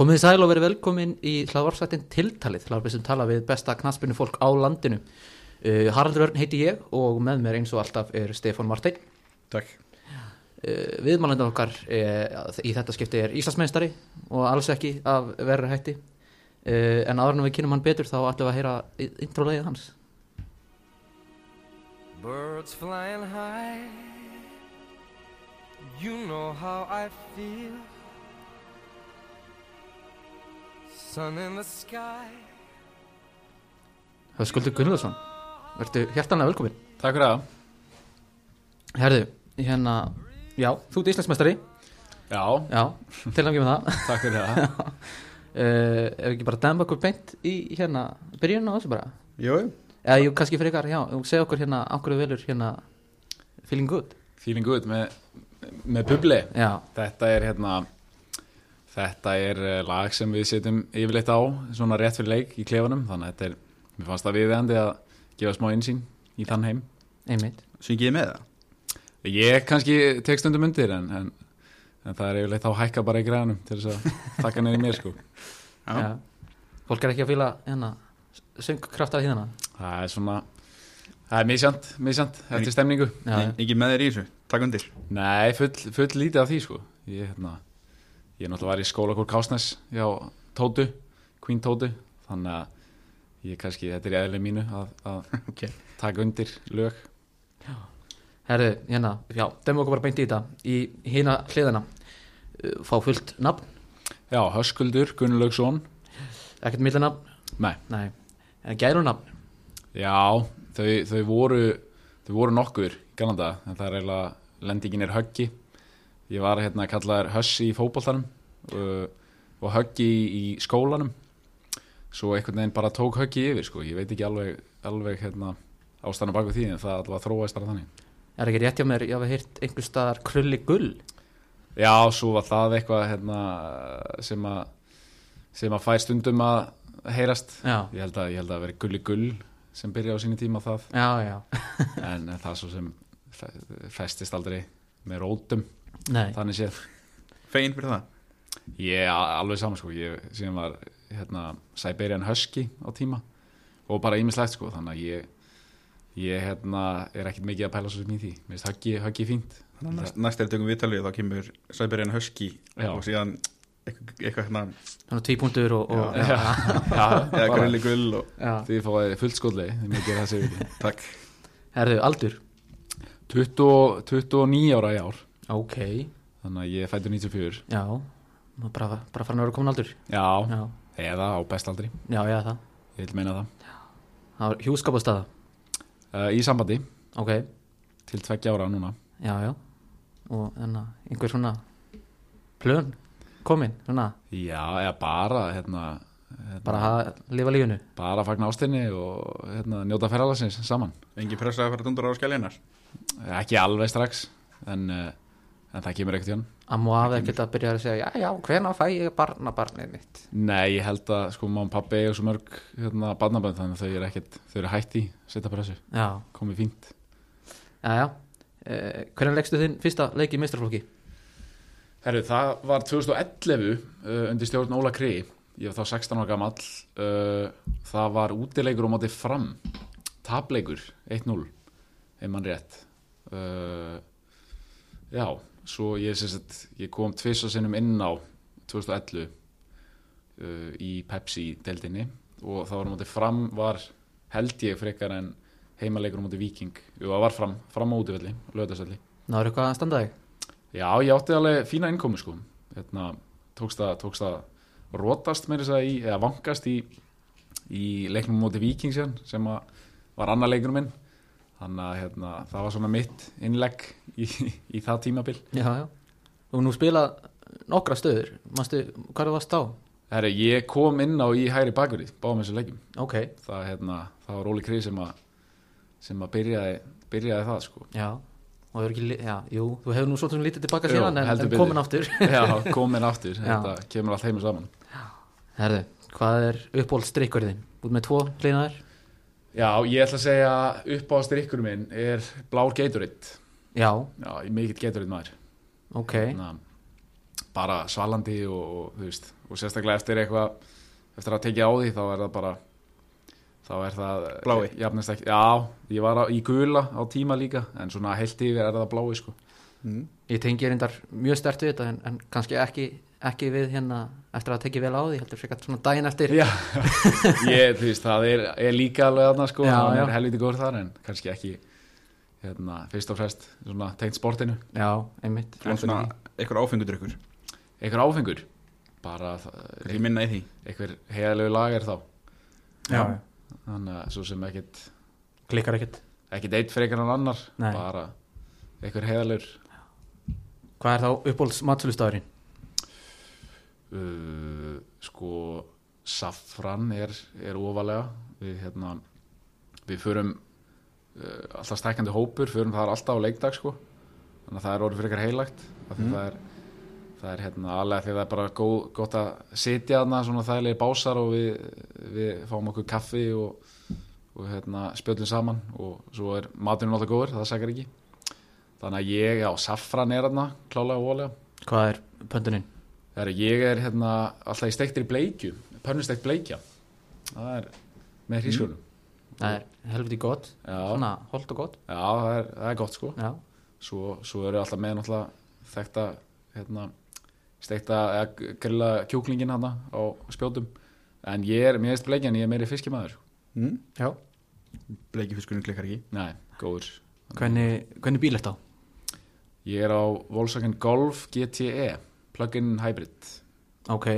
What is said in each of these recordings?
Komið þið sæl og verið velkomin í hlaðvarsættin Tiltalið, hlaðvarpið sem tala við besta knaspinu fólk á landinu. Uh, Haraldur Örn heiti ég og með mér eins og alltaf er Stefán Martein. Takk. Uh, Viðmælendar okkar uh, í þetta skipti er Íslandsmeistari og alls ekki af verður hætti. Uh, en áður en við kynum hann betur þá ætlum við að heyra introlegið hans. Birds flying high, you know how I feel. Höskuldur Gunnlaugsson, verður hjertanlega velkomin. Takk fyrir það. Herðu, hérna, já, þú ert Íslandsmeistari, Já, já, til að með það. takk fyrir það. Uh, ef ekki bara demba okkur beint í hérna byrjunum á þessu bara Jú. eða jú kannski fyrir ykkar, já, og segja okkur hérna okkur velur hérna feeling good Feeling good með, með bubli. já, Þetta er hérna, þetta er eh, lag sem við setjum yfirleitt á, svona rétt fyrir leik í klefanum, þannig að þetta er, mér fannst það viðeigandi að gefa smá einsýn í þann heim. einmitt Syngið með það? Ég kannski tek stundum undir en, en, en það er yfirleitt þá hækka bara í græðanum til þess að taka í mér sko. Já. já. fólk er ekki að fíla hérna söngkraft af hérna Það er svona, það er misjant, misjant, eftir stemningu. já, já. Ekki með þér í þessu, takk undir Nei, full, full lítið af því sko Ég, hérna, ég náttúrulega var í skólakór Kásnes hjá Tótu, Queen Tótu Þannig að ég kannski, þetta er í eðli mínu að, að Ok. taka undir lög. Herðu, hérna, já, demba okkur bara beint í þetta. Í hérna hliðina uh, fá fullt nafn, Já, Höskuldur, Gunnlaugsson. Ekkert milli nafn Nei, nei, en gæru nafn já, þau, þau voru þau voru nokkur, galanda en það er eiginlega, lendingin er höggi Ég var hérna að kalla þær Hössi í fótboltanum uh, og höggi í, í skólanum. Svo einhvern veginn bara tók höggi yfir sko, ég veit ekki alveg, alveg hérna, ástæðan bak við því en það allavega þróaðist bara þannig. Er ekki rétt hjá mér, ég hafa heyrt einhver staðar krulli gull? Já, svo var það eitthvað hérna, sem að sem að fær stundum að heyrast. Já, ég held að, ég held að veri gulli gull sem byrja á sínu tíma það. Já, já, en það svo sem fe- festist aldrei með rótum nei. Þannig séð. Fegin fyrir það? Ég er alveg saman sko. Ég síðan var hérna Siberian Husky á tíma. Og bara ímislegt sko. Þannig að ég ég hérna er ekkert mikið að pæla svo sem í því. Mér finnst höggi fínt. Næst, næst er tökum viðtalið þá kemur Sæberian Husky Já. og síðan eitthvað, eitthvað hérna Þannig tvípuntur og, og Já. já, grilli gull því fáið fullt ekki takk. Herðu, aldur? 20, 29 ára í ár Ok, þannig að ég fættur 94 já bara, bara fara að vera komin aldur. Já, Já, eða á bestaldri. Já, já, það. Ég vil meina það. Það var hjúskapastada uh, í sambandi. Ok, til tveggja ára núna. Já, já. Og enna, einhver svona Plön, komin, svona? Já, eða bara hérna, hérna. Bara að lifa lífinu. Bara fagna ástinni og hérna, njóta ferðalagsins saman. Engi pressa að fara dundur á skæljinar ekki alveg strax en, uh, en það kemur ekkert hjá hann Amma og afi ekkert að byrja að segja Já, já, hvena fæ ég barna barnið mitt? Nei, ég held að sko má pappi eiga svo mörg hérna, barnabönd þannig að þau eru ekkert þau eru hætti, setja pressu, komið fínt. Já, já. Uh, Hvernig leggstu þinn fyrsta leik í meistarflokki? Herru, það var 2011 uh, undir stjórn Óla Kri. Ég var þá 16 ára gamall. Uh, það var útileikur á móti fram. Tapleikur 1-0 ef mann rétt. Uh, já, svo ég, sagt, ég kom tvis og sinnum inn á 2011 uh, í Pepsi-deldinni og það var á móti fram var held ég frekar en heimaleikur móti Viking Jú, það var fram, fram á útivelli, lögðarsvelli Náður eitthvað að standa þig? Já, ég átti alveg fína innkomu sko. Hérna, tókst það rótast meira þess að í, eða vankast í, í leiknum Víking síðan sem að var annar leikur minn þannig að hérna, það var svona mitt innlegg í, í það tímabil. Já, já. Og nú spilað nokkra stöður. Manstu, hvað er það varst á? Herri, ég kom inn á í hægri bakverði báðum þessu leikjum Ok, það, hérna, það var Óli Krið sem að sem að byrjaði, byrjaði það sko. Já. Og ekki, já, jú, þú hefur nú svolítið lítið tilbaka síðan en, en komin aftur. Já, komin aftur, þetta kemur allt heimur saman. Herðu, hvað er uppbólstrykkurðin? Út með tvo hlýnaðir? Já, ég ætla að segja upp á strikkur minn er blár Gatorade Já, Já, mikill Gatorade maður ok Hérna, bara svalandi og, og, þú veist, og sérstaklega eftir eitthvað eftir að tekja á því þá er það bara þá er það Blái. jafnast ekki, já, ég var á, í gula á tíma líka en svona heilt yfir er það blái sko. mm. Ég tengi reyndar mjög stert við þetta en, en kannski ekki, ekki við hérna eftir að tekja vel á því, heldur frekar svona daginn eftir. Já, ég, þú veist, það er, er líka alveg þarna sko, já. er helviti góður þar en kannski ekki hérna, fyrst og fremst svona tengt sportinu. Já, einmitt. En svona eitthvað áfengudrykkur einhver áfengur? Bara Kannski minna í því? Einhver heiðalegu lager þá. Já, þannig að svo sem ekkit klikkar ekkert. ekkit eitt frekar en annar Nei. bara einhver heiðalegur Hvað er þá uppbólds matsulustafurinn? Uh, sko Safran er, er ofalega við hérna við förum uh, alltaf stækandi hópur förum það alltaf á leikdag sko þannig að það er orðið fyrir eitthvað heilagt Mm. það er það er hérna alveg því það er bara góð, gott að sitja þarna svona þægilegi básar og við, við fáum okkur kaffi og, og hérna spjöldum saman og svo er maturinn alltaf góður, það sakar ekki þannig að ég, já, Safran er þarna klálega og ólega Hvað er pöndunin? Það er, ég er hérna alltaf í steiktir bleikju, pönnusteikt bleikja. Það er með hrísgrunum. Það er helviti gott, Já, svona holt og gott já það, er, það er gott sko. Já, Svo, svo eru alltaf með náttúrulega þekta hérna, steikta eða grilla kjúklingin hana á spjótum. En ég er, mér veist bleikjan, ég er meiri fiskimæður. mm. já Bleikifiskurinn klikkar ekki Nei, góður. Hvernig, hvernig bíl þetta á? Ég er á Volkswagen Golf GTE, plug-in hybrid, Ok,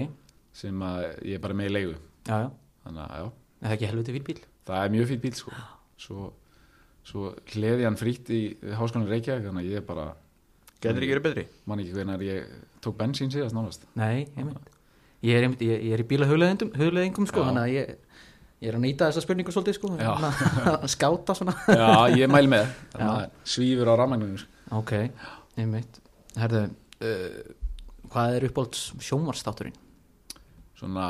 sem að ég er bara með í leigu. já, já Þannig að, já. Er það ekki helviti fíl bíl? það er mjög fýtt bíl sko. svo, svo hleði hann frítt í háskólan Reykjavík þannig að ég bara Getur ekki verið betri? man ekki hvernig ég tók bensín síðast nánast Nei, einmitt Ég er, einmitt, ég, ég er í bílahugleðingum hugleðingum, sko, Já. þannig að ég, ég er að nýta þessa spurningu svolítið sko, að skáta svona já, ég mæl með svífur á rafmagninu sko. Ok, einmitt Herðu, uh, hvað er uppbólds sjónvarstátturinn? svona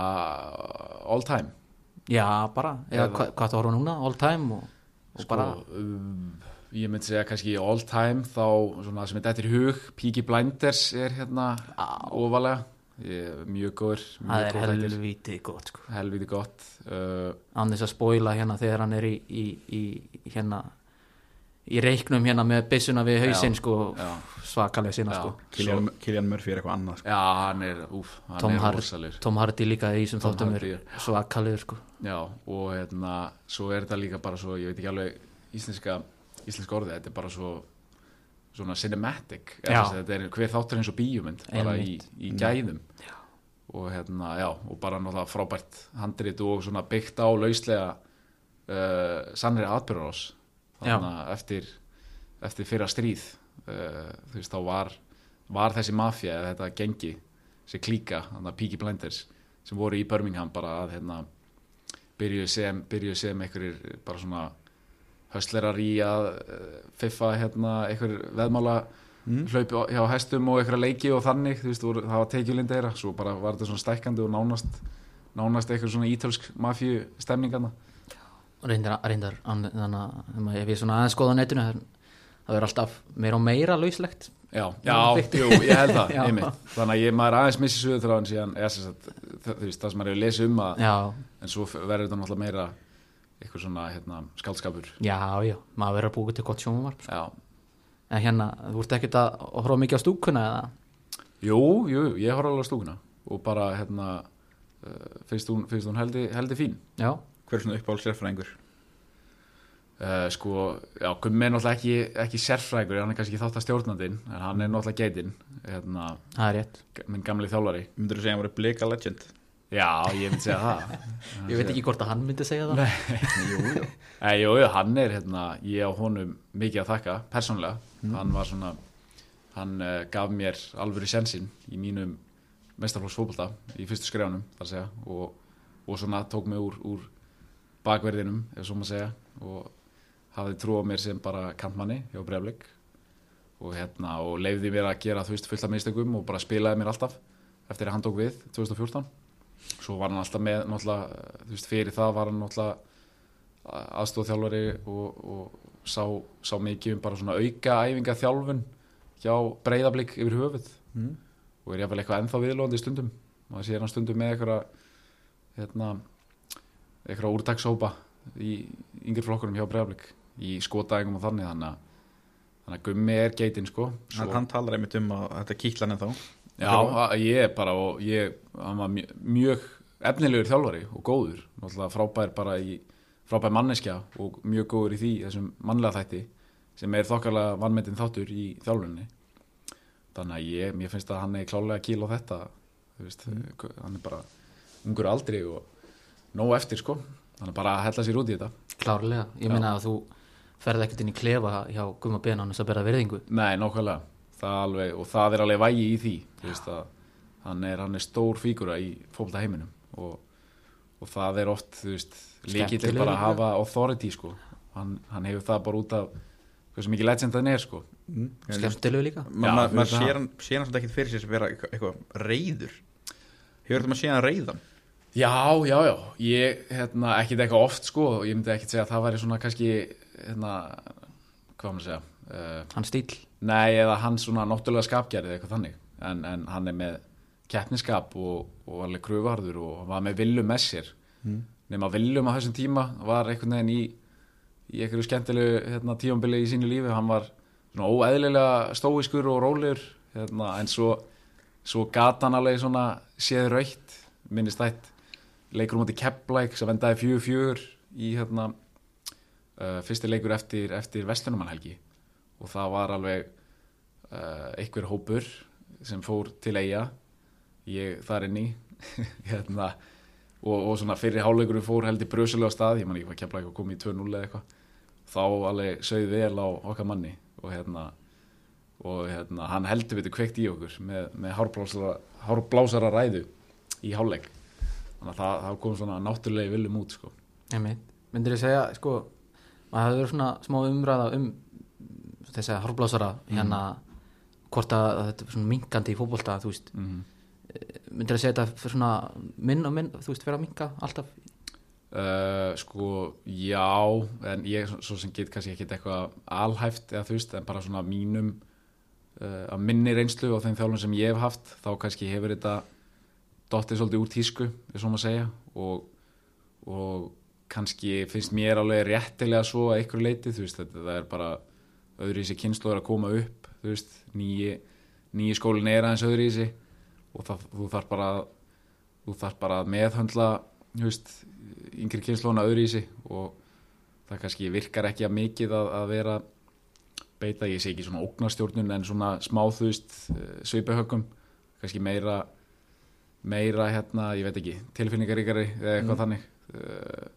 all time. Já, bara, eða Eða- hva, hvað það horfa núna, all time og, og sko, bara, um, ég myndi segja kannski all time þá svona sem er dættir í hug Peaky Blinders er hérna ofalega. Ég, er mjög góður það er helviti gott sko. helviti gott uh, þess að spóila hérna þegar hann er í, í, í hérna í reiknum hérna með byssuna við hausinn sko, svakalega sinna sko. Killian, Killian Murphy er eitthvað annað sko. já, hann er, úf, hann Tom, er Hard, Tom Hardy líka í Tom þáttum er svakalegur sko. Já, og hérna, svo er þetta líka bara svo, ég veit ekki alveg íslenska, íslenska orðið, þetta er bara svo svona cinematic, þetta er hver þáttur eins og bíumynd, bara í, í gæðum. Já. og hérna, já, og bara náttúrulega frábært handrit og svona byggt á lauslega uh, sannri atbyrðarás þannig að eftir, eftir fyrra stríð uh, þú veist, þá var, var þessi mafja, eða þetta gengi þessi klíka, þannig að Peaky Blinders sem voru í Birmingham bara að hérna, byrjuðu sem, sem einhverjir bara svona höstlerar í að uh, fiffa hérna einhver veðmála Mm. hlaupi hjá hestum og einhverja leiki og þannig, þú veist, voru, það var tekjulind eira svo bara var þetta svona stækkandi og nánast nánast einhver svona ítölsk mafíu stemningana reyndar, reyndar an- þannig að ef ég svona aðeins skoða á netinu það, er alltaf meira og meira lauslegt. Já, Já, jú, ég held það, Þannig að ég maður aðeins missi sögur þráðan síðan sem sagt, það, þú veist, það sem maður hefur lesið um að já, en svo verður þetta náttúrulega meira eitthvað svona hérna, skaldskapur já, já, maður verður að búið til gott sjónvarp sko. Já, en hérna, þú ert ekkert að að horfa mikið á stúkuna eða? jú, jú, ég horf alveg á stúkuna og bara, hérna uh, finnst hún, finnst hún heldi, heldi fín. Já, Hver er svona uppáhalds sérfræðingur? uh, Sko, já, Gummi er náttúrulega ekki, ekki sérfræðingur, hann er kannski þátt að stjórnandinn en hann er náttúrulega geitinn hérna, það er rétt. minn gamli þjálfari. Myndur þú segja að hann voru blika legend? Já, ég myndi segja það. Ég veit ekki hvort að hann myndi segja það. Jú, jú. Nei, jú, jú, hann er hérna, ég á honum mikið að þakka, persónlega hann var svona hann uh, gaf mér alvöru sensinn í mínum mestarflóksfótbolta í fyrstu skrefanum, þar að segja og, og svona tók mig úr, úr bakverðinum, ef svo maður segja og hafði trú á mér sem bara kantmanni hjá Breiflik og hérna, og leiði mér að gera þú veist fullt af mistökum og bara spilaði mér alltaf eftir að hann tók við 2014 svo var hann alltaf með, þú veist, fyrir það var hann náttúrulega aðstofþjálfari og, og sá, sá mikið um bara svona auka æfinga þjálfun hjá breyðablík yfir höfuð. Mm. og er jafnvel eitthvað ennþá viðlóðandi stundum. Og það sé hann stundum með eitthvað hérna, eitthvað úrtakshópa í yngri flokkurum hjá Breiðablík í skotæðingum og þannig þannig að, þannig að gummi er geitin sko. Hann, hann talar einmitt um að þetta kýtla hann þá. Já, að- ég er bara og ég, hann var mjög, mjög efnilegur þjálfari og góður. Náttúrulega frábær bara í frábær manneskja og mjög góður í því þessum mannlega þætti sem er þokkarlega vannmetinn þáttur í þjálfunni þannig að ég, mér finnst að hann er klálega kíl á þetta veist, hann er bara ungur aldri og nóg eftir sko. Þannig bara að hella sér út í þetta. Klárlega, ég meina að þú ferð ekkert inn í klefa hjá Gumma Ben án þess að bera virðingu. Nei, alveg, og það er alveg vægi í því þú veist að hann er, hann er stór fígura í fólta heiminum og, og það er oft þú Skemmtilegur bara að hafa authority sko, hann, hann hefur það bara út af hversu mikið legend hann er sko. Mm. skemmtilegu líka. Ma, ma, þú maður veist það. sér hann, svolítið ekkit fyrir sér sem vera eitthvað, reyður hefur þetta maður séð hann reyðan Já, já, já, ég, hérna, ekkit eitthvað oft sko, og ég myndi ekkit segja að það væri svona kannski, hérna, hvað maður að segja, uh, hann stíl, Nei, eða hann svona náttúrulega skapgerði eitthvað þannig. En, en hann er með keppniskap og, og alveg kröfarður og var með viljum með sér. Mm. nema viljum á þessum tíma var einhvern veginn í í einhverju skemmtilegu hérna, tífambili í sínu lífi. Hann var svona óeðlilega stóiskur og rólegur hérna, en svo, svo gat hann alveg svona séð raukt minnist þætt leikur um átti Keflæk sem endaði fjögur fjögur í hérna uh, fyrsti leikur eftir, eftir Vestlunumannhelgi og það var alveg uh, einhver hópur sem fór til eiga ég þar inn í hérna, og, og svona fyrir háleikur fór held í brösulega stað, ég man ekki hvað kemla eitthvað komið í 2-0 eða eitthvað. Þá alveg sögð vel á okkar manni og hérna og hérna, hann heldur við kveikt í okkur með, með hárblásara, hárblásara ræðu í háleik þannig að það, það kom svona náttúrulegi viljum út sko. myndir ég segja, sko maður hefur verið svona smá umræða um þess að hárblásara hérna, hvort að, þetta er svona minkandi í fótbolta, þú veist. Mm myndir ég segja þetta svona minn og minn, þú veist, fyrir að minka alltaf? Uh, sko, já en ég svo- svo sem get kannski ekki eitthvað alhæft eða þú veist en bara svona mínum uh, að minni reynslu og þeim þjálfum sem ég hef haft þá kannski hefur þetta dottið svolítið úr tísku, er svo maður að segja og, og kannski finnst mér alveg réttilega svo að einhverju leiti, veist, þetta það er bara öðru í sig kynslu að koma upp veist, nýji, nýji skólin er aðeins öðru í sig og það, þú þarf bara þú þarf bara að meðhöndla veist, yngri kynnslóna öðru í sig og það kannski virkar ekki að mikið að, að vera beita, ég sé ekki svona ógnarstjórnun en svona smá þú veist svipahöggum, kannski meira meira hérna, ég veit ekki tilfinningaríkari eða eitthvað þannig. Eh,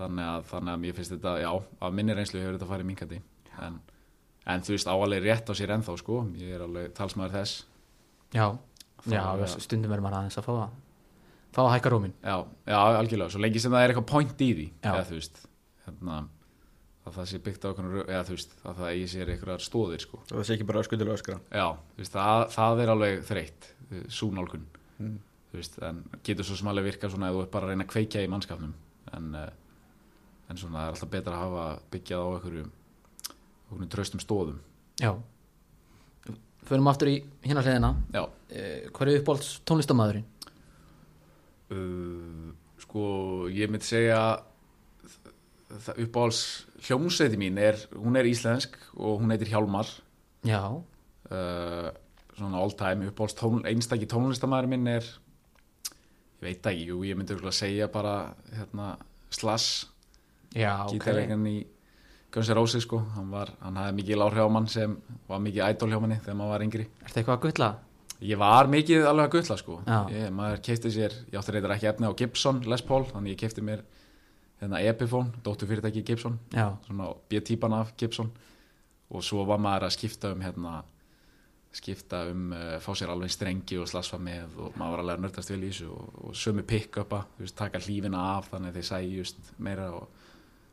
þannig að, þannig að mér finnst þetta, já, af minni reynslu hefur þetta farið minkandi en, en þú veist áalveg rétt á sér ennþá sko. Ég er alveg talsmaður þess. Já, já, er- stundum verður maður aðeins að fá að fá að hækka rómin Já, já, algjörlega, svo lengi sem það er eitthvað point í því eða þú veist hérna, að það sé byggt á okkur eða þú veist, að það eigi sér einhverjar stóðir sko. og það sé ekki bara skuldilega öskra Já, þú veist, það, það er alveg þreytt súnálgun Mm. veist, en getur svo sem alveg virka svona ef þú ert bara að reyna að kveikja í mannskapnum. En, eh, en svona það er alltaf betra að hafa byggjað á einhverju tröstum stóðum já. Förum aftur í hérna hliðina. Já, eh, hver er uppáhalds tónlistamæðurinn? uh, sko ég myndi segja uppáhalds hljómsveiti mín er, hún er íslensk og hún heitir Hjálmar. Já, uh, svona all time uppáhalds tón, einstaki tónlistamæður minn er ég veit ekki, jú, ég myndi örugglega segja bara hérna, Slash já, ok. gítarleikan í Guns N' Roses sko, hann, var, hann hafði mikið mann sem var mikið idol hjá manni þegar maður var yngri. Er þetta eitthvað að gulla? ég var mikið alveg að gulla sko. Ég, maður keipti sér, ég átti reyndar ekki efni á Gibson Les Paul, þannig ég keipti mér hérna Epiphone, dóttu fyrirtæki Gibson. Já, svona B-típan af Gibson. Og svo var maður að skipta um hérna skipta um, uh, fá sér alveg strengi og slasfa með og maður var alveg að nördast vel í þessu og, og sömu pick-upa, taka hlífina af þannig að þeir sæjust meira og,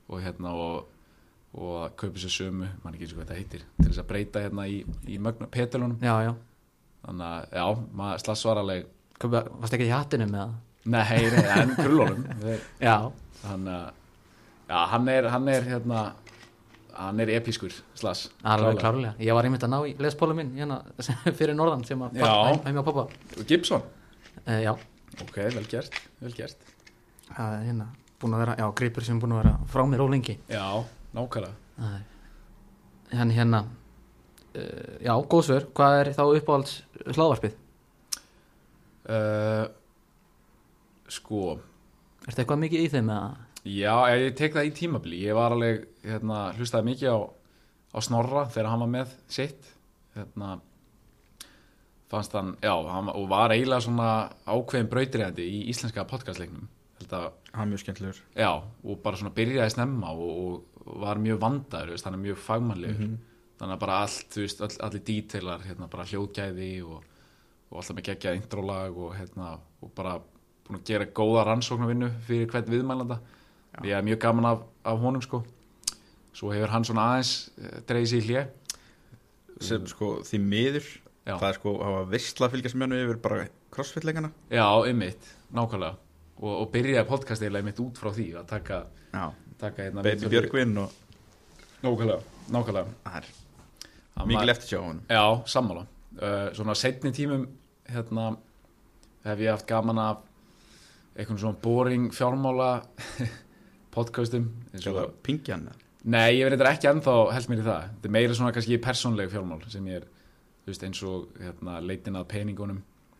og hérna og, og að kaupa sér sömu, mann ekki eins og hvað þetta heitir til þess að breyta hérna í, í já þannig að já, maður slass var alveg Kaupa, varst ekki í hattinu með það? nei, en krullunum. Hann, já, hann er, hann er hérna hann er episkur slags alveg klárlega, ég var einmitt að ná í lespólu minn hérna, fyrir norðan sem að heim á pappa Gibson, uh, já, ok, vel gert, vel gert. Er hérna búin að vera, já, gripur sem er búin að vera frá mér ólengi Já, nákvæmlega. Hann hérna uh, já, góð svör, hvað er þá uppáhalds hlaðvarpið? uh, Sko. Ertu eitthvað mikið í þeim eða? Já, ég, tek það í tímabili. Ég var alveg, hérna, hlustaði mikið á, á Snorra þegar hann var með sitt. Hérna fannst hann, já, hann og var eiginlega svona ákveðin brautriðandi í íslenska podcastleiknum. Held að, Hann er mjög skemmtilegur. Já, og bara svona byrjaði snemma og, og var mjög vandaður, veist, hann er mjög fagmannlegur. Þannig að bara allt, þú veist, all, allir dítilar hérna, bara hljóðgæði og, og alltaf með geggjað intrólag og hérna, og bara búin að gera góða rannsóknarvinnu fyrir hvern viðmælanda ég er mjög gaman af, af honum sko. Svo hefur hann svona aðeins eh, dreigið sér í hlje sem sko því miður Já. það er sko að hafa vissla að fylgjast með hennu yfir bara crossfit-leikana já, ymmit, nákvæmlega. Og, og byrjaði podcast eiginlega ymmit út frá því að taka, taka hérna Baby Björgvin og nákvæmlega, nákvæmlega. Hann var- eftir sjá honum. Já, sammála. Uh, Svona setni tímum hérna hef ég haft gaman af einhvern svona boring fjármála podcastum og, pingjan Nei, ég verður ekki ennþá held mér í það. Þetta er meira svona kannski persónleg fjármál sem ég er, veist, eins og hérna, leitin að peningunum.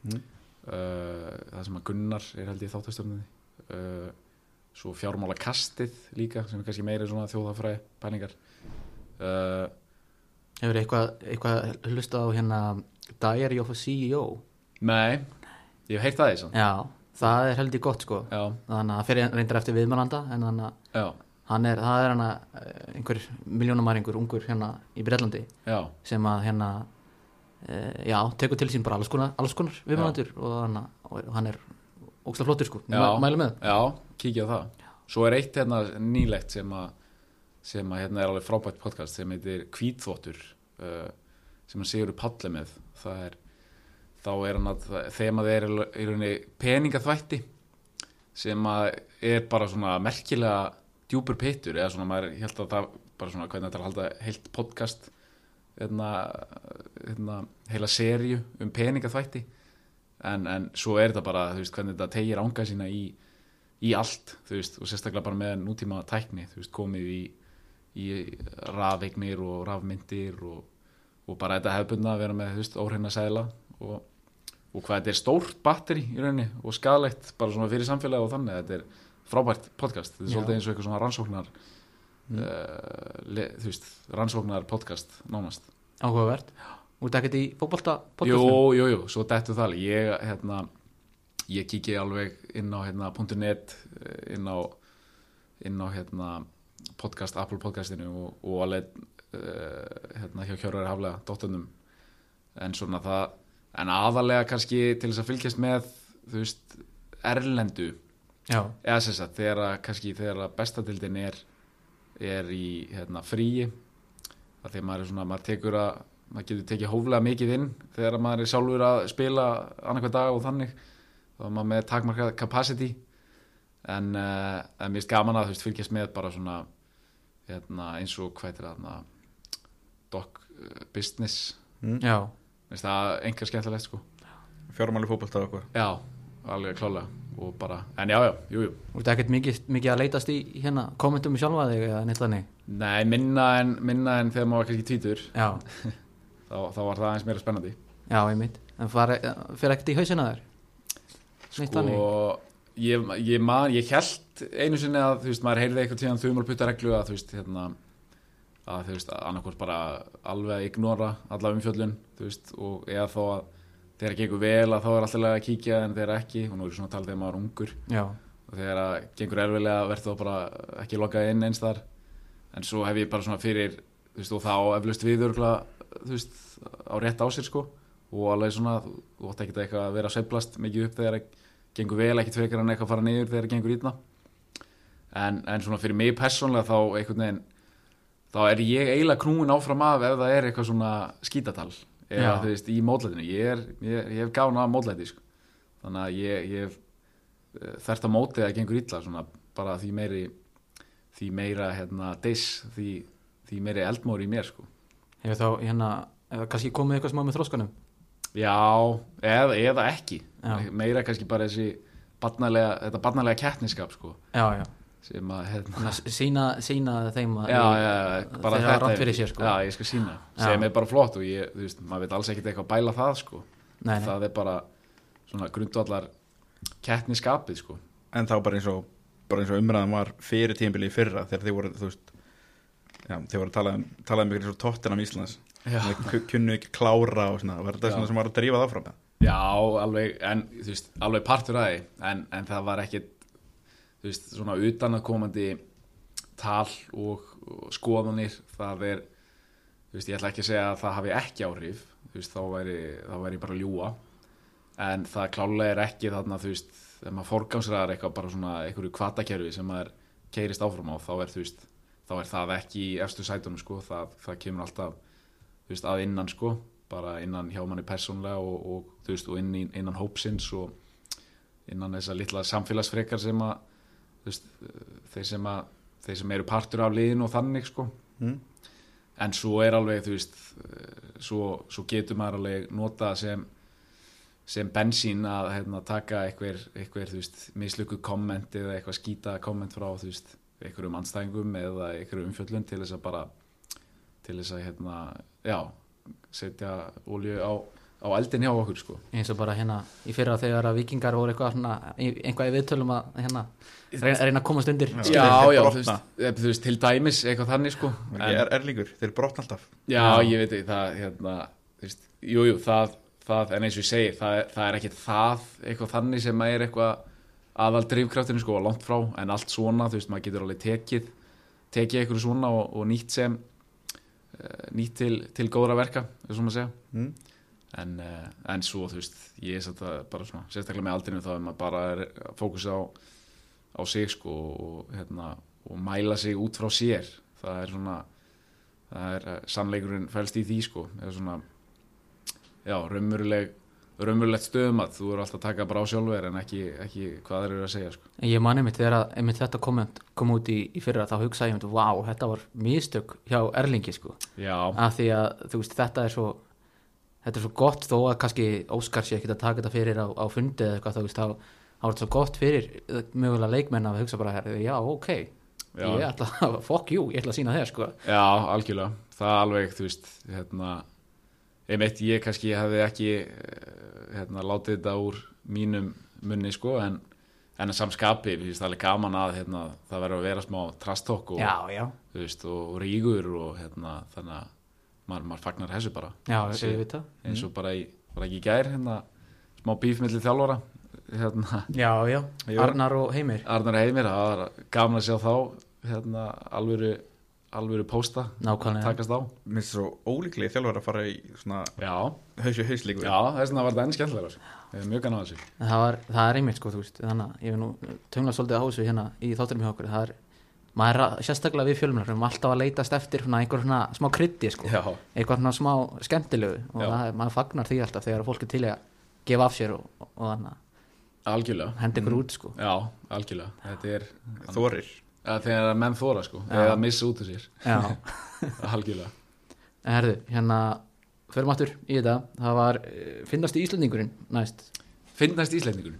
Mm. uh, það sem að Gunnar er held ég þáttastöfnum uh, svo fjármála kastið líka sem er kannski meira svona þjóðafræði pælingar. Uh, Hefur eitthvað, eitthvað hlustað á hérna Diary of a CEO? Nei, ég hef heyrt það því Já, það er heldur gott sko. Já, þannig að fyrir reyndar eftir viðmælanda en þannig að hann er, það er hann einhver miljónamæringur ungur hérna í Breitlandi já. sem að hérna e, já, tekur til sín bara alls konar, alls konar viðmælandur og, og hann er ógstlega flottur sko, mælu með Já, kíkja á það. Svo er eitt hérna nýlegt sem að sem að hérna er alveg frábært podcast sem heitir Kvítþvottur uh, sem hann Sigur Palli með. Það er, þá er hann að þemað er í rauninni peningaþvætti sem að er bara svona merkilega djúpur pittur eða svona maður, held að það bara svona hvernig þetta er að halda heilt podcast hérna, hérna heila serju um peningaþvætti. En, en svo er þetta bara, veist, hvernig þetta tegir ánga sína í, í allt, veist, og sérstaklega bara með nútíma tækni, veist, komið í, í rafeignir og rafmyndir og, og bara þetta hefðbundna að vera með, óhreina sæla og, og hvað þetta er stórt batteri í rauninni og skadalegt bara svona fyrir samfélagi og þannig, þetta er frábært podcast, þetta er svolítið eins og eitthvað svona rannsóknar uh, le, þú veist, rannsóknar podcast nánast. Áhugavert. Út ekkert í fótbolta Jú, podcastum jú, jú, svo dettu það alveg. ég, hérna, ég kíki alveg inn á hérna, .net eh, inn á, inn á hérna, podcast, Apple podcastinu og, og alveg uh, hérna, hjá Hjörður Haflega, dóttunum en svona það en aðalega kannski til þess að fylgjast með þú veist, erlendu. Já, eða sem sagt, þegar að kannski þegar að bestadildin er er í hérna, fríi. Að því að maður er svona, maður tekur að maður getur tekið hóflega mikið inn þegar að maður er sjálfur að spila annarkvæð dag og þannig. Þá er maður með takmarkað capacity. En, uh, en mér er gaman að þú veist fylgjast með bara svona hérna, eins og hvað er þarna doc uh, business. Já, Það einhver skemmtilegt sko. Fjármáli fótbolta og eitthvað. Já, alveg klálega og bara, en já, já, jú, jú. Út ekkert mikið, mikið að leitast í hérna kommentum í sjálfa þig eða neitt þannig? Nei, minna en, minna en þegar maður tvítur já, þá, þá var það aðeins meira spennandi. Já, einmitt. En fara, fyrir ekkert í hausina þér? Og ég, ég, man, ég held einu sinni að þú veist, maður heyrði eitthvað tíðan þumul putta reglu að þú veist, hérna að þú veist, annarkvort bara alveg að ignora alla umfjöllun þú veist, og eða þó að þegar það gengur vel að þá er alltaf að kíkja en þegar ekki, og nú er svona að tala þegar maður er ungur. Já, og þegar það gengur erfilega verður þá bara ekki lokað inn eins þar. En svo hef ég bara svona fyrir þú veist, og þá eflaust viðurgla þú veist, á rétt á sér sko. Og alveg svona, þú, átt ekki eitthvað að vera að sveiflast mikið upp þegar það gengur vel ekkit frekar en eitthvað að fara niður þegar það gengur ítna en, en svona fyrir mig persónlega þá einhvern veginn þá er ég eiginlega knúin áfram af ef það er eitthvað svona skítatal eða þú veist, í mótlætinu. Ég, er, ég, ég hef gána af mótlæti sko. þannig að ég, ég hef þert að mótið að gengur illa svona bara því meiri því meira hérna diss því, því meiri eldmóri í mér sko. Hefur þá hérna, kannski komið eitthvað smá með þróskanum Já, eða, eða ekki. Já. meira kannski bara þessi barnalega, þetta barnalega keppniskap sko. Já, já, sem að hérna, sína, sína þeim að þeir hafa þetta rátt fyrir sér, sko. Já, ég skal sína, Já. sem er bara flott og ég, þú veist, maður veit alls ekkert eitthvað að bæla það sko Nei, nei, það er bara svona grundvallar keppniskapið sko En þá bara eins og bara eins og umræðan var fyrir tímabili í fyrra þegar þið voru, þú veist já, þið voru að tala um, tala um ykkur eins og tóttinam Íslands Já. Þið ku- kunnu ekki klára og svona, var þetta svona sem var að drífa það áfram? Já, alveg, en þú veist, alveg partur að því en, en það var ekkit þú veist, svona utanakomandi tal og, og skoðanir það er, þú veist, ég ætla ekki að segja að það hafi ekki áhrif þú veist, þá væri, þá væri bara ljúa en það klálega er ekki þarna, þú veist, þegar maður forgámsræðar eitthvað bara svona einhverju kvatakerfi sem maður keirist áfram á, þá er, þú veist þá er það ekki í efstu sætunum, sko. Það, það kemur alltaf, þú veist, að innan, sko. Bara innan hjá manni persónlega og, og þú veist, og inn, innan hópsins og innan þess að litla samfélagsfrekar sem að veist, þeir sem að þeir sem eru partur af liðin og þannig sko Mm. en svo er alveg þú veist svo, svo getur maður alveg nota sem sem bensín að hérna, taka einhver, einhver mislukku komment eða eitthvað skýta komment frá þú veist, einhverjum anstæðingum eða einhverjum umfjöllun til þess að bara til þess að hérna, já setja olju á, á eldin hjá okkur sko eins og bara hérna í fyrra þegar að vikingar voru eitthvað svona, eitthvað í viðtölum að hérna, reyna, reyna að komast undir Já. Já, já, þú veist, eh, þú veist, til dæmis eitthvað þannig sko En, en, er, er líkur, þeir brotna alltaf Já, ég veit ekki, það, hérna, þú veist, jú, jú, það, það, en eins og ég segi, það, það er ekkit það, eitthvað þannig sem er eitthvað aðal drifkraftinu, sko, langt frá, en allt svona, þú veist, maður getur alveg tekið, tekið eitthvað svona og, og nýtt sem, uh, nýtt til, til góðra verka, þess að maður segja. mm. En, uh, en svo, þú veist, ég er að bara svona, sérstaklega með aldrinu þá er maður bara að fókusa á, á sig, sko, og, hérna, og mæla sig út frá sér. Það er svona, það er uh, sannleikurinn fælst í því sko eða svona já, raunveruleg raunverulegt stöðum að þú eru alltaf að taka bara á sjálfur en ekki, ekki hvað þeir eru að segja sko. Ég man einmitt þegar að einmitt þetta komment kom út í, í fyrra þá hugsaði ég einmitt, vá, þetta var mistök hjá Erlingi sko, já, af því að þú veist, þetta er svo þetta er svo gott þó að kannski Óskar sé ekki að taka þetta fyrir á, á fundi eða eitthvað, þú veist, þá þá er þetta svo gott fyrir eh, mögulega leikmenn að hugsa bara, herri, já, ok. Já. ég ætla að, fuck you, ég ætla að sína þér sko. Já, algjörlega. Það er alveg, þú veist hérna, einmitt ég kannski hefði ekki eh, hérna, látið þetta úr mínum munni sko en, en samskapi, finnst það alveg gaman að hérna, það verður að vera smá trastokk og, veist, og, og rígur og hérna, þannig að maður, maður fagnar þessu bara. Já, Sí. ég veit það eins og bara, í, bara ekki í gær hérna, smá bíf millir þjálfara hérna, já, já, Jú. Arnar og Heimir. Arnar Heimir það var gaman að sjá þá hérna, alvöru, alvöru pósta nákvæmlega, takast á. Mér finnst svo ólíklega þjálfur að fara í svona já, hausu hauslíku. Já þess vegna var þetta enn skemmtilega sko. Er mjög gann á þessu. Það, var, það er einmitt sko, þú veist, þannig að ég vil nú töngla svolítið á þessu hérna í þátturum hjá okkur, það er, maður er sérstaklega við fjölmjörnum, erum alltaf að leitast eftir svona einhver svona smá krytti sko, já, eitthvað svona smá skemmtilegu og Já. það, er- maður fagnar því alltaf þegar fólk er til í að gefa af sér og, og, þannig að algjörlega. Henda ykkur út sko. já, algjörlega. Þetta er Þorir. Þegar menn þóra sko, Já. þegar það missa út úr sér. Já, algjörlega. En herðu, hérna, förum aftur í þetta, það var, eh, finnast í Íslandingurinn næst, finnast íslendingun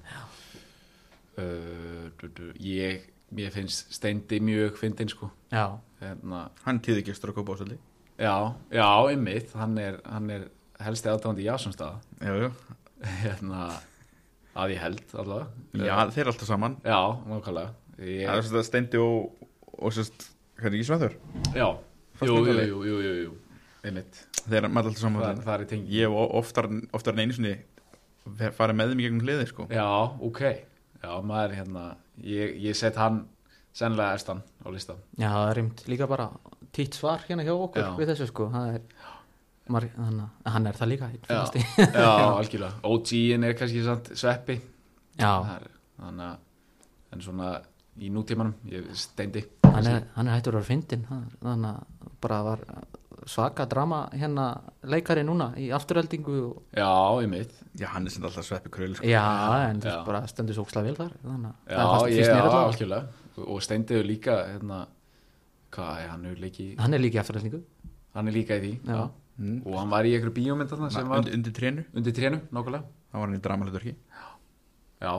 uh, du, du, ég finnst steindi mjög fyndin sko. Já, hérna. Hann tíði ekki stóra kópa ásöldi Já, já, einmitt, hann er, hann er helsti aðdáðandi Jasonstaða Já, já. Hérna, að ég held allavega. Já, þeir eru alltaf saman. Já, nákvæmlega. Það er ég, svona steindi og, og sérst, hvernig ekki sveður Já, jú, jú, jú, jú, jú, jú. Einmitt, Þeir eru alltaf saman það, það er tengt Ég hef oftar, oftar en einu sinni farið með þeim í gegnum hliði sko. Já, ok, já, maður hérna ég, ég set hann sennilega efstan á lista já, það er reynd líka bara títt svar hérna hjá okkur Já. við þessu sko, það er maður, að hann er það líka Já, í. já, algjörlega. OG-in er kannski samt sveppi. Já, er, þannig að en svona í nútímanum ég steindi hann er, hann er hættur að vera fyndin þannig að bara var svaka drama hérna leikari núna í afturöldingu og, Já, einmitt. Já, hann er sem alltaf sveppi kröl sko. Já, en þú Já. veist bara stendur svo ókslega vel þar þannig að Já, það ég, finnst mér já, allavega. algjörlega. Og stendiðu líka hérna, hvað, er hann er leiki hann er líka í afturlæsningu hann er líka í því Já, mm. og hann var í einhverju bíómynd þarna sem var undir, trénu, undir trénu, nákvæmlega. Það var hann í dramahlutverki. Já,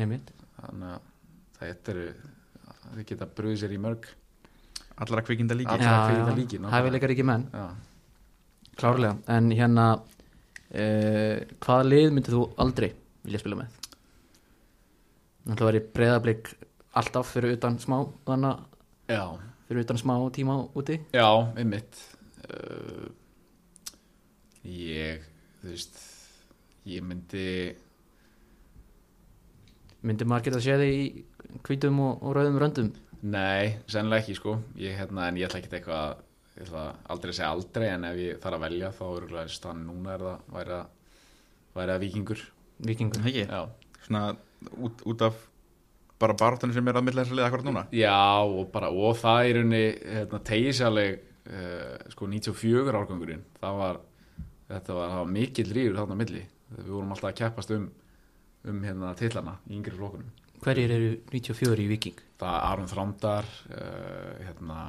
einmitt. Þannig að þetta eru þið geta bröðið sér í mörg allra kvikinda líki Allra kvikmynda líki, hæfileikar ekki menn, já, klárlega. En hérna uh, hvaða lið myndið þú aldrei vilja spila með? Það var í breyðablík alltaf fyrir utan smá þannig já, fyrir utan smá tíma úti. Já, einmitt. Uh, ég þú veist ég myndi myndi maður geta að sé þig í hvítum og, og rauðum röndum Nei, sennilega ekki sko. Ég, hérna, en ég ætla ekki eitthvað ég ætla aldrei að segja aldrei en ef ég þarf að velja þá er stann núna er það væri að, væri að vikingur vikingur ekki, Já, svona út, út af bara baráttunni sem er að milla þess að liða akkurat núna? Já og, bara, og það er unni hérna, alveg uh, sko 94 árgangurinn. Það var, þetta var, var mikill ríður þarna milli. Við vorum alltaf að keppast um um hérna tillana í yngri flokkunum hverjir eru 94 í viking það er Aron Þrándar uh, hérna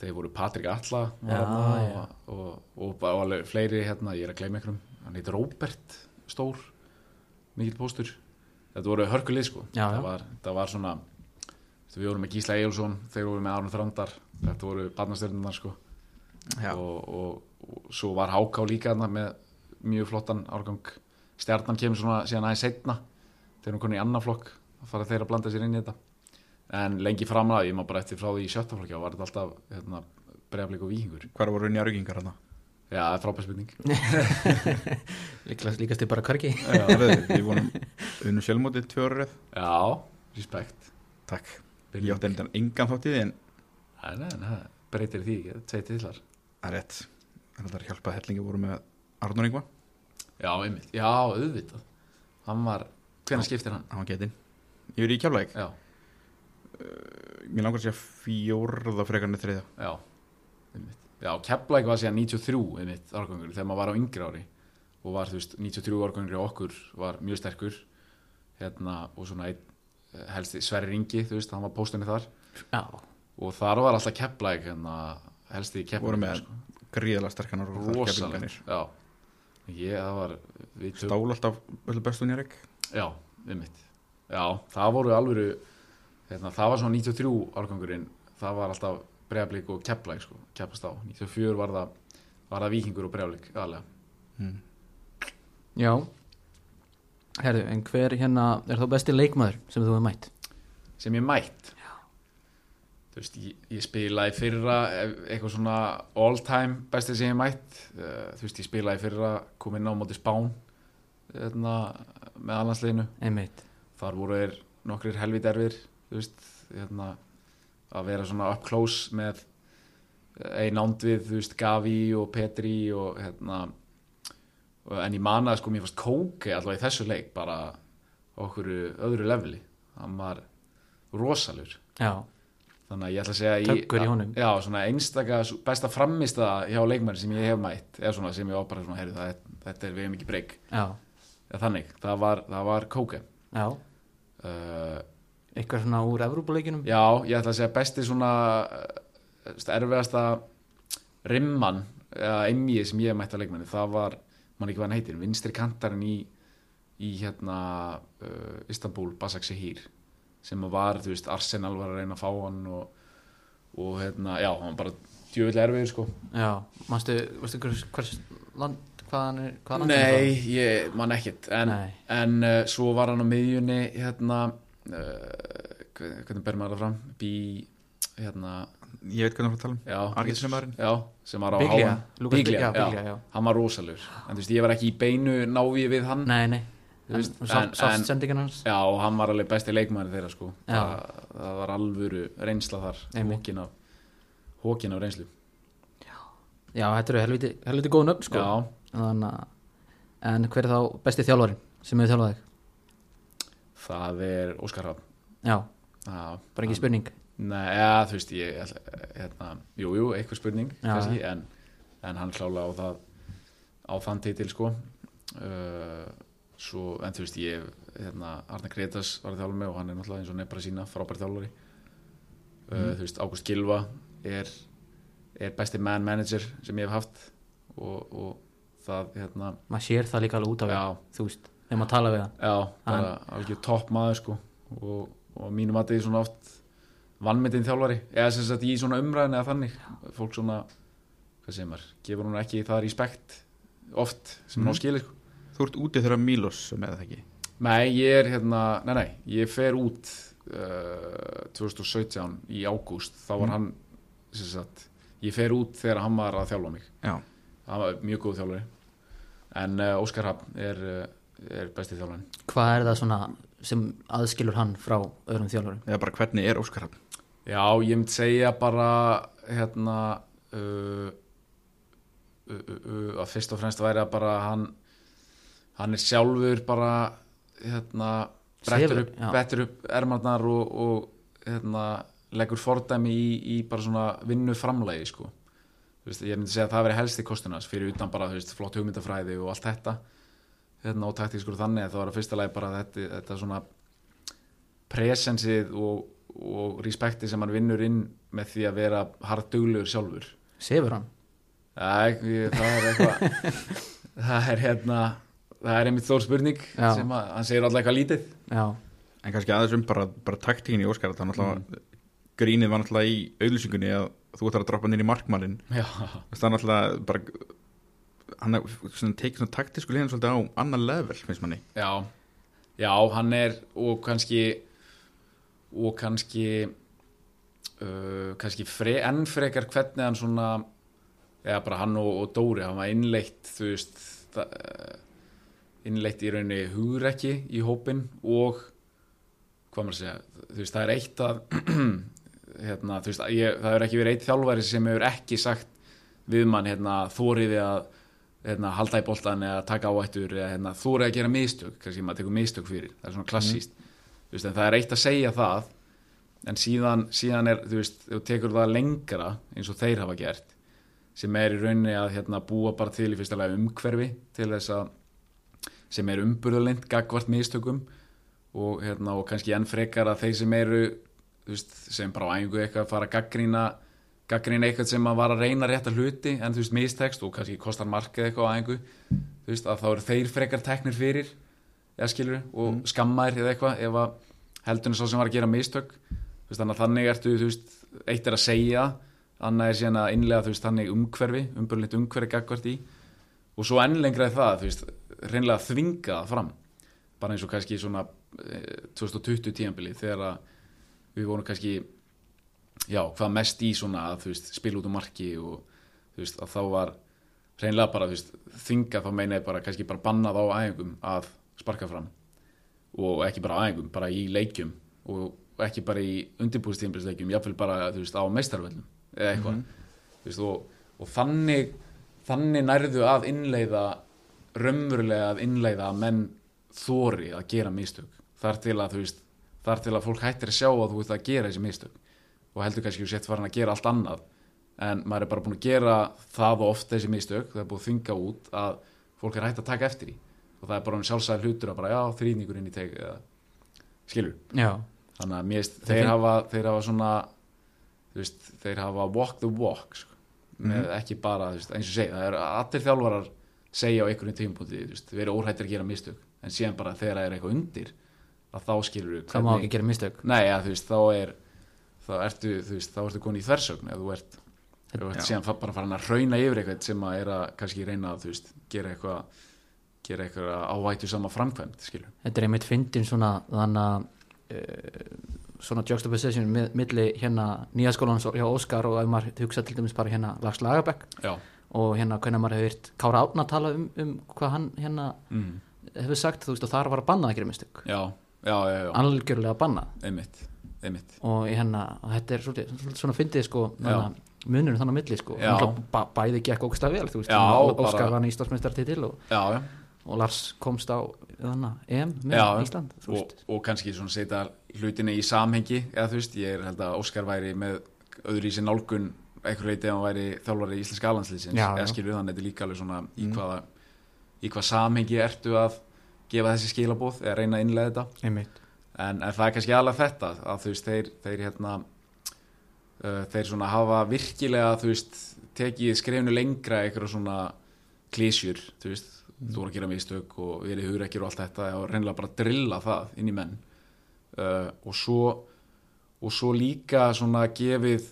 þeir voru Patrik Alla þarna já. og, og, og, fleiri hérna, ég er að gleyma einhverjum. Hann heitir Róbert Stór mikill póstur. Þetta voru hörkulið sko. Já, það, var, það var svona við vorum með Gísla Egilson, þeir voru með Aron Þrándar þetta voru barnastjörnunar sko. Og, og, svo var Háká líka þarna með mjög flottan árgang. Stjarnan kemur svona síðan aðeins setna þegar hún konið í annan flokk að fara þeir að blanda sér inn í þetta. En lengi framlega, ég má bara eftir frá því í sjötta flokki þá var þetta alltaf hérna, bregðarleik og víkingur. Hvar voru njárugingar hann já, það er frábæð spurning. Líkast, líkast þið bara hverki við vonum unnu sjálfmótið tvö árið já, respekt. Takk, ég átti endan engan þátt í því en Nei, nei, nei, það breytir því, tvei tillar það er rétt. En þetta er hjálpað hellingi voru með Arnur Ingva já, einmitt, já, auðvitað. Hann var, hvernig skiptir hann? hann var getinn ég verið í kjálfleik, já, mér langar að segja fjórða frekarnir þriðja. Já, einmitt. Já, Keflæk var síðan 93 einmitt árgangur þegar maður var á yngri ári og var, þú veist, 93 árgangur í okkur var mjög sterkur hérna, og svona einn eh, helsti Sverri Ringi, þú veist, hann var póstunni þar. Já, og þar var alltaf Keflæk hérna, helsti voru Keflæk með gríðalega sterkanar og það rosalegt já, ég, það var stál alltaf bestu nýrik Já, einmitt Já, það voru alvöru hérna, það var svona 93 árgangurinn það var alltaf bregðablík og kepplæk sko, keppast á, 94 var það var það vikingur og bregðablík aðlega já. Herðu, en hver hérna er þá besti leikmaður sem þú hefur mætt? Sem ég mætt? Þú veist, ég, ég spilaði fyrra ef- eitthvað svona all time bestið sem ég mætt. Uh, þú veist, ég spilaði fyrra kom inn á móti Spán hérna, með allansliðinu einmitt, þar voru þeir nokkrir helvit erfir hérna að vera svona up close með einn ándvið, þú veist, Gavi og Petri og hérna en ég man að sko mér fannst Kóke allavega í þessu leik bara okkur öðru leveli. Hann var rosalur já, þannig að ég ætla að segja í- Töggur í honum. já, svona einstaka besta framista hjá leikmanni sem ég hef mætt eða svona sem ég það er, þetta er við ekki breyk þannig, það var, var Kóke. Já uh, eitthvað svona úr Evrópuleikinum Já, ég ætla að segja besti svona eh, erfiðasta rimman eða emjið sem ég mætti að leikmanni það var, mann ekki hvað hann heitir vinstri kantarinn í, í hérna uh, Istanbul Basak Sehir sem var, þú veist, Arsenal var að reyna að fá hann og, og hérna, já, hann var bara djöfulega erfiður sko. Já, manstu, veistu hvers, hvers land, hvaðan er er Nei, ég man ekkit en, en uh, svo var hann á miðjunni hérna uh, hvernig ber maður það fram? Bí, hérna ég veit hvernig það tala um Já? Já, sem var á Biglia, Biglia, já, Biglia, já. Hann var rosalur En þú veist, ég var ekki í beinu návi við hann. Nei, nei, Þú en, en, sendingin hans? Já, og hann var alveg besti leikmæri þeirra sko. Já. það, var alvöru reynsla þar. Hókin af, hókin af reynslu. Já, þetta eru helviti, helviti góð nöfn sko. Já, Þannig En hver er þá besti þjálfarin sem hefur þjálfað þig? það er Óskar Rapp Já, Já, bara ekki spurning? Nei, ja, þú veist, ég hérna, Jú, jú, eitthvað spurning Já. kannski, en, en hann klála á það á þann titil sko. Uh, svo, en þú veist ég hérna, Arna Gretas var að þjálfa mig og hann er náttúrulega eins og nefnra sína frábær þjálfari. Uh, þú veist, Ágúst Gilva er, er besti man manager sem ég hef haft og, og það hérna, maður sér það líka alveg út af já, því þú veist, þegar maður tala við hann. Já bara alveg topp maður sko og, og mínum að þetta er svona oft vannmyndin þjálfari eða sem sagt í svona umræðin eða þannig. Fólk svona, hvað segir maður gefur hún ekki það respekt oft sem mm. ná skilir sko. Þú ert úti þegar Mílos með það ekki? Nei, ég er hérna, nei, nei, ég fer út uh, 2017 í ágúst, þá var hann sem sagt, ég fer út þegar hann var að þjálfa mig, Já, hann var mjög góð þjálfari en uh, Óskar Hafn er, uh, er besti þjálfarin hvað er það svona sem aðskilur hann frá öðrum þjálfurum? Eða bara hvernig er Óskar Hafn Já, ég myndi segja bara hérna uh, uh, uh, uh, að fyrst og fremst væri að bara hann hann er sjálfur bara hérna brettur upp, brettur upp ermarnar og, og hérna leggur fordæmi í, í bara svona vinnu framlegi sko veist, ég myndi segja að það veri helsti kostunars fyrir utan bara þú veist, flott hugmyndafræði og allt þetta. Hérna, og taktískur þannig að það var að fyrsta lagi bara þetta, þetta svona presensið og, og respekti sem hann vinnur inn með því að vera hardduglegur sjálfur. Sefur hann? Æ, ég, það er eitthvað það er hérna það er einmitt stór spurning Já. sem að hann segir alltaf eitthvað lítið. Já, En kannski aðeins um bara, bara taktíkin í Óskar Það náttúrulega Grínið var náttúrulega í auðlýsingunni að þú ætlar að droppa markmálin já, Það er náttúrulega bara Hann tekið svona taktísku líðan svolítið á annar level, finnst manni. Já, já, hann er og kannski og kannski uh, kannski fre, enn frekar hvernig hann svona eða bara hann og, og Dóri hann var innleitt þú veist það, uh, innleitt í rauninni hugrekki í hópin og hvað maður að segja, þú veist það er eitt að hérna, veist, ég, það er ekki verið eitt þjálfari sem hefur ekki sagt við mann hérna, þóriði að hérna, halda í boltan eða taka áættur eða hérna, þórið að gera mistök kannski maður tekur mistök fyrir, það er svona klassíst þú veist, en það er eitt að segja það en síðan, síðan er þú veist, þú tekur það lengra eins og þeir hafa gert sem er í rauninni að hérna, búa bara til í fyrsta lagi umhverfi til þess að sem er umburðalind, gagvart mistökum og, hérna, og kannski enn frekar að þeir sem eru veist, sem bara á æfingu eitthvað fara að gaggrína gaggrína eitthvað sem að var að reyna rétta hluti en þú veist mistekst og kannski kostar markið eitthvað á æfingu þú veist að þá eru þeir frekar teknir fyrir eða skilur og mm. skammaðir eða eitthvað ef að heldurinn sá sem var að gera mistök. Þú veist þannig að þannig ertu þú veist eitt er að segja annað er síðan að innlega þú veist þannig umhverfi umbörlitt umhverfi gagvart í og svo enn lengra er það þú veist reynlega að þvinga fram. Bara eins og kannski svona eh, 2020 tíambili þegar að við vorum kannski já, hvað mest í svona að veist spila út um marki og veist að þá var reynlega bara veist þvinga þá meina ég bara kannski bara bannað á æfingum að sparka fram. Og ekki bara á æfingum, bara í leikjum og ekki bara í undirbúrstímbilsleikjum, jáfnvel bara á meistarvöldum eða eitthvað. Þú veist, og, og þannig þannig nærðu að innleiða raunverulega að innleiða að menn þóri að gera mistök. Þar til að þú veist þar til að fólk hættir að sjá að þú ert að gera þessi mistök. Og heldur kannski að þú sett farin að gera allt annað. En maður er bara búin að gera það og oft þessi mistök, það er búin að þvinga út að fólk er hægt að taka eftir í og það er bara um sjálfsæð hlutur að bara já, þrýningur inn í teg skilur, já, þannig að Það þeir finn- hafa þeir hafa svona veist, þeir hafa walk the walk sko, með Mhm. ekki bara, veist, eins og segja það er allir þjálfarar segja á einhverjum veist, við erum óhættir að gera mistök. En síðan bara þegar það er eitthvað undir að þá skilur við það má ekki gera mistök. Nei, ja, þú veist, þá er þá ertu, þú veist, þá ertu komin í þversögn ef þú ert, þú ert síðan bara farin að hrauna yfir eitthvað sem að er að kannski reyna að, þú veist, gera eitthvað gera eitthvað ávættu sama framkvæmt skilur. þetta er einmitt fyndin svona þannig að uh, svona juxtaposition með, milli hérna nýja skólans hjá Óskar og ef maður hugsa til dæmis bara hérna Lars Lagerbäck Já, og hérna hvernig maður hefur hýrt Kára Átna tala um, um hvað hann hérna mm. hefur sagt þú veist og þar var að banna að gera mistök. Já, já, já, algjörlega bannað. Einmitt, einmitt. Og hérna, og þetta er svolítið, svona fyndið sko, munurinn þannig á milli sko, ba bæði gekk ógstað vel, veist, Óskar var hann Íslandsmeistar til og, og Lars komst á þannig, EM með Ísland og, og kannski svona setja hlutinni í samhengi eða þú veist, ég er held að Óskar væri með öðru í sér nálgun eitthvað leiti ef hann væri þjálfari í Íslenska alanslýsins Já, eða skilur þannig þetta er líka alveg svona í hvaða í hvað samhengi ertu að gefa þessi skilabóð eða reyna að innlega þetta. Einmitt. En, en það er kannski alveg þetta að þú veist þeir, þeir hérna uh, þeir svona hafa virkilega þú veist, tekið skrefinu lengra eitthvað svona klísjur þú veist, þú voru að gera mistök og verið hugrekkir og allt þetta og reynilega bara drilla það inn í menn. Uh, og svo og svo líka svona gefið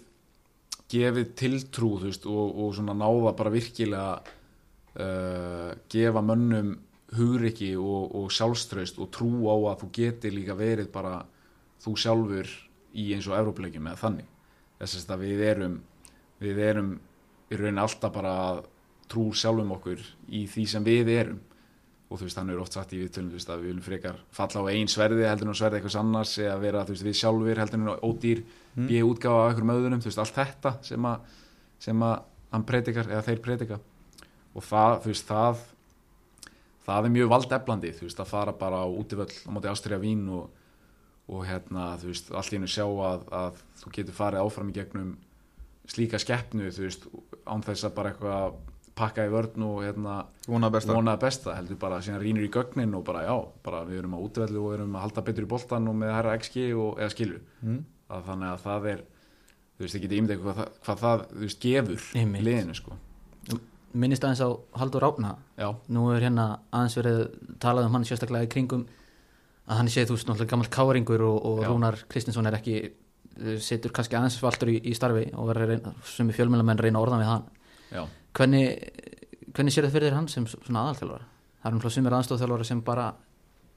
gefið tiltrú veist, og, og svona náða bara virkilega uh, gefa mönnum hugriki og, og sjálfströst og trú á að þú geti líka verið bara þú sjálfur í eins og Evrópuleikjum eða þannig. Þess að við erum við erum í rauninni alltaf bara að trú sjálfum okkur í því sem við erum. Og þú veist, hann er oft sagt í viðtölum þú veist, að við viljum frekar falla á einn sverði heldur en á sverði eitthvað annars eða vera þú veist, við sjálfur heldur en á ódýr mm. býja útgáfa af einhverjum öðrum, þú veist, allt þetta sem að, sem að hann predikar eða þeir predika. Og það, þú veist, það það er mjög valdeflandi, þú veist, að fara bara á útivöll á móti Ástriða Vín og, og hérna, þú veist, allt í hennu sjá að, að þú getur farið áfram í gegnum slíka skeppnu, þú veist, án þess að bara eitthvað pakka í vörn og hérna Vonaði besta. vonaði besta, heldur bara síðan rínur í gögnin og bara já, bara við erum á útvelli og erum að halda betur í boltan og með herra XG og eða skilju, mm. að þannig að það er þú veist, ég geti ímyndið hvað, það- hvað það veist, gefur liðinu sko minnist aðeins á Haldur Ráfna já, nú er hérna aðeins verið talað um hann sérstaklega í kringum að hann sé þú veist náttúrulega gammal káringur og, og. Rúnar Kristinsson er ekki uh, situr kannski aðeins valtur í, í starfi og reyna, sem í fjölmjölamenn reyna að orða við hann. Já, hvernig, hvernig sér það fyrir þér hann sem svona aðalþjálfara? Það er náttúrulega sumir aðstofþjálfara sem bara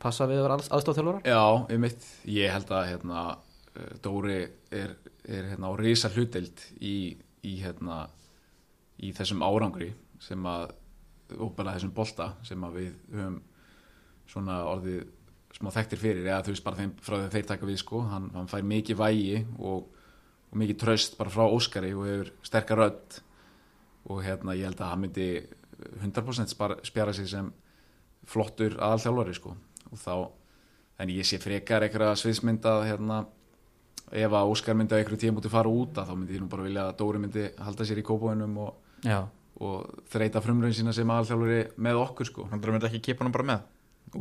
passa við að vera aðstofþjálfara já, um mitt ég held að hérna eh, Dóri er, er hérna á risa hluteld í, í hérna í þessum árangri sem að og bara þessum bolta sem að við höfum svona orðið smá þekktir fyrir, eða þú veist bara þeim, frá að þeir taka við sko, hann, hann fær mikið vægi og, og mikið tröst bara frá Óskari og hefur sterkar rödd. Og hérna ég held að hann myndi 100% spara, spjara sig sem flottur aðalþjálfari sko. Og þá, en ég sé frekar eitthvað sviðsmyndað hérna ef að Óskar myndi að einhverju tíma múti fara út að þá myndi ég nú bara vilja að Dóri myndi halda sér í kópóinum og, já, og þreita frumröðin sína sem aðalþjálfari með okkur sko. Hann myndi ekki kipa hann bara með?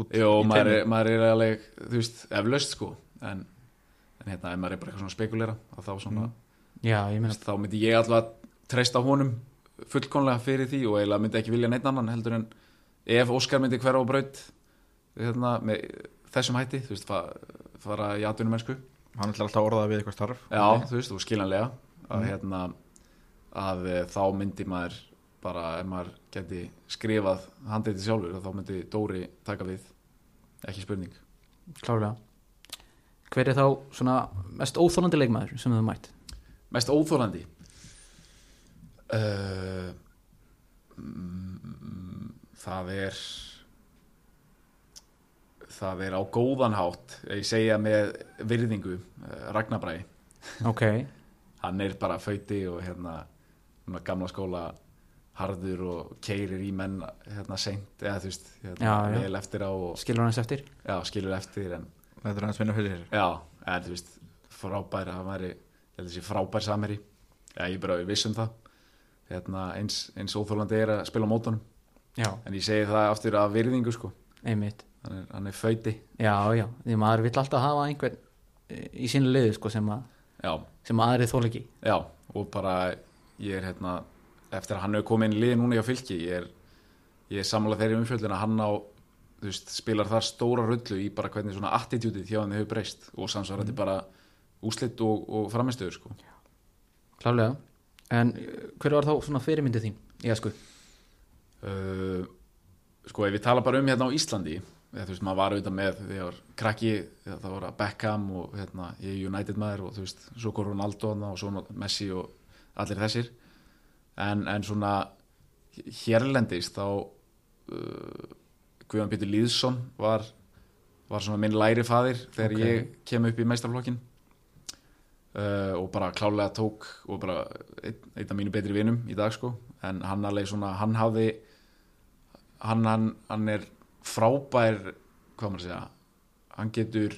Út Jó, í maður er, maður er alveg, þú veist, eflaust sko. En, en hérna, ef maður er bara eitthvað svona spekulera að þá svona, já, ég meina þá myndi ég alltaf treysta honum fullkonlega fyrir því og eiginlega myndi ekki vilja neitt annan heldur en ef Óskar myndi hverfa á braut hérna, með þessum hætti, þú veist, fa- fara í atvinnum mennsku Hann ætlar alltaf að orða það við eitthvað starf. Já, þú veist, og skiljanlega að Mm. hérna að e, þá myndi maður bara ef maður geti skrifað handreiti sjálfur þá myndi Dóri taka við. Ekki spurning. Klárlega. Hver er þá svona mest óþólandi leikmaður sem þau mætt? Mest óþólandi uh, mm, Það er það er á góðan hátt ég segja með virðingu uh, Ragnarbræði ok, hann er bara föyti og hérna svona gamla skóla harður og keirir í menn hérna seint eða þú veist hérna, Já, já. vel eftir á og skilur hann eftir? Já, skilur eftir en Þetta er hans vinna fyrir já, en þú veist frábær, hann væri held að sé frábær sameri já, ég er bara viss um það. Hérna, eins, eins óþólandi er að spila á mótunum. Já, en ég segi það aftur af virðingu sko. Einmitt. Hann er, hann er föyti já, já, því maður vill alltaf hafa einhvern eh, í sínu liðu sko sem að já, sem að aðrið þól ekki. Já, og bara ég er hérna, eftir að hann hefur komið inn í liði núna hjá fylki, ég er, ég er sammála þeirri umfjöldin að hann á veist, spilar þar stóra rullu í bara hvernig svona attitútið hjá hann hefur breyst og samsvarandi bara úslit og, og framistöður sko. klálega en eh, hver var þá svona fyrirmyndið þín í æsku? Uh, sko, ef við tala bara um hérna á Íslandi, þú veist, maður var auðvitað með þegar ég var krakki, það var að Beckham og hérna, ég er United maður og þú veist, svo kom Ronaldo og svo Messi og allir þessir. En, en svona hérlendist þá uh, Guðan Pétur Lýðsson var, var svona minn læri faðir þegar Ok. ég kem upp í meistarflokkin uh, og bara klálega tók og bara einn, einn af mínu betri vinum í dag sko. En hann alveg svona, hann hafði hann, hann, hann er frábær hvað maður að segja hann getur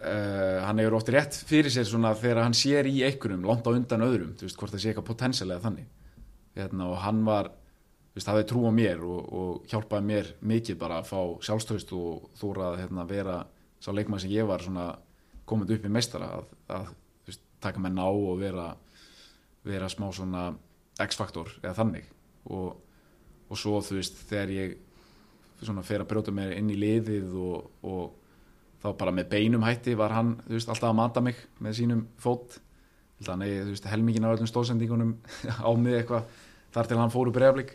uh, hann hefur oft rétt fyrir sér svona þegar hann sér í einhverjum langt á undan öðrum, þú veist hvort það sé eitthvað potensialega þannig. Hérna, og hann var þú veist, hafði trú á mér og, og hjálpaði mér mikið bara að fá sjálfstöðst og þóra að hérna, vera sá leikmann sem ég var svona komandi upp í meistara að, að veist, taka með ná og vera, vera smá svona X-faktor eða þannig. Og, og svo þú veist þegar ég svona fer að brjóta mér inn í liðið og, og þá bara með beinum hætti var hann veist alltaf að mata mig með sínum fót. Veist, helmingin af öllum stóðsendingunum á mig eitthvað þar til hann fór úr breyflik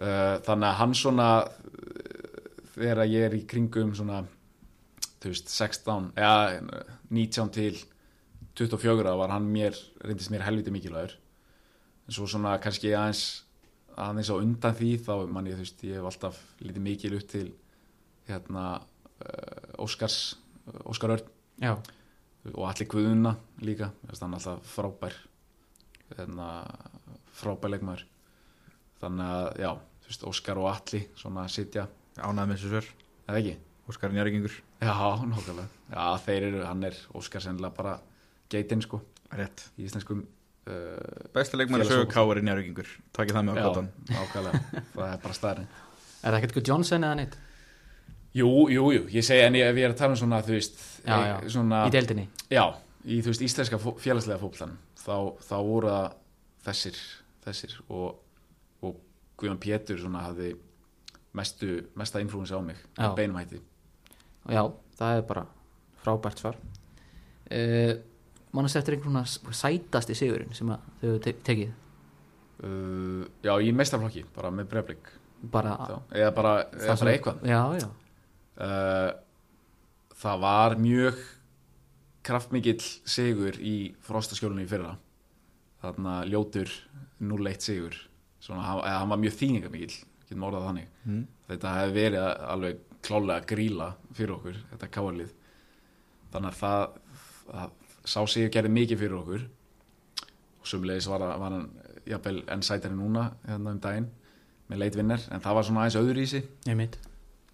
uh, þannig að hann svona þegar ég er í kringum svona veist, 16 eða 19 til 24 var hann mér, reyndist mér helviti mikilvægur. En svo svona kannski aðeins aðeins á undan því þá man ég, þú veist, ég hef alltaf lítið mikil upp til hérna Óskars Óskar Örn. Já, og allir Guðuna líka. Mér finnst hann alltaf frábær hérna, frábær leikmaður. Þannig að já, þú veist, Óskar og Alli svona sitja, ánæði með þessu svör. Eða ekki? Óskar Njörgingur, Já, nokkulega Já, þeir eru, hann er Óskar sennilega bara geitinn sko, rétt. í íslenskum uh, Besta leikmæri sögu Félagsfótbolta. Káar í Njörgingur Takk það með nákvæmlega. Það er bara staðarinn er það ekkert eitthvað Johnson eða neitt Jú, jú, jú, ég segi en ég, ég er að tala um svona, þú veist Já, eh, já. svona, í deildinni. Já, í þú veist íslenska fó- félagslega fótboltan þá, þá voru það þessir, þessir og, og Guðjón Pétur svona hafði mestu, mesta influensi á mig Já. beinum hætti. Já, það er bara frábært svar. Uh, mannast eftir einhvern svona sætasti sigurinn sem þau te tekið? Uh, Já, í meistarflokki, bara með breyflik bara eða bara, eða bara eitthvað. Já, já, uh, Það var mjög kraftmikill sigur í frostaskjólunni í fyrra. Þarna ljótur 0-1 sigur. Svona, hann- var mjög þýningamikill getum orðað þannig. Mm. þetta hefði verið alveg klálega gríla fyrir okkur, þetta káarlið þannig að það, það sá sig gerði mikið fyrir okkur. Og sumlegis var, var hann jafnvel enn sætari núna hérna um daginn með leitvinner, en það var svona aðeins öðruvísi. Ég mitt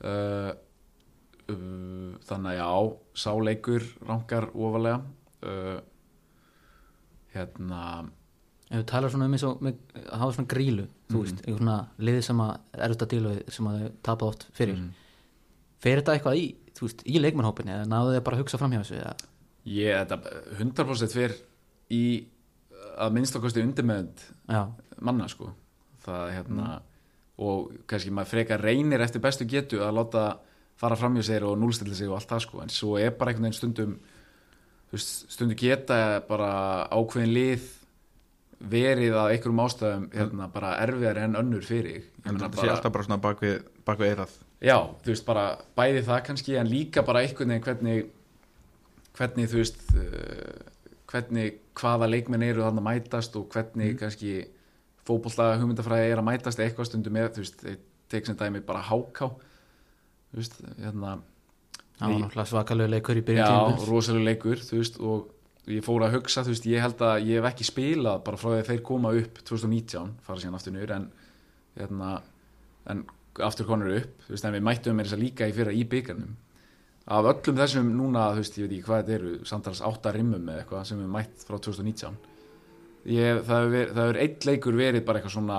uh, uh, þannig að já sá leikur rankar ofalega uh, hérna ef við talar svona um eins og hafa svona grílu þú Mhm. veist, einhver svona liði sem að er auðvitað díla við sem að þau tapa oft fyrir. Mm, fer þetta eitthvað í, þú veist, í leikmannhópinni eða náðu þið bara að hugsa fram hjá þessu eða? ég, þetta 100% fyrir í að minnst okkosti undirmeðnd já, manna sko. Það hérna og kannski maður frekar reynir eftir bestu getu að láta fara fram hjá sér og núlstilla sig og allt það sko. En svo er bara einhvern veginn stundum stundum geta bara ákveðin lið verið að einhverjum ástæðum hérna, bara erfiðar en önnur fyrir. En þetta sé alltaf bara svona bak við, bak eirað Já, þú veist, bara bæði það kannski en líka bara einhvern veginn hvernig hvernig þú veist uh, hvernig hvaða leikmenn eru þarna að mætast og hvernig kannski fótbolltaga hugmyndafræði er að mætast eitthvað stundum með, þú veist, tek sem dæmi bara háká þú veist, hérna það var náttúrulega svakalegu leikur í byrjun já, tímabils. rosalega leikur, þú veist og ég fór að hugsa, þú veist, ég held að ég hef ekki spilað bara frá því að þeir koma upp 2019, fara síðan aftur niður en hérna, en aftur konur upp, þú veist, en við mættum með þess að líka í fyrra í byggarnum af öllum þessum núna, þú veist, ég veit ekki hvað þetta eru samtals átta rimmum eða eitthvað sem við mætt frá 2019 ég, það hefur eitt leikur verið bara eitthvað svona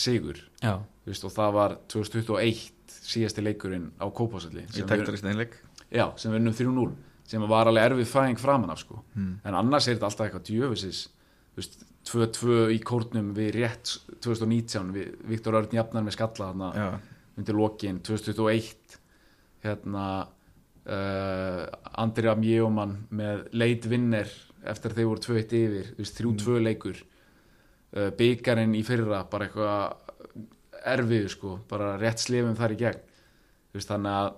sigur, já, þú veist, og það var 2021 síðasti leikurinn á Kópásalli Í tektarist einleik? Já, sem við unnum 3-0 sem var alveg erfið fæðing framan af sko. Hmm. en annars er þetta alltaf eitthvað veist, 2-2 í kórnum við rétt 2019 við Viktor Örn jafnar með skalla þarna Já, undir lokin 2021 hérna uh, Andrea Mjöumann með leit vinner eftir að þeir voru 2-1 yfir þú veist, 3-2 leikur uh, byggarinn í fyrra bara eitthvað erfið sko, bara rétt slefum þar í gegn. Veist, þannig að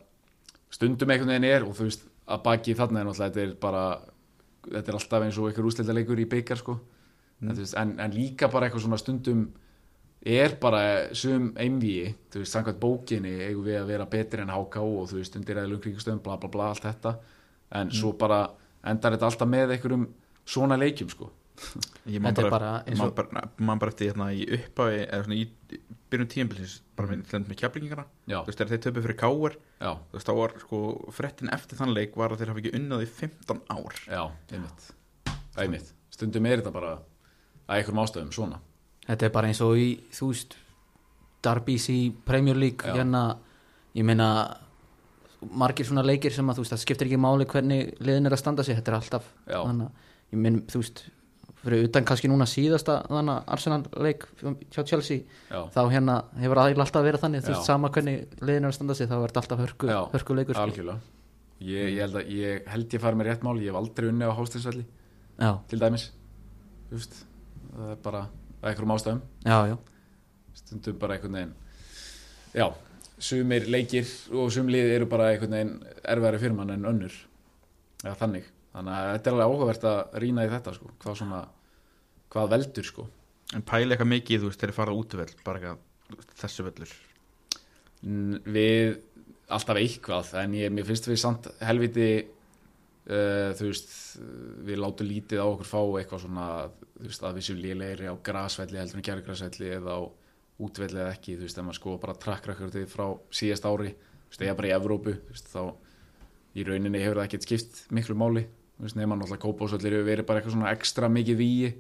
stundum einhvern veginn er og þú veist að baki þarna er náttúrulega þetta er bara þetta er alltaf eins og einhver úsleita leikur í byggar sko. Veist, en, en líka bara eitthvað svona stundum er bara sum einvíi, þú veist, samkvæmt bókinni eigum við að vera betri en HK og þú veist, undir eðlum kringustöðum, bla bla bla, allt þetta. En svo bara endar þetta alltaf með einhverjum svona leikjum, sko man bara, bara eins man og- bara, man bara eftir hérna í upphafi eða svona í byrjun tíðanbilsins bara með, mm. með kjaflingingana Já, þú veist, þegar þeir töpu fyrir káar já, þú veist, þá var sko frettin eftir þann leik var að þeir hafa ekki unnað í 15 ár. Já, einmitt. Einmitt, stundum er þetta bara að einhverjum ástöðum svona. Þetta er bara eins og í þú veist Darby's í Premier League Já. hérna, ég meina margir svona leikir sem að þú veist það skiptir ekki máli hvernig liðin er að standa sig þetta er alltaf þannig að ég minn þú veist fyrir utan kannski núna síðasta þannig að Arsenal leik hjá Chelsea já, þá hérna hefur eiginlega alltaf verið þannig þú veist sama hvernig liðin er að standa sig þá er þetta alltaf hörku, hörku leikur algjörlega. Ég, ég, held að, ég held ég fari með rétt mál ég hef aldrei unni á hástinsvelli til dæmis. Veist, það er bara einhverjum ástæðum. Já, já, stundum bara einhvern veginn já, sumir leikir og sum lið eru bara einhvern veginn erfæri fyrir mann en önnur. Eða þannig, þannig að þetta er alveg áhugavert að rýna í þetta sko, hvað svona hvað veldur sko. En pæli eitthvað mikið, þú veist, þeir fara útvöld bara eitthvað, þú veist, þessu völlur. N- við alltaf eitthvað en ég, mér finnst við samt helviti uh, þú veist við látum lítið á okkur fá eitthvað svona þú veist að við séum lélegri á grasvelli heldur en kjærgrasvelli eða á útvelli eða ekki, þú veist, ef maður sko bara trakkrakörði frá síðast ári þú veist, eða bara í Evrópu, þú veist, þá í rauninni hefur það ekkert skipt miklu máli þú veist, nema náttúrulega kópásvellir hefur verið bara eitthvað svona ekstra mikið víi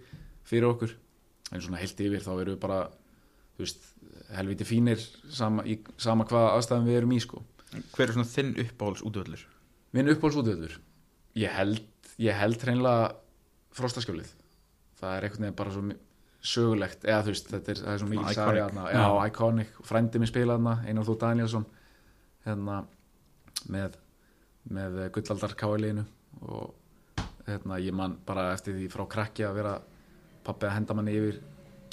fyrir okkur. En svona heilt yfir þá erum við bara veist, helviti fínir sama, í, sama hvað aðstæðum við erum í sko. Hver er svona þinn uppáhalds útvöllur? minn uppáhaldsútvöldur ég held, ég held hreinlega frostaskjólið. Það er einhvern veginn bara svo sögulegt eða þú veist, þetta er, er svo mikið þarna. já, iconic, frændi minn spilaði þarna Einar Þú Danielsson hérna með, með gullaldar káiliðinu og hérna ég man bara eftir því frá krakki að vera pappi að henda manni yfir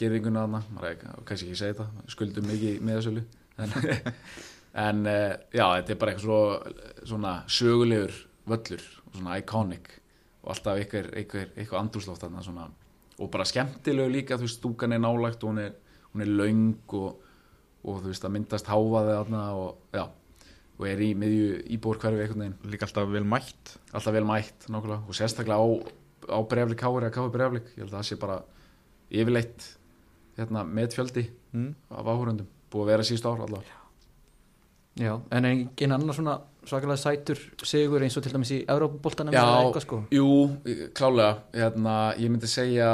gerðinguna er ekki, kannski ekki segja þetta skuldum mikið með þessu en, en eh, já, þetta er bara eitthvað svo, svona sögulegur völlur, svona iconic og alltaf einhver, einhver, eitthvað andrúsloft þarna svona, og bara skemmtilegu líka þú veist, stúkan er nálægt og hún er, hún er löng og, og þú veist, það myndast háfaði þarna og já, og er í miðju einhvern veginn, Líka alltaf vel mætt. Alltaf vel mætt nákvæmlega, og sérstaklega á, á breflik káir eða káir breflik, ég held að það sé bara yfirleitt hérna, með fjöldi mm. af áhörundum, búið að vera síðust ár allavega. Já. En engin annar svona svakalega sætur sigur eins og til dæmis í Európa-boltanum Já, eða eitthvað sko? jú, klálega. Hérna, ég myndi segja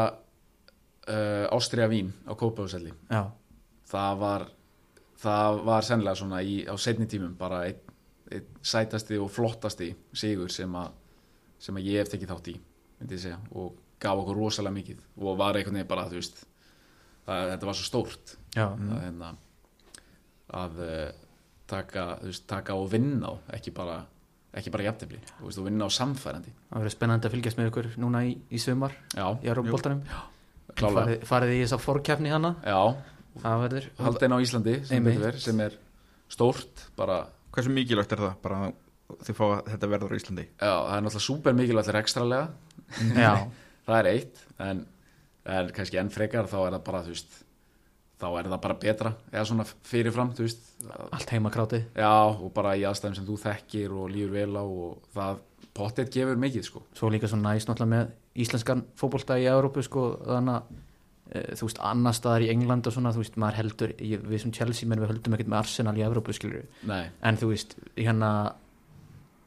uh, Ástriða Vín á Kópavöðselli já, það var það var sennilega svona í, á setni tímum bara einn ein sætasti og flottasti sigur sem að sem að ég hef tekið þátt í myndi ég segja og gaf okkur rosalega mikið og var einhvern veginn bara, þú veist það, þetta var svo stórt. Að, hérna, að uh, taka, veist, taka og vinna á ekki bara, ekki bara jafntefli þú veist, og vinna á samfærandi. Það verður spennandi að fylgjast með ykkur núna í, í sumar já, í klálega. Farið, farið í þess að fórkefni hana það haldin á Íslandi sem, fer, sem er stórt bara, Hversu mikilvægt er það bara að þið fá að þetta verður á Íslandi? já, það er náttúrulega súper mikilvægt rekstralega, já, það er eitt en, en kannski enn frekar þá er það bara, þú veist þá er það bara betra, eða svona fyrirfram veist, allt heimakrátið. Já, og bara í aðstæðum sem þú þekkir og lífur vel á og það pottet gefur mikið, sko. Svo líka svo næst náttúrulega með íslenskan fótbolta í Európu sko þannig að e, þú veist annar staðar í England og svona þú veist maður heldur ég, við sem Chelsea menn við höldum ekkert með Arsenal í Európu skilur nei, en þú veist hérna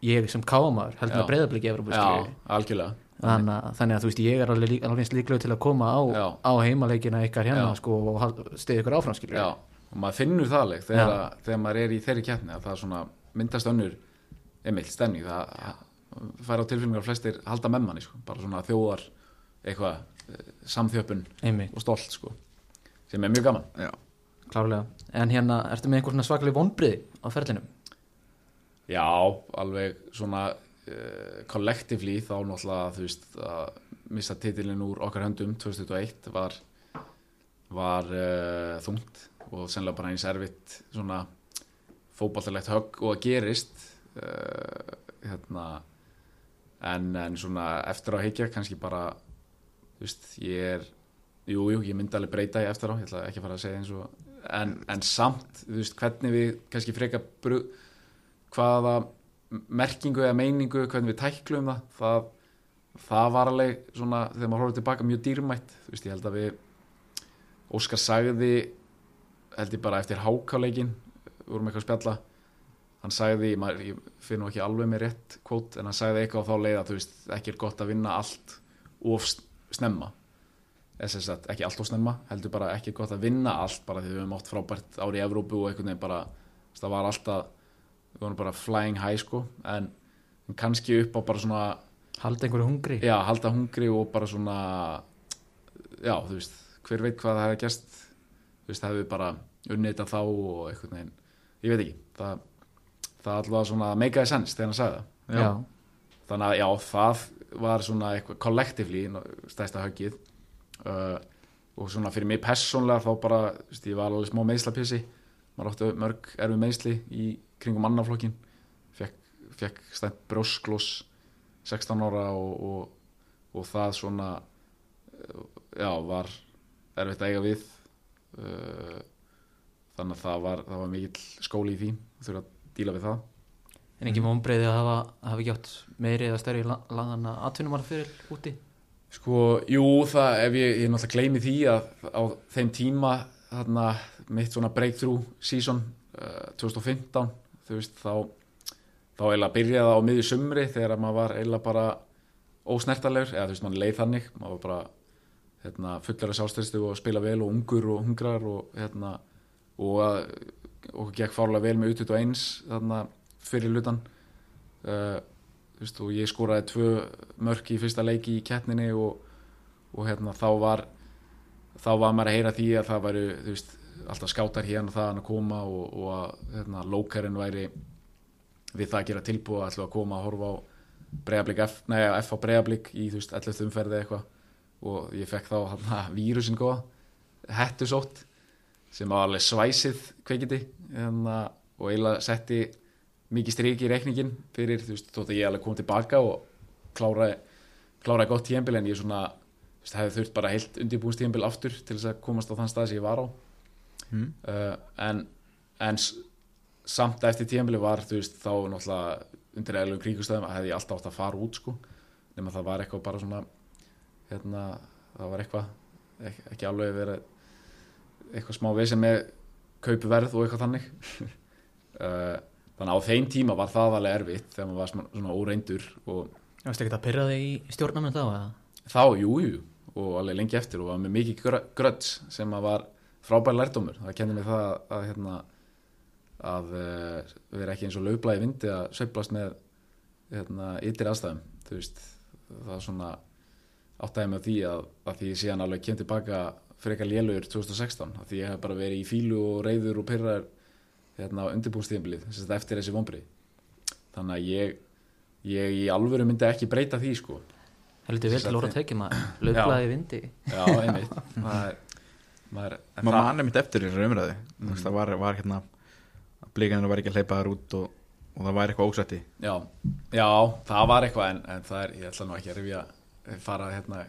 ég sem káamaður heldur Já. með breyðabliki í Európu já, skilur algjörlega þannig, þannig að þú veist ég er alveg, alveg eins líklegur til að koma á, á heimaleikina ykkar hérna sko og stiði ykkur áfram skilur Já, og maður finnur það alveg þegar, að, þegar maður er í þeirri keppni að það er svona myndast önnur emill stemning það fær á tilfinningar að flestir halda með manni sko. bara svona þjóðar eitthvað eh, samþjöppun einmitt, og stolt sko. sem er mjög gaman Já. klárlega en hérna, ertu með einhver svona svaklega vonbriði á ferlinum? Já, alveg svona uh, collectively þá náttúrulega þú veist að missa titilin úr okkar höndum 2001 var var uh, þungt og sennilega bara eins erfitt svona fótballtalegt högg og að gerist uh, hérna en, en svona eftir á higgja kannski bara þú veist, ég er jú, jú, ég myndi alveg breyta ég eftir á, ég ætla ekki að fara að segja eins og en, en samt, þú veist, hvernig við kannski freka bru, hvaða merkingu eða meiningu hvernig við tæklum það það, það var alveg svona þegar maður horfður tilbaka mjög dýrmætt. Þú veist, ég held að við Óskar sagði held ég bara eftir hákáleikin vorum eitthvað að spjalla hann sagði, maður, ég finn nú ekki alveg með rétt kvót, en hann sagði eitthvað á þá leið að þú veist, ekki er gott að vinna allt of snemma. Sagt, ekki allt of snemma heldur bara ekki gott að vinna allt bara því við höfum átt frábært ári í Evrópu og einhvern veginn bara það var alltaf við vorum bara flying high sko en, en kannski upp á bara svona halda einhverju hungri. Já, halda hungri og bara svona já, þú veist, hver veit hvað það hefði gæst þú veist, hefði bara unnið þetta þá og eitthvað neginn ég veit ekki, það, það alltaf svona meikaði sens þegar hann sagði það. Já. þannig að já, það var svona eitthvað kollektivlí stæsta höggið uh, og svona fyrir mig persónlega þá bara, þú veist, ég var alveg smá meðslapissi maður átti mörg erfið meðsli í kringum mannaflokkin fekk, fekk stænt brjósklós 16 ára og, og, og það svona já, var erfitt að eiga við. Uh, þannig að það var, það var mikill skóli í því þurfa að díla við það. En ekki vonbreiði að hafa, hafa ekki átt meiri eða stærri laðana atvinnumar fyrir úti? Sko, jú, það, ef ég, ég náttúrulega gleymi því að á þeim tíma þarna, mitt svona breakthrough season uh, 2015 þú veist, þá þá eiginlega byrjaði á miðju sumri þegar maður var eiginlega bara ósnertalegur, eða þú veist, mann leið þannig maður var bara hérna, fullera sjálfstæðstu og spila vel og ungur og hungrar og hérna og að, og gekk fárlega vel með utut og eins þarna fyrir lutan uh, þú veist, og ég skoraði tvö mörk í fyrsta leiki í keppninni og, og hérna þá var þá var maður að heyra því að það væri þú veist, alltaf skátar hérna það að koma og, og að hérna, lókarinn væri við það að gera tilbúið að að koma að horfa á Breiðablík F, nei, F á Breiðablík í þú veist, 11. umferði eitthvað og ég fekk þá hérna vírusin góða hettusótt sem var alveg svæsið kveikindi hérna, og eiginlega setti mikið strik í reikningin fyrir þú veist, þótt að ég alveg kom tilbaka og kláraði, kláraði gott tíembil en ég svona, þú veist, hefði þurft bara heilt undirbúins tíembil aftur til þess að komast á þann stað sem ég var á mm. uh, en, en samt eftir tíembili var þú veist, þá náttúrulega undir eðlum kringustæðum að hefði ég alltaf átt að fara út sko, nema það var eitthvað bara svona hérna, það var eitthvað ekki, ekki alveg verið eitthvað smá vesen með kaupuverð og eitthvað þannig uh, þannig að á þeim tíma var það alveg erfitt þegar maður var svona, svona óreindur og Þú veist ekki að pyrra þig í stjórnamenn þá eða? þá, jú, jú, og alveg lengi eftir og var með mikið grö- gröts sem að var frábær lærdómur, það kenni mig það að, að hérna að uh, vera ekki eins og laublaði vindi að sveiflast með hérna, yttir aðstæðum veist, það er svona áttæði með því að, að því ég síðan alveg kem tilbaka frekar lélugur 2016, að því ég hef bara verið í fílu og reyður og pyrrar hérna á að eftir þessi vombrið þannig að ég ég í alvöru myndi ekki breyta því sko. Heldur vel Þess að til orða tekið maður. Laufblaði vindi. Já, einmitt. Það er maður, er mitt eftir í þessu umræði mm. það var, var hérna að blíkanir var ekki að hleypa þar út og, og það væri eitthvað ósætti. Já, já, það var eitthvað en, en það er, ég ætla nú ekki að rifja fara hérna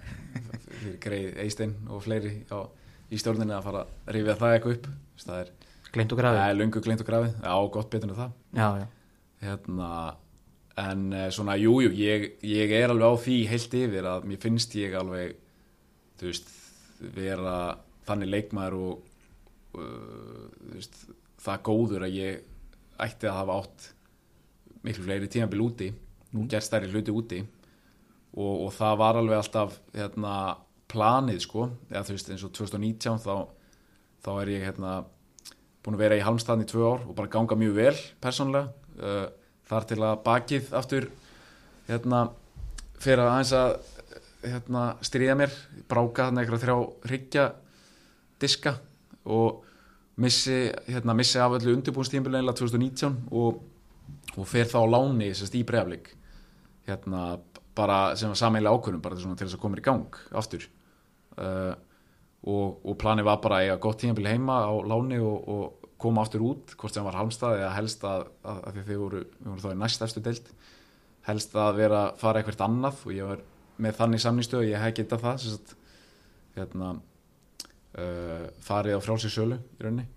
fyrir greið Eistein og fleiri á, í stjórninni að fara að rifja það eitthvað upp. Það er, Gleint og það grafið er lungu gleynt og grafið. Já, gott betur en það. Já, já. Hérna, en eh, svona, jújú, jú, ég, ég er alveg á því heilt yfir að mér finnst ég alveg þú veist, vera þannig leikmaður og uh, veist, það góður að ég ætti að hafa átt miklu fleiri tímabil úti og gert stærri hluti úti. Og, og það var alveg alltaf hérna, planið sko. Eða þú veist eins og 2019 þá, þá er ég hérna búin að vera í halmstaðin í tvö ár og bara ganga mjög vel persónlega uh, þar til að bakið aftur hérna fyrir að aðeins að hérna, stríða mér bráka þarna eitthvað þrjá hryggja diska og missi, hérna, missi af öllu undirbúinstímbilega 2019 og, og fer þá láni sérst, í bregaflik hérna, bara sem var sameiginlega ákvörðum bara til, þess að koma í gang aftur. Uh, og, og planið var bara að eiga gott tímabil heima á láni og, og koma aftur út hvort sem var halmstað eða helst að, að, að þið voru, voru þá í næst eftir deild helst að vera að fara eitthvað annað og ég var með þannig samningstöð ég hef getað það sagt, hérna, uh, farið á frjálsins sölu í rauninni.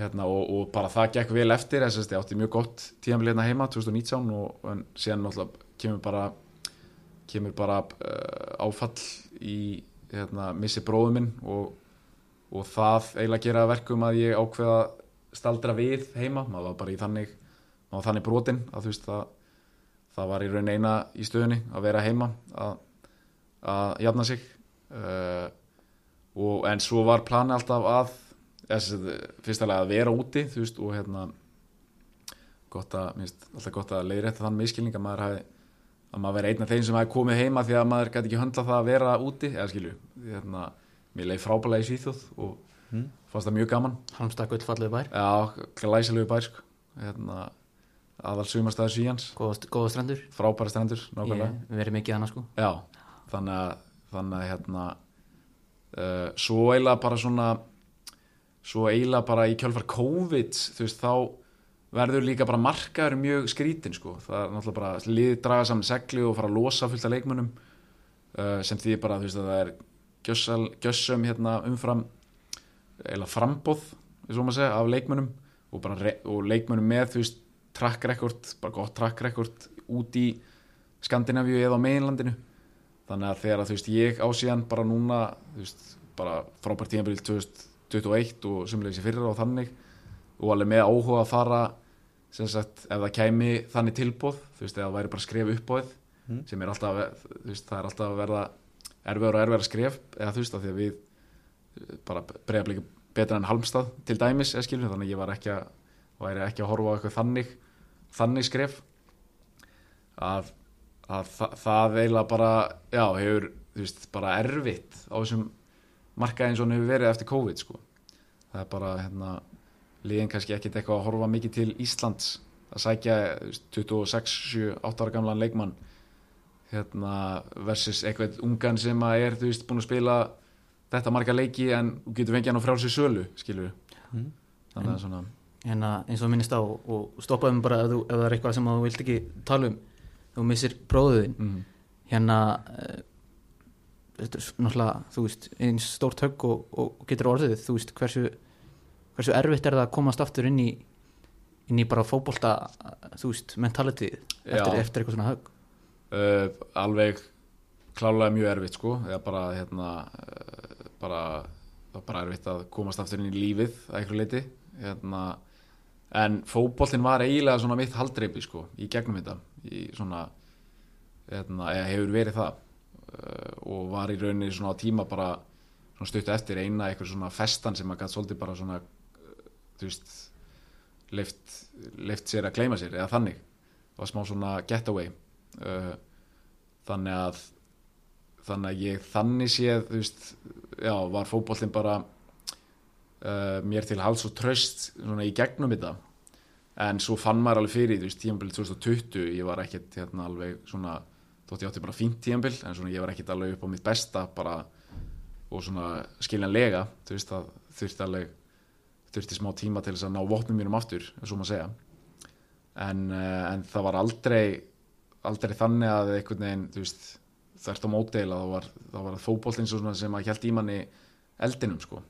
Hérna, og, og bara það gekk vel eftir þess að ég átti mjög gott tíðanbili hérna heima 2019 og síðan náttúrulega kemur bara kemur bara uh, áfall í hérna, missi bróðu minn og, og það eiginlega gera að verkum að ég ákveða að staldra við heima. Maður var bara í þannig þannig brotin að þú veist það það var í raun eina í stöðunni að vera heima að, að jafna sig. Uh, og, en svo var plani alltaf að fyrstulega að vera úti þú veist, og, hérna, gott að, mér finnst alltaf gott að leiðrétta þann miskilning að maður hafi að maður veri einn af þeim sem hafi komið heima því að maður gæti ekki höndla það að vera úti eða skilju, hérna mér leið frábælega í Svíþjóð og Mm. fannst það mjög gaman. Halmstad gullfallegu bær, já, glæsilegu bær sko hérna, aðal sumastæður Svíjans góða, strendur. Frábæra strendur, nákvæmlega. Ég verið mikið hana sko. Já, að, þannig að hérna, uh, svo eiginlega bara svona, svo eiginlega bara í kjölfar COVID, þú veist, þá verður líka bara markaður mjög skrítin, sko. Það er náttúrulega bara lið draga saman segli og fara að losa fullt af leikmunum uh, sem því bara, þú veist, að það er gjössal, gjössum hérna umfram, eiginlega frambóð, segja, af leikmunum og, og leikmunum með, þú veist, track record, bara gott track record út í Skandinavíu eða á meginlandinu þannig að þegar að þú veist ég á síðan bara núna þú veist bara frábært tíðanbyrjul 2021 og sumulegis í fyrra og þannig og alveg með áhuga að fara sem sagt ef það kæmi þannig tilbóð þú veist eða það væri bara skref uppbóð Mm. sem er alltaf veist það er alltaf að verða erfiður og erfiður skref eða þú veist að því að við eh, bara breyða betra en halmstað til dæmis eða skilur þannig að ég var ekki að væri ekki að horfa á eitthvað þannig þannig skref að, að þa það eiginlega bara já, hefur, þú veist, bara erfitt á þessum markaði eins og hann hefur verið eftir COVID, sko. Það er bara, hérna, liðin kannski ekkit eitthvað að horfa mikið til Íslands að sækja þú veist, 26, 7, 8 ára gamlan leikmann hérna, versus eitthvað ungan sem að er, þú veist, búin að spila þetta marga leiki en getur fengið hann á frálsi sölu, skilur Mm. þannig að svona hérna eins og minnist á og stoppaði mig bara ef, þú, ef það er eitthvað sem þú vilt ekki tala um þú missir bróðuðin mm, hérna uh, þetta er náttúrulega þú veist eins stórt högg og, og getur orðið. Þú veist hversu, hversu erfitt er það að komast aftur inn í inn í bara fótbolta þú veist mentality eftir, eftir eitthvað svona högg? Uh, alveg klálega mjög erfitt sko. Eða bara hérna uh, bara, það var bara erfitt að komast aftur inn í lífið að einhverju leiti hérna, en fótboltinn var eiginlega svona mitt haldreipi sko í gegnum þetta í svona hérna, eða hefur verið það uh, og var í rauninni svona á tíma bara svona stuttu eftir eina eitthvað svona festan sem að gæti svolítið bara svona uh, þú veist leift, leift sér að gleyma sér eða þannig, það var smá svona getaway uh, þannig að þannig að ég þannig séð þú veist, já, var fótbollin bara mér til hals og tröst svona í gegnum þetta en svo fann maður alveg fyrir þú veist, tímabilið 2020, ég var ekkert hérna alveg svona, þótt ég átti bara fínt tímabil en svona ég var ekkert alveg upp á mitt besta bara, og svona skiljanlega, þú veist, það þurfti alveg þurfti smá tíma til þess að ná vopnum mínum aftur, og maður segja. En, uh, en það var aldrei aldrei þannig að einhvern veginn, þú veist, þvert á móteila þá var, það fótboltinn svo svona sem að hjælt í manni eldinum sko.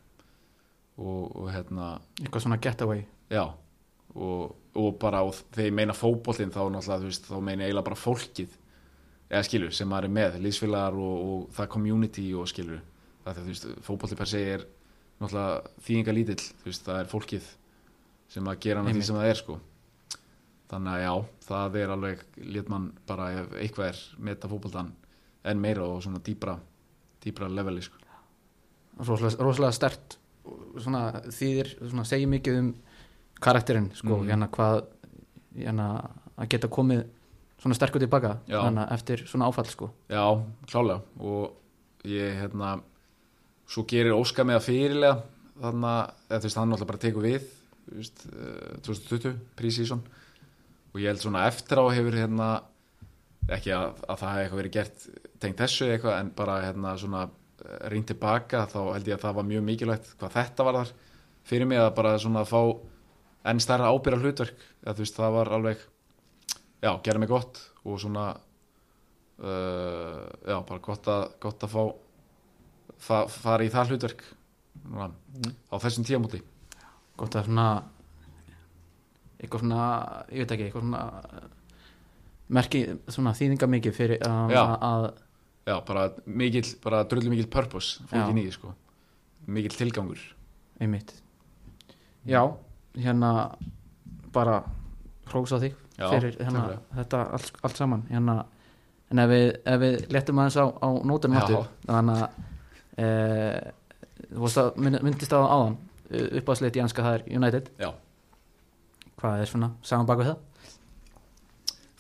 Og, og hérna, eitthvað svona getaway. Já og, og bara, og þegar ég meina fótboltinn þá náttúrulega, þú veist, þá meina ég eiginlega bara fólkið eða skilur, sem maður er með liðsfélagar og, og það community og skilur, það er þú veist, fótbolti per se er náttúrulega þýðinga lítill, þú veist, það er fólkið sem að gera að því sem það er sko. Þannig að já, það er alveg lét mann bara ef eitthvað er meta fótboltan en meira og svona dýbra dýbra leveli sko. Rosalega, rosalega stert svona þýðir, svona segir mikið um karakterinn, sko, Mhm. hérna hvað hérna að geta komið svona sterkur tilbaka hérna, eftir svona áfall, sko. Já, klálega. Og ég hérna svo gerir Óskar með að fyrirlega þannig að þú veist, hann bara tekur við eh, 2020, pre-season. Og ég held svona eftir á hefur hérna ekki að, að það hefði eitthvað verið gert tengt þessu eitthvað en bara hérna svona reynd tilbaka þá held ég að það var mjög mikilvægt hvað þetta var þar fyrir mig að bara svona fá enn stærra ábyrra hlutverk að þú veist það var alveg já, gera mig gott og svona uh, já, bara gott að, gott að fá fa, fara í það hlutverk Núna, á þessum tíamúti gott að svona eitthvað svona, ég veit ekki eitthvað svona merki, svona þýðinga mikið fyrir um, að já, bara mikill, bara drullu mikill purpose fólkin Já. í því sko. Mikill tilgangur. Einmitt. Já, hérna bara hrósa þig Já, fyrir hérna, þetta allt, allt saman hérna, en ef við, ef við letum aðeins á, á nótunum Já. aftur þannig að e, þú veist að mynd- myndist á áðan uppáðsleitt í anska það er United. Já, hvað er svona, saman baka það?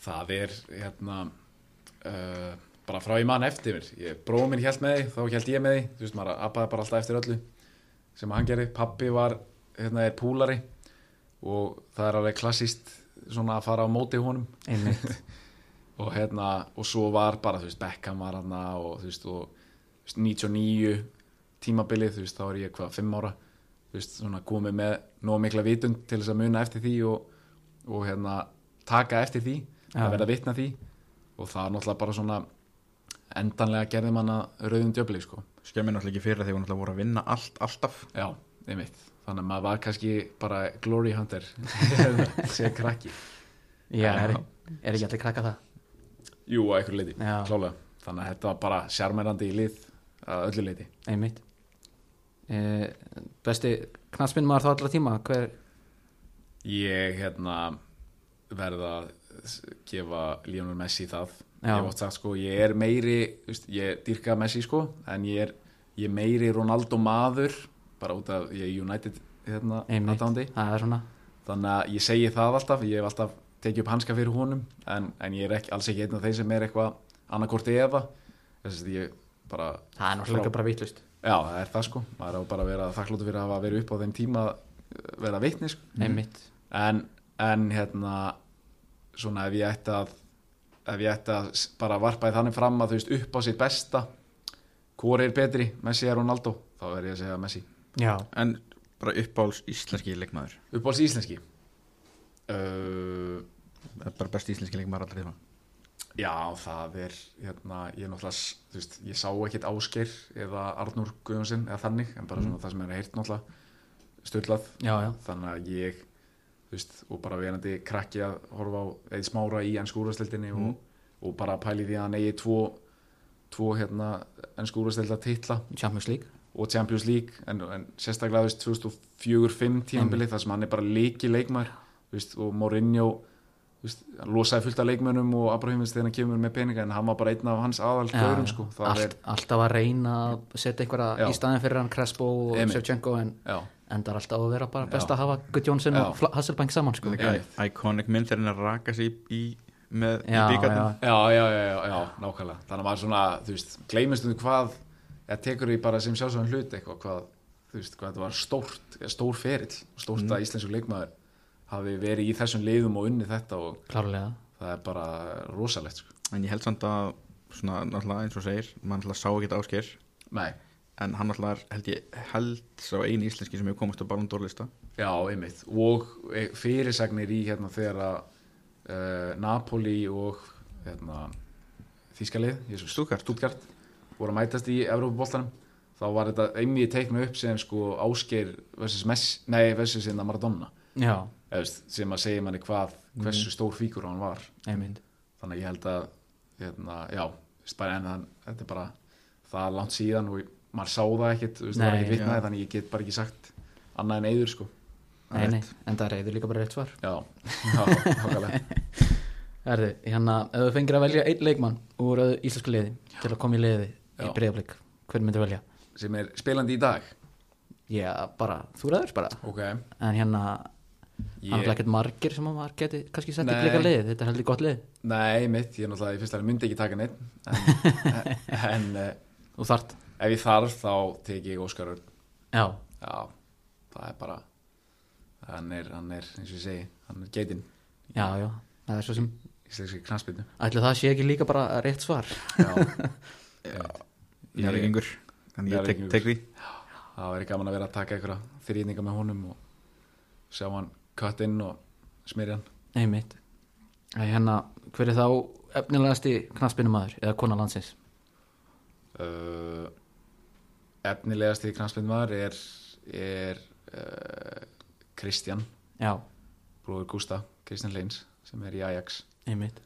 Það er hérna uh, bara frá ég mann eftir mér ég, bróðum minn held með því, þá held ég með því. Þú veist, maður appaði bara alltaf eftir öllu sem hann gerði, pappi var hérna er púlari og það er alveg klassíst svona að fara á móti honum. Einmitt. Og hérna, og svo var bara þú veist, Beckham var hann og þú veist, og þú veist, 99 tímabilið, þú veist, þá er ég hvað, 5 ára. Þú veist, svona komið með nóg mikla vitund til þess að muna eftir því og, og hérna, taka eftir því Já. að verða vitna því. Og það er náttúrulega bara svona endanlega gerði manna rauðum djöfli, sko. Skemmir náttúrulega ekki fyrir því hún náttúrulega voru að vinna allt, alltaf. Já, einmitt, þannig að maður var kannski bara glory hunter. Segja krakki. Já, er, er ekki allir krakka það? Jú, á einhverju leiti, klálega þannig að þetta var bara sjarmerandi í lið að öllu leiti Einmitt. Eh, Besti knaspinn maður þá allra tíma Hver, Ég hérna verða að gefa Lionel Messi það. Já. ég oft sagt sko, ég er meiri ég dyrka Messi sko en ég er, ég meiri Ronaldo maður bara út af er United hérna, er þannig að ég segi það alltaf ég hef alltaf tekið upp hanska fyrir honum en, en ég er ekki, alls ekki einn af þeim sem er eitthvað annarkort eða. Þess að ég bara Það er náttúrulega bara vitlust já, það er það sko, maður á bara að vera þakklótu fyrir að hafa verið upp á þeim tíma að vera vitni sko. Einmitt. En, en hérna svona ef ég ætti að ef ég ætti að bara varpa í þannig fram að þú veist upp á sitt besta hvor er betri, Messi er Ronaldo þá er ég að segja Messi Já, en bara uppáhalds íslenski leikmaður. Upp á íslenski? Uh, bara best íslenski leikmaður allra tíma. Já það er hérna, ég er náttúrulega veist, ég sá ekkit Ásgeir eða Arnúr Guðjónsson eða þannig en bara svona það sem er að heyrt náttúrulega já þannig að ég veist, og bara verandi krakki að horfa á eða smára í ennsku úrvastildinni og, og bara pæli því að hann eigi tvo, tvo hérna ennsku úrvastilda titla. Champions League og Champions League en, en sérstaklega þú veist 2004-05 tímabili þar sem hann er bara leiki leikmar veist, og Mourinho veist, losaði fullt af leikmönnum og Abrahamins þegar hann kemur með peninga en hann var bara einn af hans aðal Já, gaurum já. sko. það Allt, er, Alltaf að reyna að setja einhverja Já. í staðin fyrir hann Crespo og. Shevchenko en já, endar alltaf að vera bara best Já. að hafa Guð Jónsson Já. og Hasselbank saman sko. Iconic mynd þegar hann er raka sig í, í með bíkarnum já. já, já, já, já, já, nákvæmlega þannig að maður svona, þú veist, gleymist um hvað eða tekur því bara sem sjálfsögum hlut eitthvað, hvað, þú veist, hvað þetta var stórt stór ferill, stórt að íslensku leikmaður hafi verið í þessum liðum og unni þetta og Klárlega. það er bara rosalegt, sko. en ég held samt að svona náttúrulega eins og segir mann náttúrulega sá ekki ásker. Nei, en hann náttúrulega er, held ég held sá eini íslenski sem hefur komast á Ballon d'Or lista. Já, einmitt. Og e, fyrirsagnir í hérna þegar að uh, Napoli og hérna Þískalið, Stuttgart. Voru að mætast í Evrópuboltanum þá var þetta einmið teikna upp sem sko Ásgeir versus, Messi, nei, versus hérna Maradona. Já, eða, veist, sem að segja manni hvað hversu stór fíkur hann var. Einmitt. Þannig að ég held að hérna, já, veist, bara, en hann, þetta er bara það er langt síðan og maður sá það ekkit veist, það Nei, ekkit vitnaði þannig ég get bara ekki sagt annað en eyður sko. Nei, nei, en það reyður líka bara rétt svar. Já, já, nákvæmlega. Erðu, hérna, ef þú fengir að velja einn leikmann úr íslensku liði til að koma í liði í Já. breyðablík, hver myndir velja? sem er spilandi í dag? Já, bara, þú ræður bara. Ok, En hérna, hann er ég, ekkert margir sem að maður geti kannski sett í Nei. blika liði Þetta er heldur gott lið. Nei mitt ég er náttúrulega í fyrsta myndi ekki taka neitt en, en uh, Þú þart ef ég þarf þá teki ég Óskar Örn. Já, já, það er bara hann er, hann er, eins og ég segi hann er geitinn. Já, já, það er svo sem. Ætli það sé ekki líka bara rétt svar? Já, ég yngur þannig ég tek, tek því. Það væri gaman að vera að taka einhverja þrýninga með honum og sjá hann kött inn og smyrja hann. Einmitt. Hérna, hver er þá efnilegasti knaspinnumadur eða kona landsins? uh, efnilegasti knastbyrnmaður er, er uh, Kristján. Já, bróður Gústa, Kristján Leins sem er í Ajax. Einmitt.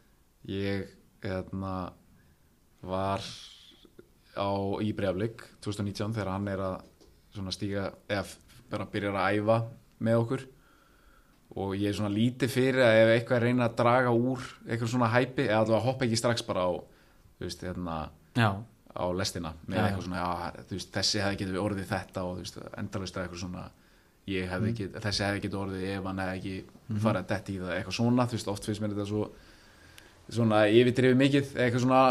Ég hérna, var á Íbreaflik 2019 þegar hann er að stíga eða bara byrjar að æfa með okkur. Og ég er svona lítið fyrir að ef eitthvað er reyna að draga úr eitthvað svona hæpi eða allavega hoppa ekki strax bara á þú veist, hérna, á lestina með Já, eitthvað svona, já, þú veist, þessi hefði getið orðið þetta og þú veist, endalust eitthvað svona hefði Mm. ekki, þessi hefði getið orðið ef hann hefði ekki farið að detti í það eitthvað svona, þú veist, oft finnst mér þetta svo svona yfirdrifið mikið eða eitthvað svona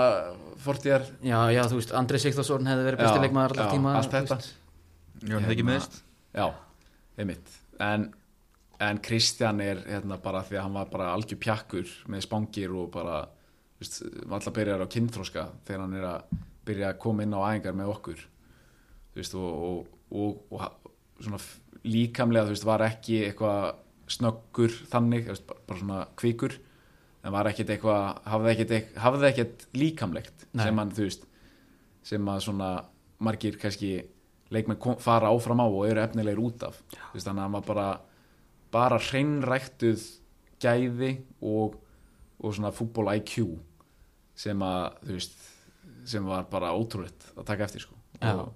fortíðar? Já, já, þú veist, Andri Sigþórsson hefði verið besti Já, leikmaður allar já, tíma allt þetta. Já, það ekki meðist Já, einmitt. En, en Kristján er hérna bara því að hann var bara algjör pjakkur með spangir og bara veist, alltaf byrjar á kynþróska þegar hann er að byrja að koma inn á æfingar með okkur. Veist, og, og, og, og svona líkamlega þú veist, var ekki eitthvað snöggur þannig, veist, bara- bara svona kvikur en var ekkit eitthvað hafði ekkit líkamlegt Nei. sem hann, þú veist sem að svona margir kannski leikmenn fara áfram á og eru efnilegir út af Þú veist, þannig að hann var bara bara hreinræktuð gæði og, og svona fútból IQ sem að þú veist sem var bara ótrúlegt að taka eftir sko. Já. og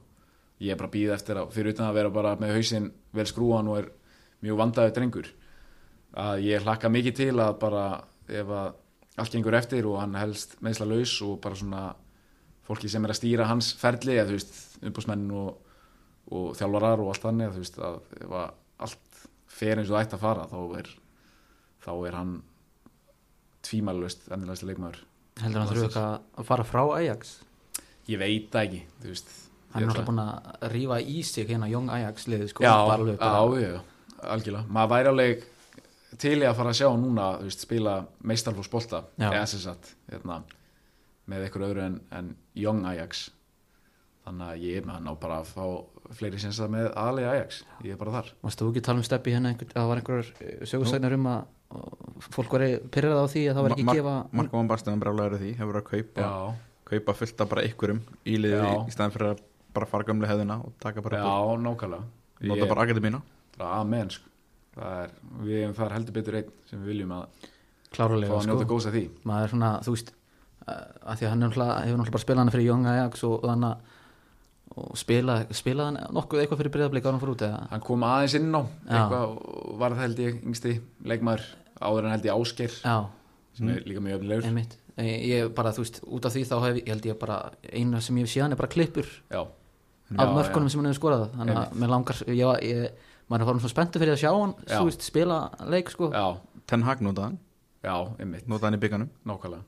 ég er bara býð eftir að fyrir utan að vera bara með hausinn vel skrúan og er mjög vandaður drengur að ég hlakka mikið til að bara ef að allt gengur eftir og hann helst meðsla laus og bara svona fólki sem er að stýra hans ferli eða þú veist umbúsmenn og, og þjálfarar og allt þannig að þú veist að ef að allt fer eins og það ætti að fara þá er, þá er hann tvímælust ennilegasti leikmaður. Heldur hann þurfa eitthvað að fara frá Ajax? Ég veit ekki þú veist. Hann er ætla- búin að rífa í sig hérna Young Ajax liðið sko já, já, já, algjörlega. Maður væri alveg til í að fara að sjá núna veist, spila meistarflóksbolta Já. eða sem sagt hérna, með eitthvað öðru en, en Young Ajax. Þannig að ég er með hann á bara að fá fleiri sensa með aðlega Ajax. Ég er bara þar. Varst þú ekki tala um steppi hérna einhver, að það var einhverjar sögursæknar um að fólk var pyrrað á því að það var ekki Mar- gefa Marko Van Basten brálaður því hefur að kaupa, kaupa fullt af bara ykkurum í liði Já. í staðan fyrir að bara fara gömlu hefðina og taka bara já, nákvæmlega. Nota Ég- bara akademína bara amen sko. Er, við hefum þar heldur betur einn sem við viljum að fá klárlega að sko. njóta góðs að því. Maður er svona, þú veist uh, að því að hann hefur náttúrulega bara spilað hann fyrir Young Ajax og, og þannig að og spila, spilaði hann nokkuð eitthvað fyrir breyðablík ára hann fór út eða? Hann kom aðeins inn á eitthvað og var það held ég yngsti leikmaður áður en held ég Ásgeir já, sem er líka mjög öfnilegur ég, bara, þú veist, út af því þá hef ég held ég bara eina sem ég hef séðan er bara klippur já, af mörkunum sem hann hefur skorað. Þannig að mér langar, ég, ég maður er farin svo spenntu fyrir að sjá hann veist, spila leik sko. Já, Ten Hag notaðan, já, einmitt. Notaðan í bygganum. Nákvæmlega.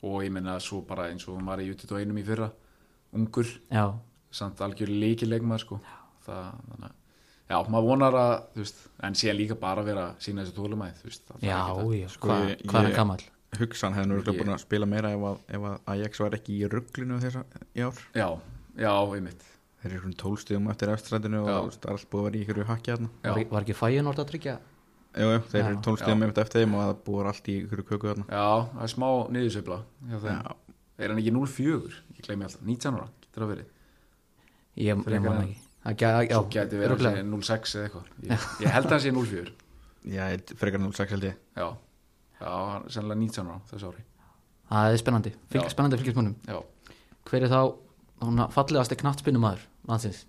Og ég menna svo bara eins og hann var í U21 í fyrra ungur, já, samt algjör líki leikmaður sko það, þannig að já, maður vonar að, þú veist en síðan líka bara vera sína þessu tólumæð þú veist, já, já Sko, hvað hvað er hann gamall? Hugsan hefði nú búin að spila meira ef að, ef að Ajax var ekki í rugglinu þessa í ár. Já, já, einmitt Þeir eru tólstíðum eftir eftirstrætinu og það er allt búið að vera í ykkur hakki þarna. Já, var, var ekki fæin orða að tryggja? Jú, jú, þeir eru tólstíðum eftir eftir þeim og það búið allt í ykkur köku þarna. Já, það er smá. Já, er hann ekki 0-4 ég gleymi alltaf, 19 ára, getur það verið? Ég, man ekki. Það svo gæti verið örugglega. að sé 0-6 eða eitthvað. Ég, ég held að hann sé 0-4 já frekar 06 held ég. Já, já, hann er sennilega 19 ára þessu ári. Það er spennandi, spennandi fylgismunum já, hver er þá hún fallegasti knattspinnumæður landsins.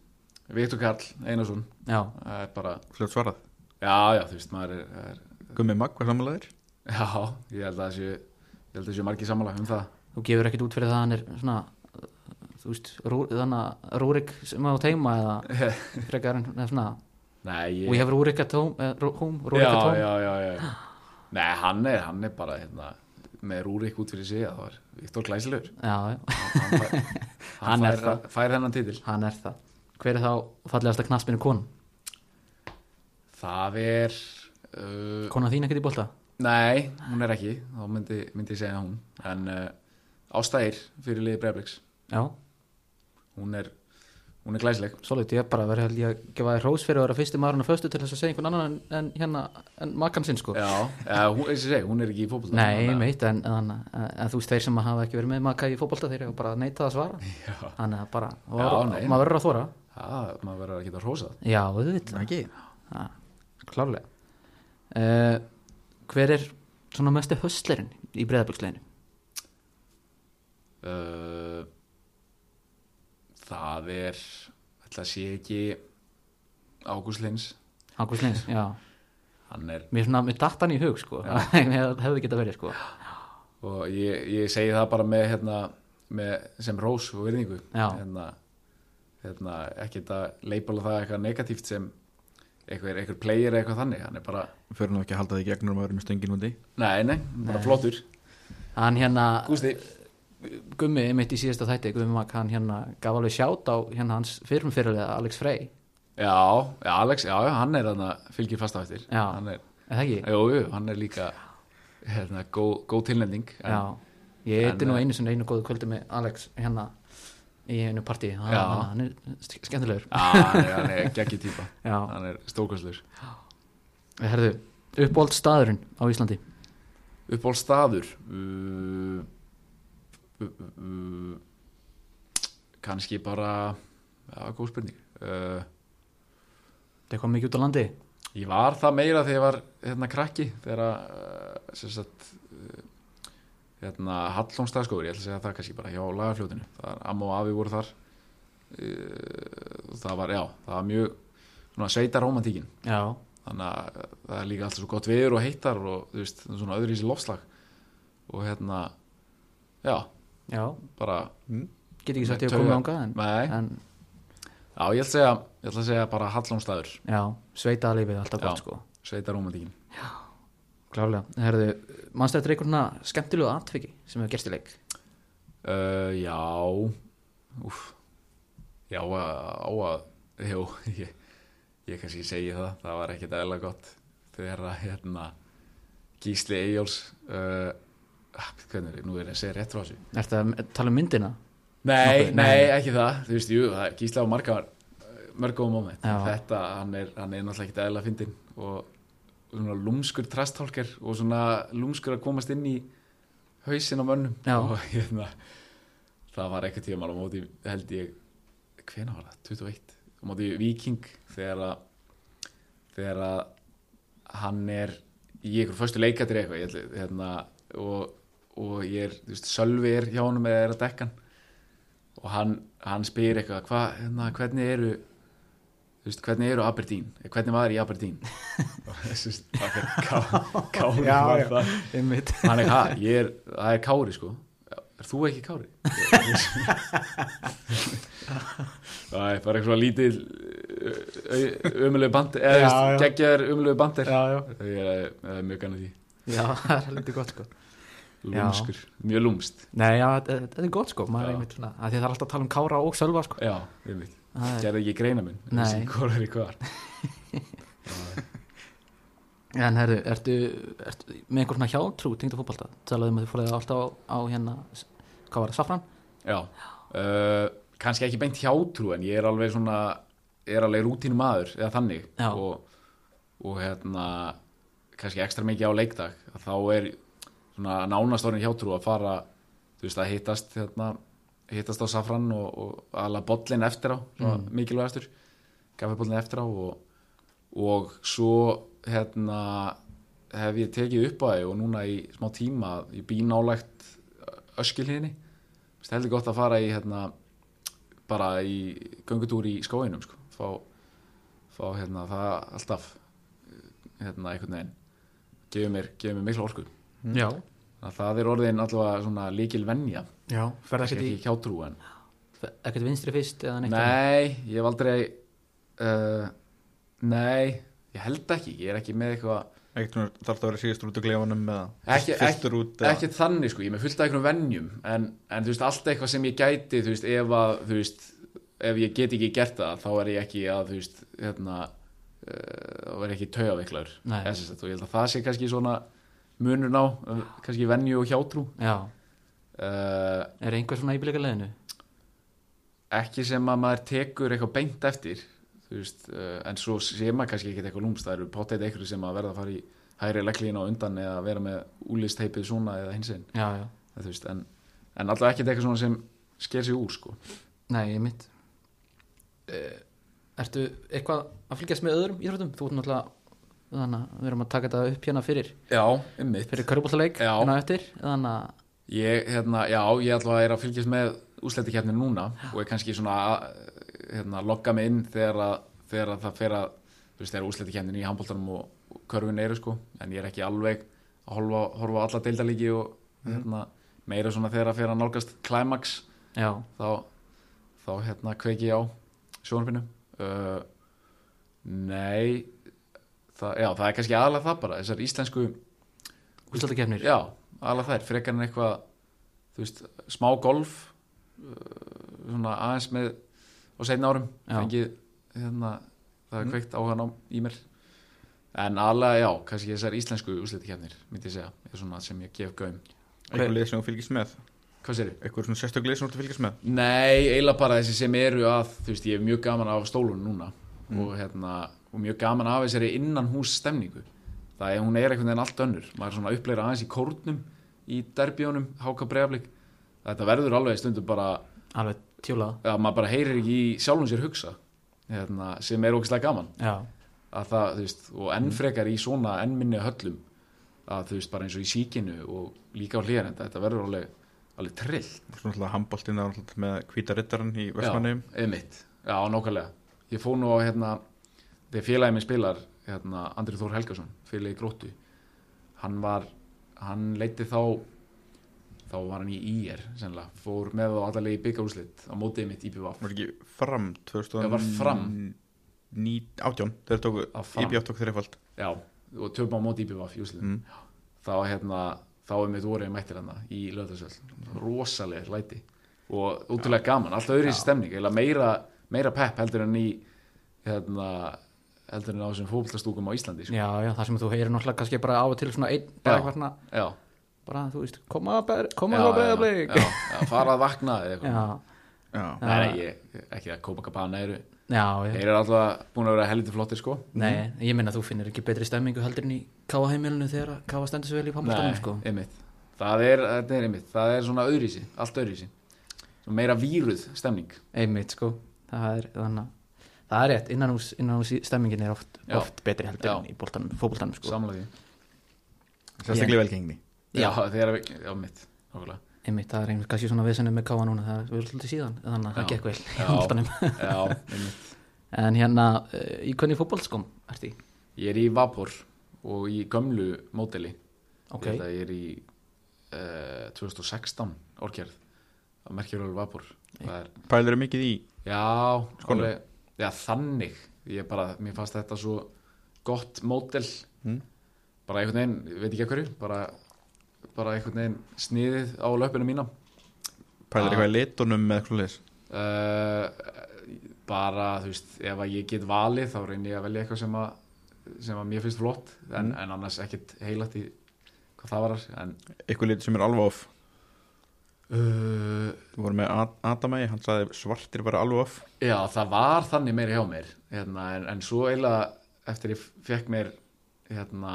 Viktor Karl Einarsson. Já, það er bara, Fljótt svarað. Já, já, þú veist, maður er, er Gummi Magg var samanlegaðir já, ég held að það séu ég held að það séu margir sammála um það. Þú gefur ekkit út fyrir það að hann er svona þú veist, rú, þannig að Rúrik sem á teima eða frekar en svona. Nei, ég we have Rúrik at home, uh, home Rúrik já, at home. já, já, já. Nei, hann er, hann er bara hérna, með Rúrik út fyrir sig það var Viktor Glæsilegur hann, Hann hann fær, fær hennan titil. Hann er það. Hver er þá fallegasta knattspinnu kon það er uh, konan þín ekkert í bolta? Nei, hún er ekki. Þá myndi, myndi ég segja hún. En uh, Ástæðir fyrir liði Breiðbliks já, hún er, hún er glæsleg svolít, ég er bara verið ég að gefa þér hrós fyrir að vera fyrsti maðurinn að föstu til þess að segja einhvern annan en, en hérna en makkan sinn sko. Já, ja, hún, eins og ég segi, hún er ekki í fótbolta. Nei, að- meitt, en, en, en, en þú veist þeir sem hafa ekki verið með maka í fótbolta þeir eru bara neitað að svara. Já, þannig að bara, Já, var, nei. maður verður að þóra já, maður verður að geta hrósað. Já, auðvitað. Ekki? Ja, Klárlega. Uh, Hver er svona mestu höstlerinn í breyðaböksleginu? uh, það er ætla að sé ekki Ágúst Lins Ágúst Lins, já. Hann er, Mér, svona, mér datt hann í hug sko. Mér hefði geta verið sko. Og ég, ég segi það bara með, hérna, með sem rós og virðingu. Hérna, hérna, ekki að leipala það eitthvað negatíft sem eitthvað, eitthvað player eitthvað þannig. Hann er bara, Fyrir nú ekki að halda því gegnum að vera með stöngin úti. Nei, nei, bara Nei. flottur. Hann hérna Gústi, Gummi mitt í síðasta þætti Gummi Mag, hann hérna gaf alveg sjátt á hérna hans fyrrum fyrirlega Alex Frey. Já, já, Alex, já, hann er hann fylgir fast á eftir. Já. hann er, er það ekki? jú, hann er líka hérna, góð, góð tilnefning en- Já, ég en, eitti nú eh, einu sinni einu góðu kvöldi með Alex hérna í einu partí. Hann, hann er sk- skemmtilegur. Já, hann er, er geggi típa. Já, hann er stórkvæslur herðu, uppbóld staðurinn á Íslandi? Uppból staður uh, kannski bara já, góð spurning. Uh, það er komið mikið út á landi? Ég var það meira þegar ég var hérna krakki þegar uh, sem sagt uh, hérna Hallónstaðskóður, ég ætla að segja það kannski bara hjá lagarfljótinu, það er amma og afi voru þar. Það var, já, það var mjög svona sveita romantíkin Já, þannig að það er líka alltaf svo gott viður og heitar og þú veist, svona öðru í sér lofslag og hérna já, já, bara get ekki sagt ég að koma ánga en, nei, en já, ég ætla að segja ég ætla að segja bara Hallónstaður já, sveita lífið er alltaf Já. gott sko. Sveita romantíkin Klálega, herðu, mannstu eftir einhverjuna skemmtilegu atviki sem hefur gerst í leik? Uh, já. Úf já, á að jú, ég, ég kannski segi það. Það var ekkit eðla gott þegar að hérna Gísli Eyjóls uh, hvernig, er- nú er ég að segja rétt frá þessu. Ertu að tala um myndina? Nei, Nokkuð, nei, ekki það. Þú veist, jú, það er gísla á margar mörgum moment Já. Þetta, hann er, hann er náttúrulega ekki eðla fyndin og svona lúmskur trasthálkar og svona lúmskur að komast inn í hausinn á mönnum. Já. og hérna það var eitthvað tíma á móti held ég hvena var það, 21 á móti Viking þegar að þegar að hann er í einhver fyrstu leikatir eitthvað ég, ætla- hérna, og, og ég er, þú veist, Sölvi er hjá honum eða er að dekka hann. Og hann, hann spyr eitthvað hva, hérna, hvernig eru þú veist, hvernig eru Aberdeen? Hvernig var í Aberdeen? Og þessu það er ká, Kári Já, var já. það hann er, ha, ég er, það er Kári sko. Er þú ekki Kári? það er bara eitthvað lítið umulegu bandir eða þú veist, já. geggjaður umulegu bandir. Það er mjög gana því. Já, það er heldur gott sko lúmskur, mjög lúmst Nei, já, þetta er gott sko. Maður er einmitt svona að Því það er alltaf að tala um Kára og Sölva sko. Já, ég veit, Það er- ekki greina minn þessi hvað er í hvar. En herru, ertu, ertu með einhver svona hjátrú tengd að fótbolta? Talaðum að þið fóruð alltaf á, á hérna Hvað var það, Safran? Já, uh, kannski ekki beint hjátrú en ég er alveg svona er alveg rútínu maður eða þannig. Og, og hérna kannski ekstra mikið á leikdag þá er svona nánast orðin hjátrú að fara þú veist að hittast hérna, hittast á safran og, og alveg bollin eftir á Mm. mikilvægastur gafabollin eftir á og, og svo hérna hef ég tekið upp því og núna í smá tíma ég bý nálægt öskilíðinni það heldur gott að fara í hérna, bara í göngutúr í skóinum sko. fá, fá hérna, það alltaf hérna, einhvern veginn gefur mér, mér mikla orku Já. Þannig að það er orðin allavega svona líkil venja Já, ferða ekkert í ekki hjátrú en ekkert vinstri fyrst eða neitt nei, ég hef aldrei uh, nei ég held ekki, ég er ekki með eitthvað Ekkert þarf það að vera síðastur út á klefanum eða Ekki- fyrstur út eða ekki þannig sko, ég er með fullt af einhvern venjum en, en þú veist, allt eitthvað sem ég gæti þú veist, ef að, þú veist ef ég get ekki gert það, þá er ég ekki að þú veist, hérna uh, þá er ég ekki taugaviklaur Nei. og ég held að það sé kannski svona munur ná, uh, kannski venju og hjátrú Já, uh, er einhver svona íbylika leiðinu? ekki sem að maður tekur eitthvað beint eftir veist, uh, en svo sé maður kannski ekki eitthvað lúmst, það eru potið eitthvað sem að verða að fara í hægri legglína á undan eða vera með úlisteipið svona eða hinsinn en, en alltaf ekki eitthvað svona sem sker sig úr sko. nei, ég mitt Ertu eitthvað að fylgjast með öðrum íþróttum? Þú ert náttúrulega þannig að við erum að taka þetta upp hérna fyrir. Já, einmitt. Fyrir körubóltaleik Já. hérna eftir þannig að ég, hérna, já, ég ætla að er að fylgjast með úsletikefni núna og er kannski svona hérna, logga mig inn þegar, að, þegar að það fer að þú veist, þegar úsletikefnin í handbóltanum og, körfin eru sko, en ég er ekki alveg að horfa, horfa á alla deildalíki og hérna, meira svona þegar að fer að nálgast climax. Já, þá, þá hérna kveiki ég á sjónarfinu uh, nei það, já, það er kannski aðalega það bara þessar íslensku úrslutakefnir Já, alveg þær, frekar en eitthvað þú veist, smá golf uh, svona aðeins með á seinna árum fengið hérna, það er Mm. kveikt áhugan á í mér. En alveg, já, kannski þessar íslensku úrslitakefnir, myndi ég segja, er svona sem ég gef gaum. Eitthvað lið sem þú fylgist með? Hvað sér Eitthvað svona sérstök lið sem þú fylgist með? Nei, eiginlega bara þessi sem eru að þú veist, ég er mjög gaman af stólun núna. Mm. og hérna, og mjög gaman af þessari innan hús stemningu það er, hún er einhvern veginn allt önnur. Maður er svona uppleira aðeins í kórnum í derbjónum, háka breyflik þetta verður alveg stundum bara alveg tjúlað að maður bara heyrir ekki í sjálfum sér hugsa hérna, sem er ógæslega gaman. Já, að það, veist, og enn frekar í svona enn minni höllum að þú veist, bara eins og í síkinu og líka á hlýjarenda, þetta verður alveg alveg trill Svona alltaf handbóltinn er alltaf með hvíta rittaran í Vestmannum Já, einmitt, já, nákvæmlega. Ég fór nú á, hérna, þegar félagið minn spilar hérna, Andri Þór Helgason félagið Gróttu hann var, hann leiti þá þá var hann í IR sennilega, fór með á allarlega í byggarúslit á mótið mitt IPVF Var ekki fram 2000 Já, var Fram. Ní, átján, þeir tóku. IBF tók þreifald já, og töfum á mótið úslitin mm. þá hérna, þá er mitt voruð mættir hann í löðarsvöld rosalega læti. Og útrúlega gaman, alltaf öðru í stemning meira, meira pepp heldur en í hérna heldur en á þessum fókvöldastúkum á Íslandi sko. já, já, það sem þú heyrir náttúrulega kannski bara á og til svona einn svona, já, bara þú veist, koma að ber- koma já, fara að vakna eða eitthvað. Já, Já, Nei, nei, ég, ekki að Copacabana eru. Já, já. þeir eru alltaf búin að vera helviti flottir sko. Nei, ég minna að þú finnir ekki betri stemmingu heldur en í káa heimilinu þegar að káa stendur svo vel í pammastunum sko. einmitt. Það er, þetta er einmitt, það er svona öðrísi allt öðrísi, svona meira víruð stemning. Einmitt sko. Það er, þannig, að- það er rétt innan hús, innan hús stemmingin er oft, oft betri heldur Já. en í fótboltanum sko. samlega sérstaklega velgengni. Já, þeir eru, já, mitt nákvæmlega. einmitt, það er einmitt kannski svona viðsennum með káa núna það er svolítið síðan, þannig að það gekk vel í einmitt. En hérna, uh, í hvernig fótbolskom ert í? Ég er í Vapor og í gömlu módeli. Ok, Ég held að ég er í uh, 2016 orkjörð á merkjurölu Vapor. Það er, Pælir eru mikið í Já, Skónum? Já, þannig. Ég bara, mér fannst þetta svo gott módel. Mm. bara einhvern veginn, ég veit ekki að hverju bara, bara einhvern veginn sniðið á löpinu mína. Pælir eitthvað í litunum með eitthvað leis uh, bara, þú veist, ef að ég get valið þá reynir ég að velja eitthvað sem að sem að mér finnst flott. En, Mm. en annars ekkit heilat í hvað það var en Eitthvað litur sem er alveg off uh, Þú voru með Ad- Adamæi, hann sagði svartir bara alveg off. Já, það var þannig meiri hjá mér hérna, en, en svo eiginlega eftir ég fekk mér hérna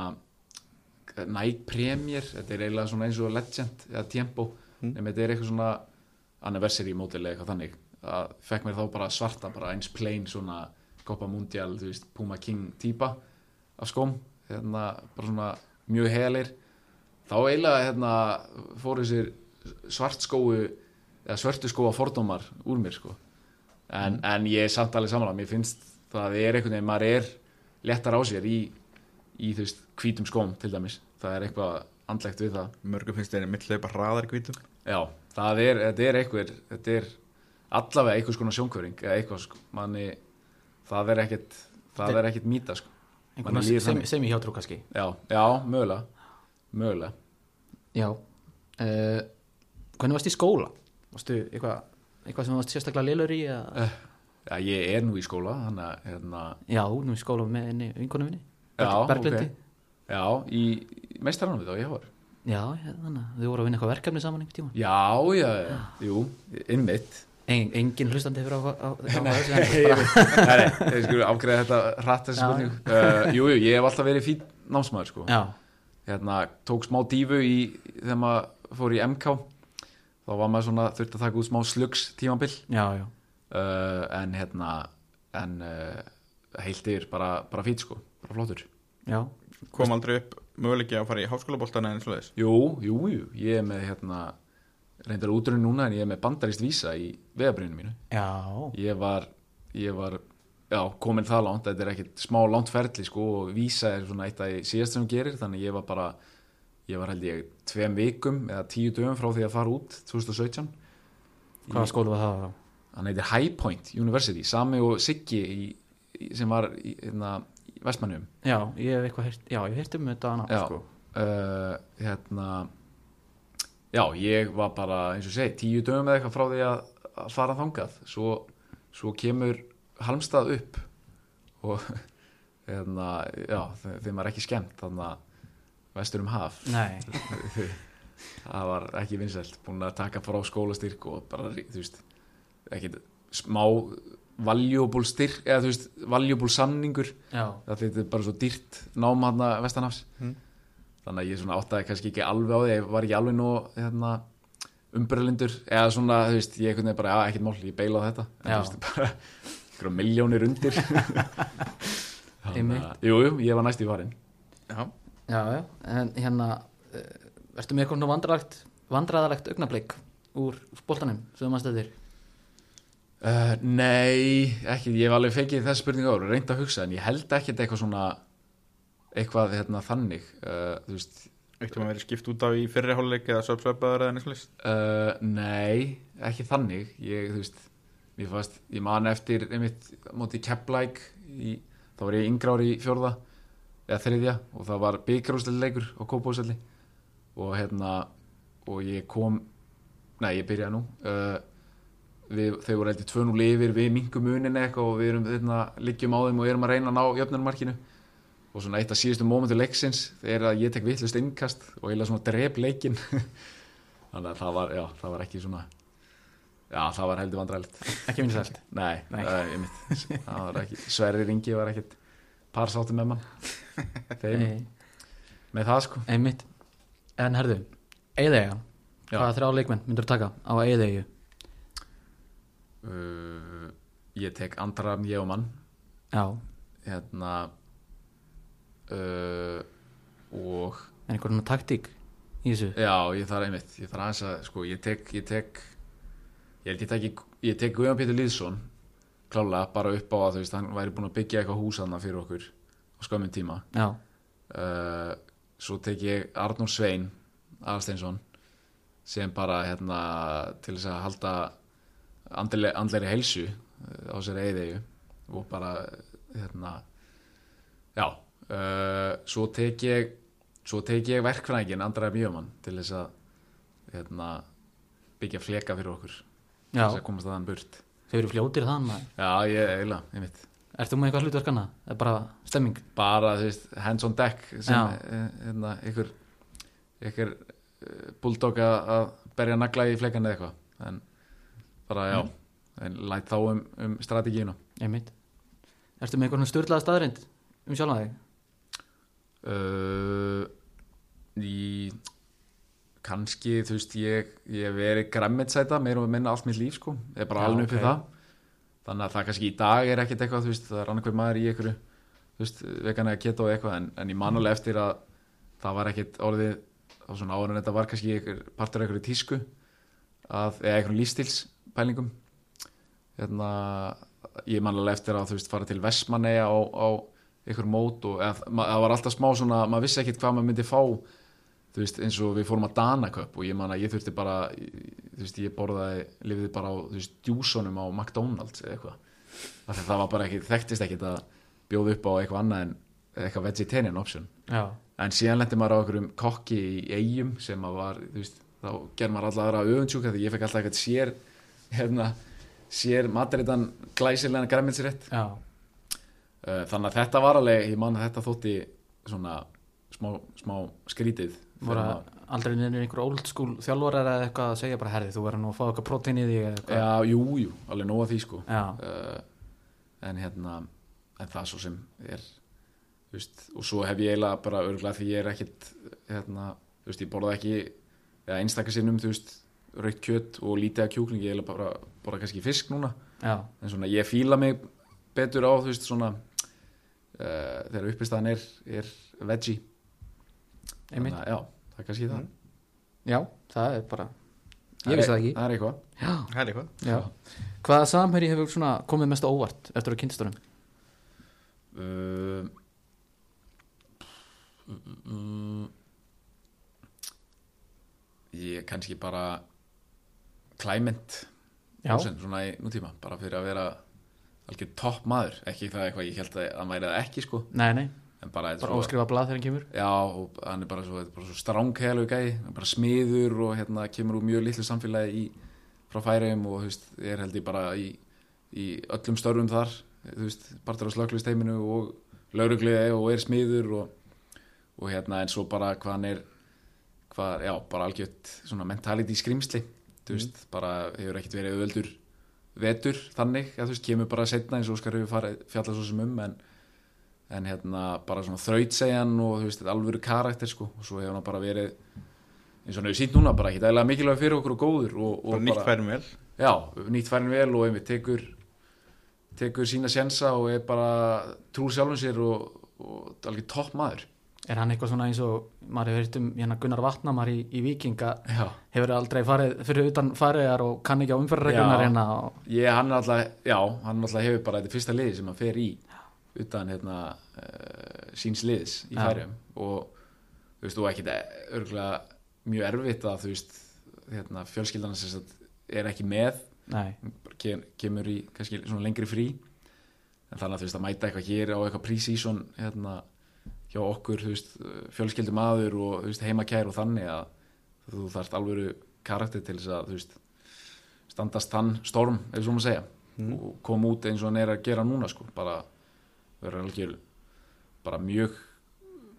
Nike Premier, þetta er eiginlega svona eins og Legend eða Tempo, Mm. nema þetta er eitthvað svona anniversary model eða eitthvað þannig. Að fekk mér þá bara svarta bara eins plain svona Copa Mundial veist, Puma King típa af skóm, hérna bara svona mjög helir þá eiginlega hérna fóru þessir svart skóu eða svörtu skóa fordómar úr mér sko. En, en ég er samt alveg samanlega mér finnst það er einhvern veginn maður er léttar á sér í, í þú veist hvítum skóm til dæmis. Það er eitthvað andlegt við það. Mörgum finnst þeir mitt hlaupa hraðar hvítum. Já, það er, þetta er eitthvað þetta er allavega einhvers konar sjónkvöring eða eitthvað sko, manni það er ekkit, það er ekkit mýta sko. sem, sem í hjátrú kannski. Já, já, mögulega. Mögulega. Já. Uh, Hvernig varst í skóla? Varstu eitthvað eitthvað sem varst sérstaklega lélur í? eða- já, ég er nú í skóla þannig að hérna, Já, nú í skóla með henni vinkonum minni Berglindi ok. já, í, meistaranum við þá ég var. Já, þannig að þau voru að vinna eitthvað verkefni saman einhvern tíma. Já, já, já, jú, innmitt en, Engin hlustandi hefur á, á, á, Nei, ég skulle afgreða þetta hratt þessi spurning. uh, Jú, jú, ég hef alltaf verið fín námsmaður sko. Já, hérna, tók smá dífu í, þegar maður fór í MK þá var maður svona þurfti að taka út smá slugs tímabil já, já. Uh, en hérna en uh, heilt yfir bara, bara fít sko, bara flottur. Já, Kom aldrei upp möguleiki að fara í háskólaboltana en svoleiðis? Jú, jú, jú, ég er með hérna reyndar útrunni núna en ég er með bandarist vísa í veðabrinu mínu. Já, ég var, ég var já, komin það langt, þetta er ekkit smá langt ferli sko og vísa er svona eitt af síðast sem hún gerir, þannig ég var bara ég var held ég tveim vikum eða tíu dögum frá því að fara út 2017 hvaða skóla var það? þá? hann heitir High Point University Sami og Siggi í, sem var í, hérna, í Vestmannum Já, ég hef eitthvað heyrt Já, ég hef heyrt um þetta annað Já. sko. uh, hérna já, ég var bara eins og segi, tíu dögum eða eitthvað frá því að, að fara þangað svo, svo kemur Halmstað upp og hérna, já, þe- þeim var ekki skemmt þannig að vestur um haf. Nei, það var ekki vinsælt búin að taka frá skólastyrk og bara, þú veist ekki smá valuable styrk eða þú veist, valuable samningur. Já, það þetta er bara svo dýrt nám hann vestanhafs. Mm. þannig að ég svona áttaði kannski ekki alveg á því ég var ekki alveg nú hérna, umbröðlindur eða svona, þú veist, ég veginn bara, já, ekkert mál, ég beila á þetta. En Já. þú veist, bara einhverjum miljónir undir. Þannig Einmitt. að, jú, jú, ég var næst í farin Já, já, já. En hérna, uh, ertu með eitthvað vandræðalegt vandræðalegt augnablik úr boltanum sem þú mannst eftir? Uh, nei, ekki, ég hef alveg fengið þess spurningu ára, reynd að hugsa en ég held ekkert eitthvað svona eitthvað hérna þannig. Uh, þú veist, Eittum að vera skipt út á í fyrri hálfleik eða söpsöpaður eða neitt slist uh, nei ekki þannig, ég, þú veist mér fannst, ég man eftir einmitt móti Keplæk í, þá var ég yngra ári í fjórða eða þriðja og það var byggarúsleikur á Kópáðsvelli og hérna og ég kom nei, ég byrjaði nú uh, við, þau voru heldur 2-0 yfir við mingum munin eitthvað og við erum hérna, liggjum á þeim og erum að reyna að ná jöfnunmarkinu og svona eitt af síðustu mómentu leiksins er að ég tek vittlust innkast og eiginlega svona drep leikin þannig að það var, já, það var ekki svona já, það var heldur vandræðilegt. Ekki vinsælt? Nei, Nei. Einmitt, það var ekki Sverri Ringi var ekkit parsáttu með mann þeim, Nei, með það sko. Einmitt. En herðu, Eyðeyja Já. Hvaða þrjá leikmenn myndur taka á Eyðeyju uh, ég tek Andra Mjögumann Já, hérna uh, og en einhvern taktík í þessu? Já, ég þarf einmitt ég þarf aðeins að, sko, ég tek ég tek, ég held ég tek, ég tek Guðjón Pétur Lýðsson klálega bara upp á að þú veist, hann væri búin að byggja eitthvað hús þarna fyrir okkur á skömmin tíma. Uh, svo tek ég Arnór Svein Aðarsteinsson sem bara hérna til þess að halda andlega, andlegri heilsu uh, á sér eigðegu og bara hérna já uh, svo tek ég svo tek ég verkfræðingin Andra Mjömann til þess að hérna byggja fleka fyrir okkur til þess að komast að hann burt. Þau eru fljótir þann maður. Já ég eiginlega, einmitt Ert þú með eitthvað hlutverk annað? Það er bara stemming? Bara þú veist, hands on deck sem eh, hérna, ykkur ykkur uh, bulldog að berja nagla í fleikan eða eitthvað. En bara já en læt þá um, um strategíuna. Einmitt. Ertu með eitthvað styrlaða staðrind um sjálfa þig? uh, í kannski þú veist ég, ég hef verið græmmetsæta meira og minna allt mitt líf sko. Ég er bara alveg upp við það þannig að það kannski í dag er ekkert eitthvað veist það er annað maður í einhverju veist vegan eða keto eitthvað en, en ég man alveg eftir að það var ekkert orðið á svona áður en þetta var kannski einhver, partur af einhverju tísku að, eða einhverjum lífstilspælingum hérna, ég man alveg eftir að þú veist fara til Vestmanneja á, á einhver mót og eða, það var alltaf smá svona, maður vissi ekkert hvað maður myndi fá þú veist, eins og við fórum að Danaköp og ég man að ég þurfti bara þú veist, ég borðaði, lifiði bara á þú veist, djúsonum á McDonalds eða eitthvað. Því að það var bara ekki, þekktist ekkert að bjóða upp á eitthvað annað en eitthvað vegetarian option. Já. En síðan lendi maður á einhverjum kokki í eigum sem að var, þú veist, þá ger maður alltaf aðra öfundsjúka því ég fekk alltaf eitthvað sér hérna, sér mataritan glæsilega græmiðsrétt Já. Uh, þannig að þetta var alveg, ég man að þetta þótti svona smá, smá skrítið aldrei nefnir einhver old school þjálfarar eða eitthvað að segja bara herði þú verður nú að fá eitthvað prótein í því Já, jú, jú, alveg nóga því sko. Uh, en hérna en það svo sem er veist, og svo hef ég eiginlega bara örgulega því ég er ekkit hérna, þú veist, ég borða ekki eða einstaka sinnum, þú veist raukt kjött og lítið af kjúkling ég eiginlega bara borða kannski fisk núna. Já, en svona ég fíla mig betur á þú veist svona uh, þegar uppistæðan er, er veggie Þannig að, já, það er kannski það. Já, það er bara Ég vissi er- það ekki. það er eitthvað. Já, Það er eitthvað. Já. Hvaða samherji hefur svona komið mest óvart eftir að kynnstunum? uh, mm, ég kannski bara Olsen, svona í nútíma, bara fyrir að vera algjör topp maður, ekki það eitthvað ég held að hann væri það ekki sko, nei, nei bara, bara svo, óskrifa blað þegar hann kemur? Já, og hann er bara svo, svo stránkælu gæði, hann er bara smiður og hérna kemur úr mjög litlu samfélagi í, frá færiðum og veist, er held ég bara í, í öllum störfum þar veist, partur á slöklusteiminu og laurugliði og er smiður og, og hérna en svo bara hvað hann er hvað, já, bara algjört svona mentality skrimsli þú veist, bara hefur ekkert verið auðveldur vetur þannig, ja, þú veist, kemur bara setna eins og Óskar hefur farið fjalla svo sem um en, en hérna bara svona þrautsegjan og þú veist, þetta alvöru karakter sko, og svo hefur hann bara verið eins og hann hefur sínt núna bara ekki dægilega mikilvæg fyrir okkur og góður og, og bara nýtt færum vel. Já, nýtt færin vel og einmitt tekur tekur sína sjensa og er bara trúr sjálfum sér og, og alveg topp maður. Er hann eitthvað svona eins og maður hefur heyrt um hérna Gunnar Vatnamar í, í Vikinga já, hefur aldrei farið fyrir utan fariðar og kann ekki á umferðarreglunar Já. hérna og, ég, hann er alltaf já, hann alltaf hefur bara þetta fyrsta liði sem hann fer í utan hérna uh, síns liðs í Já. færiðum og þú veist, og ekkit örgulega mjög erfitt að þú veist hérna, fjölskyldan er ekki með. Kem, kemur í kannski svona lengri frí. En þannig að þú veist að mæta eitthvað hér á eitthvað pre-season hérna hjá okkur þú veist fjölskyldum aður og þú veist heimakær og þannig að þú þarft alvöru karakter til þess að þú veist standast þann storm ef svo maður segja. Og koma út eins og hann er að gera núna sko bara vera algjör bara mjög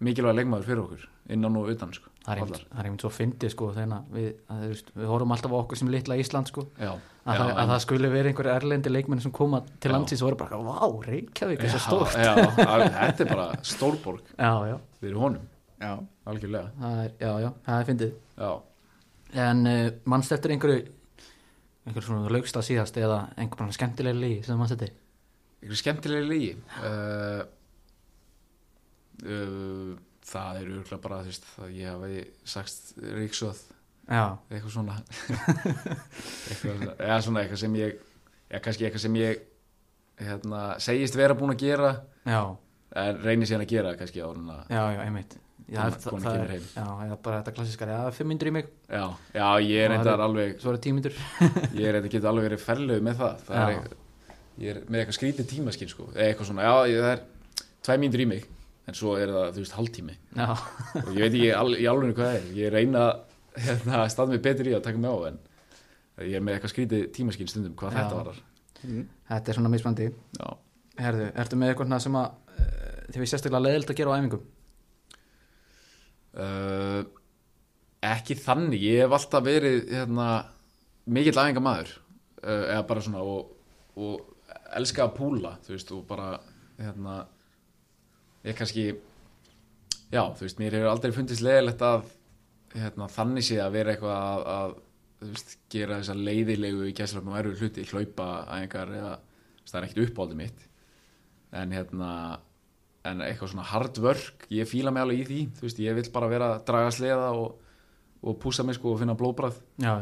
mikilvæg leikmaður fyrir okkur innan og utan sko það er einmitt- er svo fyndið sko við, að, veist, við horfum alltaf á okkur sem litla Ísland sko. Já, að, já, en- að það skuli verið einhver erlendi leikmenni sem koma til landsins og voru bara, vá, Reykjavík er svo stórt. já, að- þetta er bara stórborg já, já, fyrir honum. Já, algjörlega. Það er, já, já, það er fyndið. Já. En uh, mannst eftir einhverju einhverju svona laugsta síðast eða einhver bara skemmtilega lígi sem mannst eftir einhver skemmtilega lígi uh, uh, það er örgulega bara þú veist, að ég hafi sagt ríksöð já, eitthvað svona. Eitthvað, eða svona eitthvað sem ég eða kannski eitthvað sem ég hérna, segist vera búin að gera. Já, en reynir síðan að gera kannski á hana já, já, einmitt. Já, það, það er, já, eða bara þetta klassiskar já, fimm myndur í mig, já, já, ég er það reyndar alveg svo eru tímyndur ég er reyndar getur alveg verið ferlegu með það, það er Já. Ég er með eitthvað skrítið tímaskinn sko, eða eitthvað svona, já, ég, það er tvæ mínútur í mig, en svo er það, þú veist, hálftími. Já, og ég veit ekki al, í alveg hvað það er. Ég reyna hérna, að staða mig betur í að taka mig á en ég er með eitthvað skrítið tímaskinn stundum hvað Já. þetta varar þetta er svona mismandi já. herðu, ertu með eitthvað sem að uh, þið við sérstaklega leðilt að gera á æfingum? Uh, ekki þannig. Ég hef alltaf verið hérna, mikill æfingamæður uh, eða bara svona og, og elska að púla þú veist og bara hérna, ég kannski já þú veist mér hefur aldrei fundist leðilegt að hérna, þannig sé að vera eitthvað að, að veist, gera þessa leiðilegu í gæslefnum og erfið hluti, hlaupa æfingar eða þú veist, það er ekkert uppáldið mitt. En hérna en eitthvað svona hard work ég fíla mig alveg í því, þú veist, ég vil bara vera að draga sleða og, og púsa mig sko og finna blóðbrað já,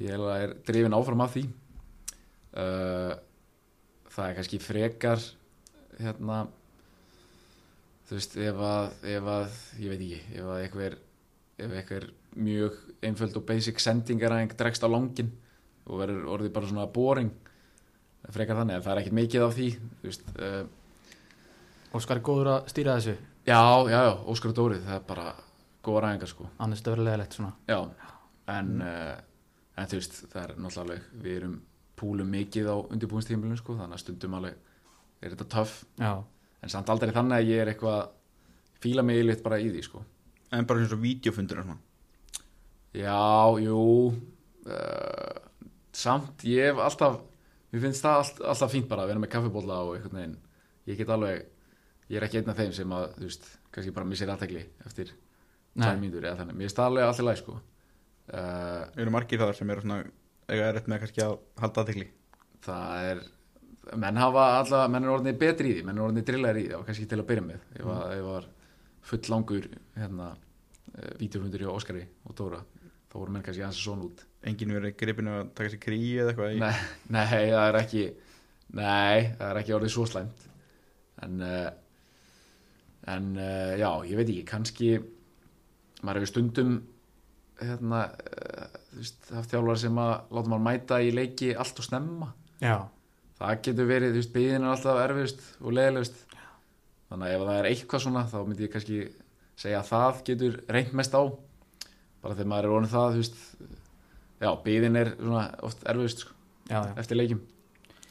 ég að er drifin áfram af því. Uh, það er kannski frekar hérna þú veist, ef að, ef að ég veit ekki, ef að einhver ef einhver mjög einföld og basic sendingaræðing dregst á langin og verður orðið bara svona boring frekar þannig, en það er ekkert mikið af því þú veist, uh, Óskar er góður að stýra þessu. Já, já, já, Óskar og Dórið það er bara góða ræðingar sko. Annars verður leðilegt svona. Já, en, uh, en þú veist, það er náttúrulega við erum púlum mikið á undirbúinstímilinu sko, þannig að stundum alveg er þetta töff, en samt aldrei þannig að ég er eitthvað, fíla mig yfirleitt bara í því sko. en bara eins og svona? Já, jú, uh, samt ég hef alltaf, mér finnst það allt, alltaf fínt bara að vera með kaffibólla og einhvern veginn, ég get alveg, ég er ekki einn af þeim sem að, þú veist, kannski bara missir aðtekli eftir mínútur eða þannig, mér finnst það alveg alltaf læg sko. Uh, eru margir þar sem eru svona eiga erfitt með kannski að halda aðtekli það er menn hafa alla, menn er orðinni betri í því menn er orðinni drillar í því, og kannski til að byrja með. Ef Mm. að, ef var full langur hérna, uh, vídeofundur hjá Óskari og Dóra, þá voru menn kannski aðeins svona út. Enginn verið gripinu að taka sér krí eða eitthvað nei, nei, það er ekki nei, það er ekki orðið svo slæmt. En uh, en uh, já, ég veit ekki kannski maður hefur stundum hérna veist, haft þjálfar sem að láta maður mæta í leiki allt og snemma. Já, það getur verið, þú veist, byðin er alltaf erfiðust og leiðilegust þannig að ef það er eitthvað svona þá myndi ég kannski segja að það getur reynt mest á. Bara þegar maður er orðin það þú veist, já, byðin er svona oft erfiðust sko, já, já. eftir leikjum.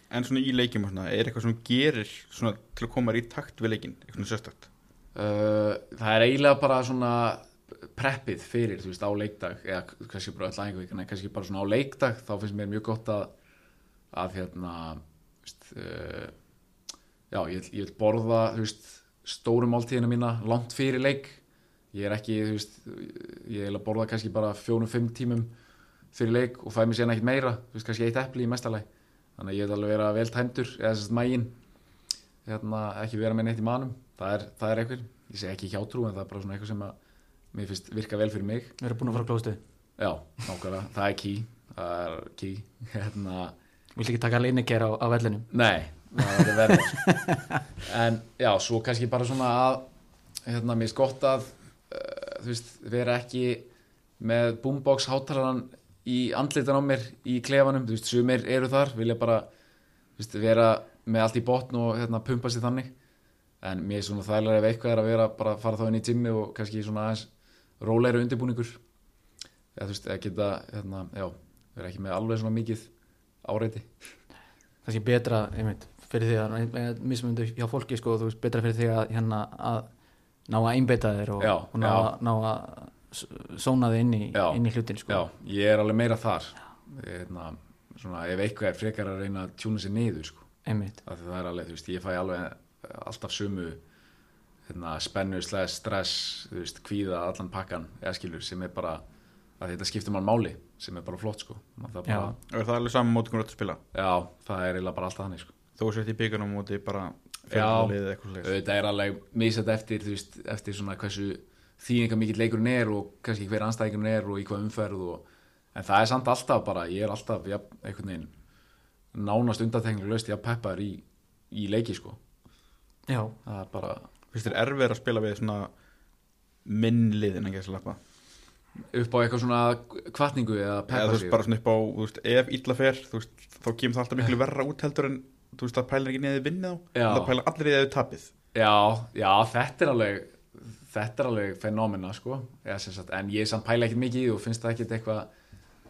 En svona í svona, er eitthvað sem gerir svona til að koma í takt við leikinn, eitthvað sérstakt? Uh, það er eiginlega bara svona preppið fyrir, þú veist, á leikdag eða kannski bara aðeinkavíkana en kannski bara svona á leikdag, þá finnst mér mjög gott að að hérna veist, uh, já, ég, ég vil borða, þú veist stóru máltíðina mína langt fyrir leik. Ég er ekki, þú veist ég vil að borða kannski bara fjónum, fimm tímum fyrir leik og fæ mér síðan ekkert meira þú veist, kannski eitt epli í mestalagi þannig að ég vil alveg vera vel tæmdur eða að mægin hérna, ekki vera með neitt í manum. Það er, það er eitthvað, ég segi ekki hjátrú en það er bara svona eitthvað sem að mér finnst virka vel fyrir mig. Við erum búin að fara að klóstu já, nákvæmlega, það er key. Það er key. Hérna, Viltu ekki taka leinikер á, á vellinum? nei, það er verður en já, svo kannski bara svona að hérna, mér gott að uh, þú veist, vera ekki með boombox hátalaran í andlitan á mér í klefanum, þú veist, sumir eru þar vilja bara, þú veist, vera með allt í botn og hérna, pumpa sér þannig. En mér er svona þægilega ef eitthvað er að vera bara að fara þá inn í tími og kannski svona aðeins rólegri undirbúningur. Eða þú veist, eða geta hérna, já, vera ekki með alveg svona mikið áreiti. Kannski betra einmitt, fyrir því að mismundu hjá fólki sko, þú veist, betra fyrir því að hérna að ná að einbeita þér og, Já, og ná, að, ná að sóna þig inn í, í hlutin sko. Já, ég er alveg meira þar. Hérna, svona, ef eitthvað er frekar að reyna að tjúna sér niður sko. einmitt, það er alveg, þú veist, ég fæ alveg alltaf sumu hérna, spennu, slæð, stress þú veist, kvíða allan pakkan eða skilur sem er bara, að þetta skiptir mann máli sem er bara flott sko. Man, það Já. bara, Og er það alveg saman móti hvernig þú ert að spila? Já, það er eiginlega bara alltaf þannig sko. Þú sért í byggunum móti bara Já. fyrirliðið eitthvað slegis auðvitað er alveg misað eftir þú veist, eftir svona hversu þýðingar mikill leikurinn er og kannski hver anstæðingurinn er og í hvað umferð og, en það er samt alltaf bara, ég er alltaf ja, einhvern veginn nánast undanteknilega löst að peppaður í, í leiki sko, já, það er bara Fyrst þér erfið að spila við svona minnliðin en ekki að slappa upp á eitthvað svona kvartningu eða peppa þú veist bara svona upp á, þú veist, ef illa fer þú veist, þá kemur það alltaf miklu verra út heldur en þú veist, það pælir ekki niður vinni þá. Já. það pælir allir þau tapið. Já, já, þetta er alveg þetta er alveg fenomena sko. Sem sagt, en ég samt pæla ekkert mikið í og finnst það ekkert eitthvað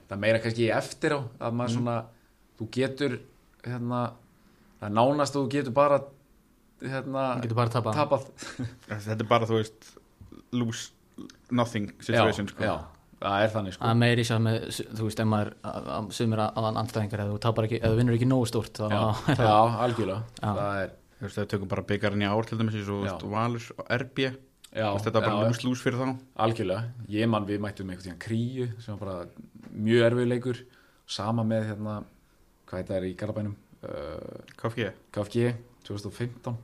það meira kannski eftir á að maður svona þú getur hérna, það nánast þú getur bara hérna, getur bara að tapa tapað. Þetta er bara, þú veist, lose nothing situation já, sko. já, það er þannig sko. Að meiri sér með, þú veist, ef maður að- að sumir að anstæðingar eða þú tapar ekki, eða þú vinnur ekki nógu stórt þá, já, já, algjörlega. Já. það er, Þú veist, þau tökum bara byggarinn í ár til dæmis eins og þú Já. veist, Valur og veist, þetta er bara lose lose fyrir þá. Algjörlega. Ég man við mættum einhvern tíðan kríu sem var bara mjög erfið leikur. Sama með hérna hvað þetta er í Garabænum uh, KFG KFG 2015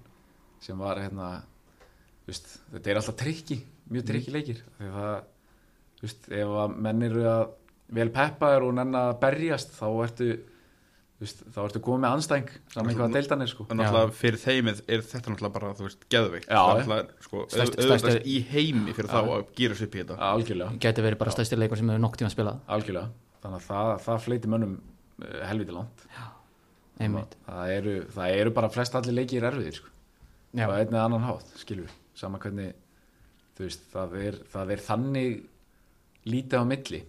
sem var hérna veist, þetta er alltaf trikki mjög trikki leikir því það, þú veist, ef að menn eru að vel peppaður og nenn að berjast þá ertu þá ertu komið með anstæng saman eitthvað að deildan er sko. Og náttúrulega fyrir þeim er er þetta náttúrulega bara, þú veist, Já, er já. náttúrulega, sko, auðvitað stærsti- í heimi fyrir Já. þá að gera sér upp í þetta. Algjörlega, geti verið bara stærsti leikur sem hefur nokk tíma að spila algjörlega. Þannig að það, það fleiti mönnum uh, helviti langt. Einmitt, það eru, það eru bara flest allir leikir erfiðir sko. á einn eða annan hátt, skilur sama hvernig veist, það, er, það er þannig lítið á milli.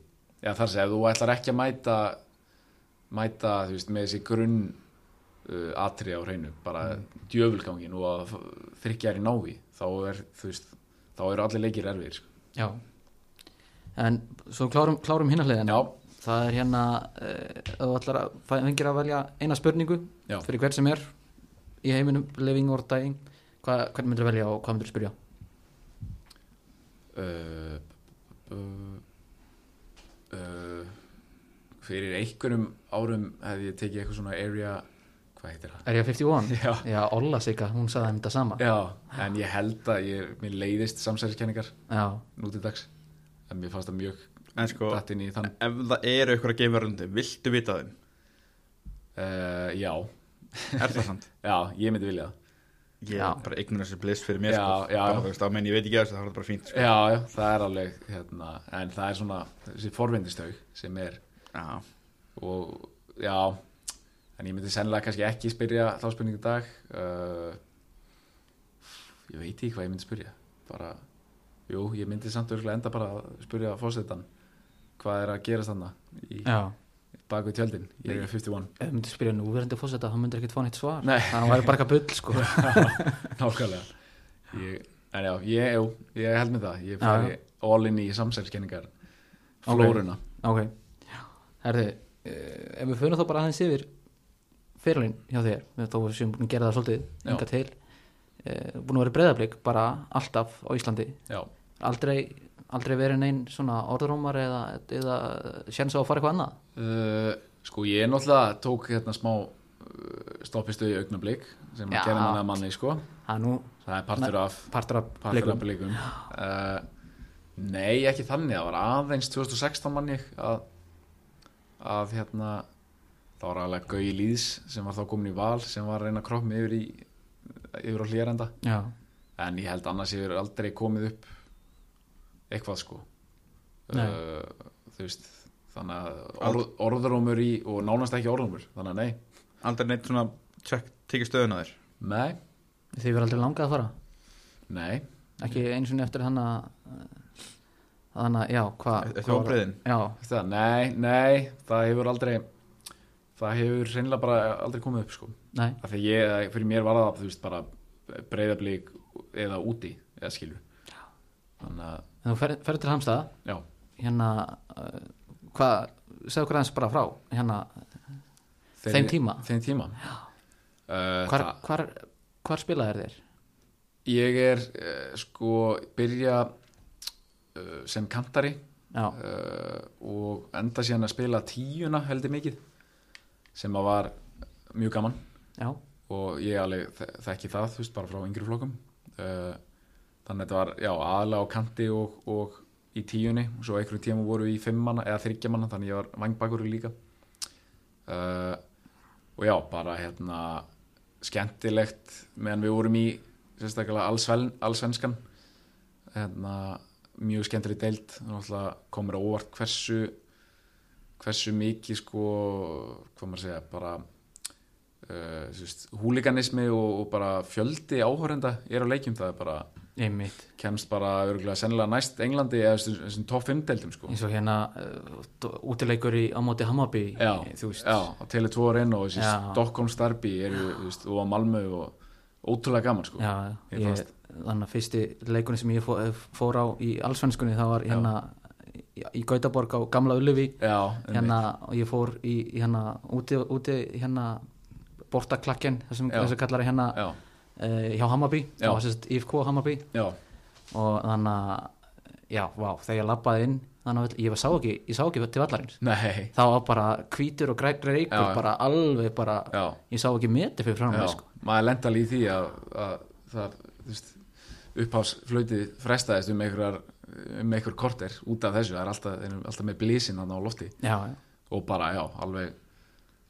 Eða þar sem þú ætlar ekki að mæta mæta, veist, með þessi grunn uh, atri á hreinu bara djöfulgangin og að þryggja er í návi þá er, veist, þá eru allir leikir erfiðir sko. já. En svo klárum, klárum hinna hliðina. Já, það er hérna uh, ef þú ætlar að fengir að velja eina spurningu Já. fyrir hver sem er í heiminum, living or dying Hva, hvern myndir velja og hvað myndir spyrja uh, uh, uh, fyrir einhverjum árum hefði ég tekið eitthvað svona area hvað heitir það? ég 51? Já. já, Olla Sigga, hún sagði þeim þetta sama Já, en ég held að ég, mér leiðist samsæriskenningar já, nú til dags en mér fannst það mjög En sko, datt inn í þann ef það eru eitthvað að gefa rundi, viltu vita þeim? uh, Já, Er það samt? já, ég myndi vilja það Ég er bara ignorance bliss fyrir mér Já, sko. já. bara, þú veist, á menn ég veit ekki að þessu, það er bara fínt sko. Já, já, það er alveg hérna, en það er svona þessi forvindistög sem er Já. og já en ég myndi sennilega kannski ekki spyrja þá spurningu í dag uh, ég veit ekki hvað ég myndi spyrja bara, jú, ég myndi samt örgulega enda bara að spyrja fórsetan hvað er að gerast þannig í baku tjöldin, er 51 ef þú myndir spyrja núverandi fósetta þá myndir ekkert fá neitt svar. Það væri bara eitthvað bull sko. Nákvæmlega. Ég, en já, ég, jú, ég held með það. Ég Já, færi all in í samsælskenningar flóruna. Ok, herði eh, ef við fyrir þá bara aðeins yfir fyrirlin hjá þér við sem búin að gera það svolítið enga til. Eh, búin að vera breyðablík bara alltaf á Íslandi. Já, aldrei, aldrei verið neinn svona orðrómar eða, eða sjans á að fara eitthvað annað? Uh, sko ég náttúrulega tók hérna smá uh, stoppistu í augnablik sem að gera manna manni sko. Er nú? Það er partur af partur af partur af blikum. uh, nei ekki þannig. Það var aðeins 2016 manni að að hérna það var alveg Gauji Lýðs sem var þá komin í val sem var að reyna að kroppa mig yfir í yfir á hlýjarenda en ég held annars ég verið aldrei komið upp eitthvað sko. Uh, þú veist þannig að orð, orðrómur í og nánast ekki orðrómur þannig að nei, Aldrei neitt svona tjekk, tekið stöðun að þér? Nei, þið verður aldrei langað að fara? Nei. Ekki eins og eftir hann að þannig að, já, hvað Eftir óbreiðin? Já, Eftir það, nei, nei, það hefur aldrei það hefur reynilega bara aldrei komið upp sko. Nei, af því ég, fyrir mér var það þú veist bara breyðablík eða úti eða skilur. Þannig að, en þú fer- ferð til Hamstað? Já, hérna uh, hvað, segðu hvað aðeins bara frá hérna, Þeim tíma? þeim tíma? Uh, hvar, hvar, hvar spilaði þér? Ég er uh, sko byrja uh, sem kantari Já, uh, og enda síðan að spila tíuna heldur mikið sem að var mjög gaman. Já, og ég alveg þe- þekki það þú veist bara frá yngri flokkum. Uh, þannig að þetta var já aðalega á kanti og, og í tíunni. Og svo einhverjum tíma voru í fimmanna eða þryggjamanna þannig ég var vangbakur líka. Uh, og já bara hérna skemmtilegt meðan við vorum í sérstaklega allsven, allsvenskan. Hérna mjög skemmtileg náttúrulega komur óvart hversu hversu mikið sko hvað maður segja bara uh, húliganismi og, og bara fjöldi áhórenda er á leikjum. Það er bara einmitt kemst bara örgulega sennilega næst Englandi eða þessum, top 5 deildum sko. eins og hérna uh, útileikur í á móti Hammarby já, já, á Tele2 Arena og þessi Já. Stockholm Starby eru, þú veist, og Malmö og ótrúlega gaman sko. já, ég, þannig að fyrsti leikunni sem ég fór, fór á í allsvenskunni það var hérna í, Gautaborg á Gamla einmitt. hérna og ég fór í, í hérna úti, úti hérna bortaklakken þessum kallar hérna já, uh, hjá Hammarby Já. það var sérst IFK Hammarby já, og þannig að já, vá, þegar ég labbaði inn þannig að ég sá ekki, ég sá ekki til vallarins nei það var bara hvítur og já. bara alveg bara ég sá ekki meti fyrir fram sko. maður lenda í því að, að það upphásflötið frestaðist um einhverjar um einhver korter út af þessu það er alltaf, alltaf með blísin á lofti já, já. og bara já, alveg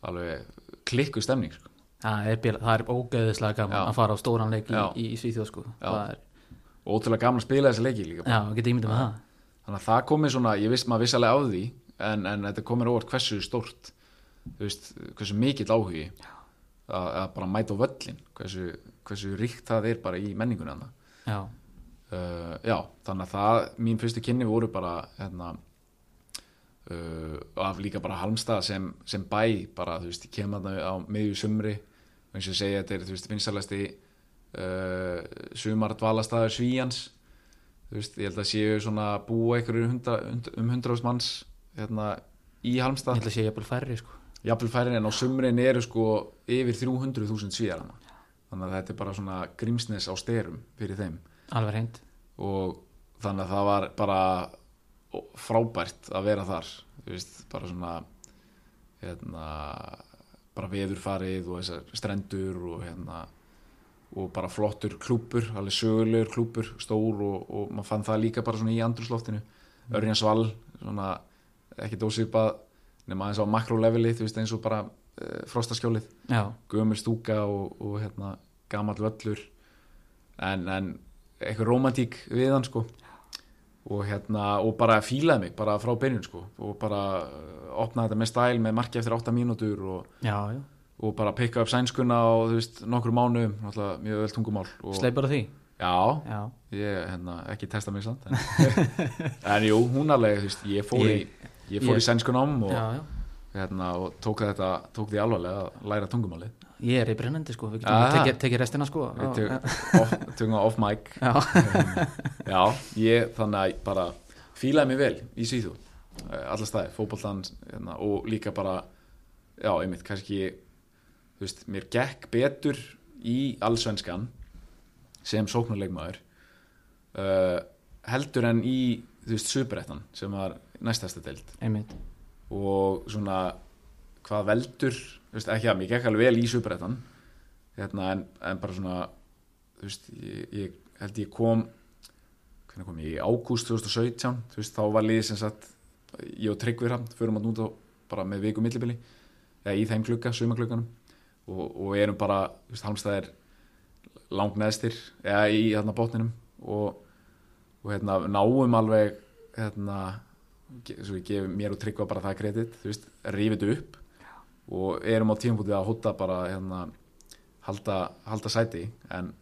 alveg klikku stemning sko. Það er, það er ógeðislega gaman Já. að fara á stóran leik í, í, Svíþjóð sko. Það er, ótrúlega gaman að spila þessi leiki líka já, það. Þannig að það komið svona, ég viss maður viss alveg á því en, en þetta komið óvart hversu stórt þú veist, hversu mikill áhugi að, að bara mæta á völlin hversu, hversu ríkt það er bara í menningunni já, uh, já, þannig að það mín fyrstu kynni voru bara hérna uh, af líka bara Halmstað sem, sem bæ bara, þú veist, ég kem að á miðju sumri og eins og ég segja, þetta er, þú veist, vinsalasti uh, sumar dvalastæður Svíjans þú veist, ég held að séu svona búa hund, um hundraðust manns hérna í ég Halmstað held að sé jafnvel færri sko. jafnvel færin en á sumrin eru sko yfir 300.000 svíjar þannig að þetta er bara svona grímsnes á styrum fyrir þeim. Alveg reynd og þannig að það var bara frábært að vera þar. Þú veist, bara svona hérna bara veðurfarið og þessar strendur og hérna og bara flottur klúpur, alveg sögulegur klúpur stór og, og maður fann það líka bara svona í andrúsloftinu mm. Örjansvall, svona ekki dósipað nema aðeins á makroleveli, þú veist eins og bara e, frostaskjólið. Gömur stúka og, og hérna, gamall völlur. En, en eitthvað romantík við hann sko og hérna og bara fílaði mig bara frá byrjun sko. Og bara uh, opnaði þetta með stæl með marki eftir 8 mínútur og, já, já. og bara pikka upp sænskuna og þú veist nokkur mánu mjög vel tungumál sleipur á því? Já, já, ég hérna, ekki testa mig samt en, en jú, hún alveg, þú veist, ég fór Ég- í ég fór ég- í sænskunám og, hérna, og tók þetta, tók því alvarlega að læra tungumálið. Ég er í brennandi sko, við getum tekið, tekið restina sko Við tökum off mic. Já, Já, ég þannig að ég bara fílaði mig vel í síðu alla staði, fótbollan hérna, og líka bara já, einmitt, kannski þú veist, mér gekk betur í allsvenskan sem sóknarleikmaður uh, heldur en í þú veist, superettan sem var næstasta deild. Einmitt og svona hvað veldur, veist, ekki að mér gekk alveg vel í superettan hérna, en, en bara svona veist, ég, ég held ég kom hvernig kom ég, í ágúst 2017 þú veist, þá var liðið sem sagt ég og Tryggvi Hrafn, förum að núta bara með viku millibili, eða í þeim klukka sumaklukkanum og, og erum bara, halmstæðir langt neðstir, eða í hérna botninum og, og hérna náum alveg hérna svo ég gef mér og tryggva bara það kredit þú veist, rífið upp og erum á tímabútið að hóta bara hérna, halda, halda sæti en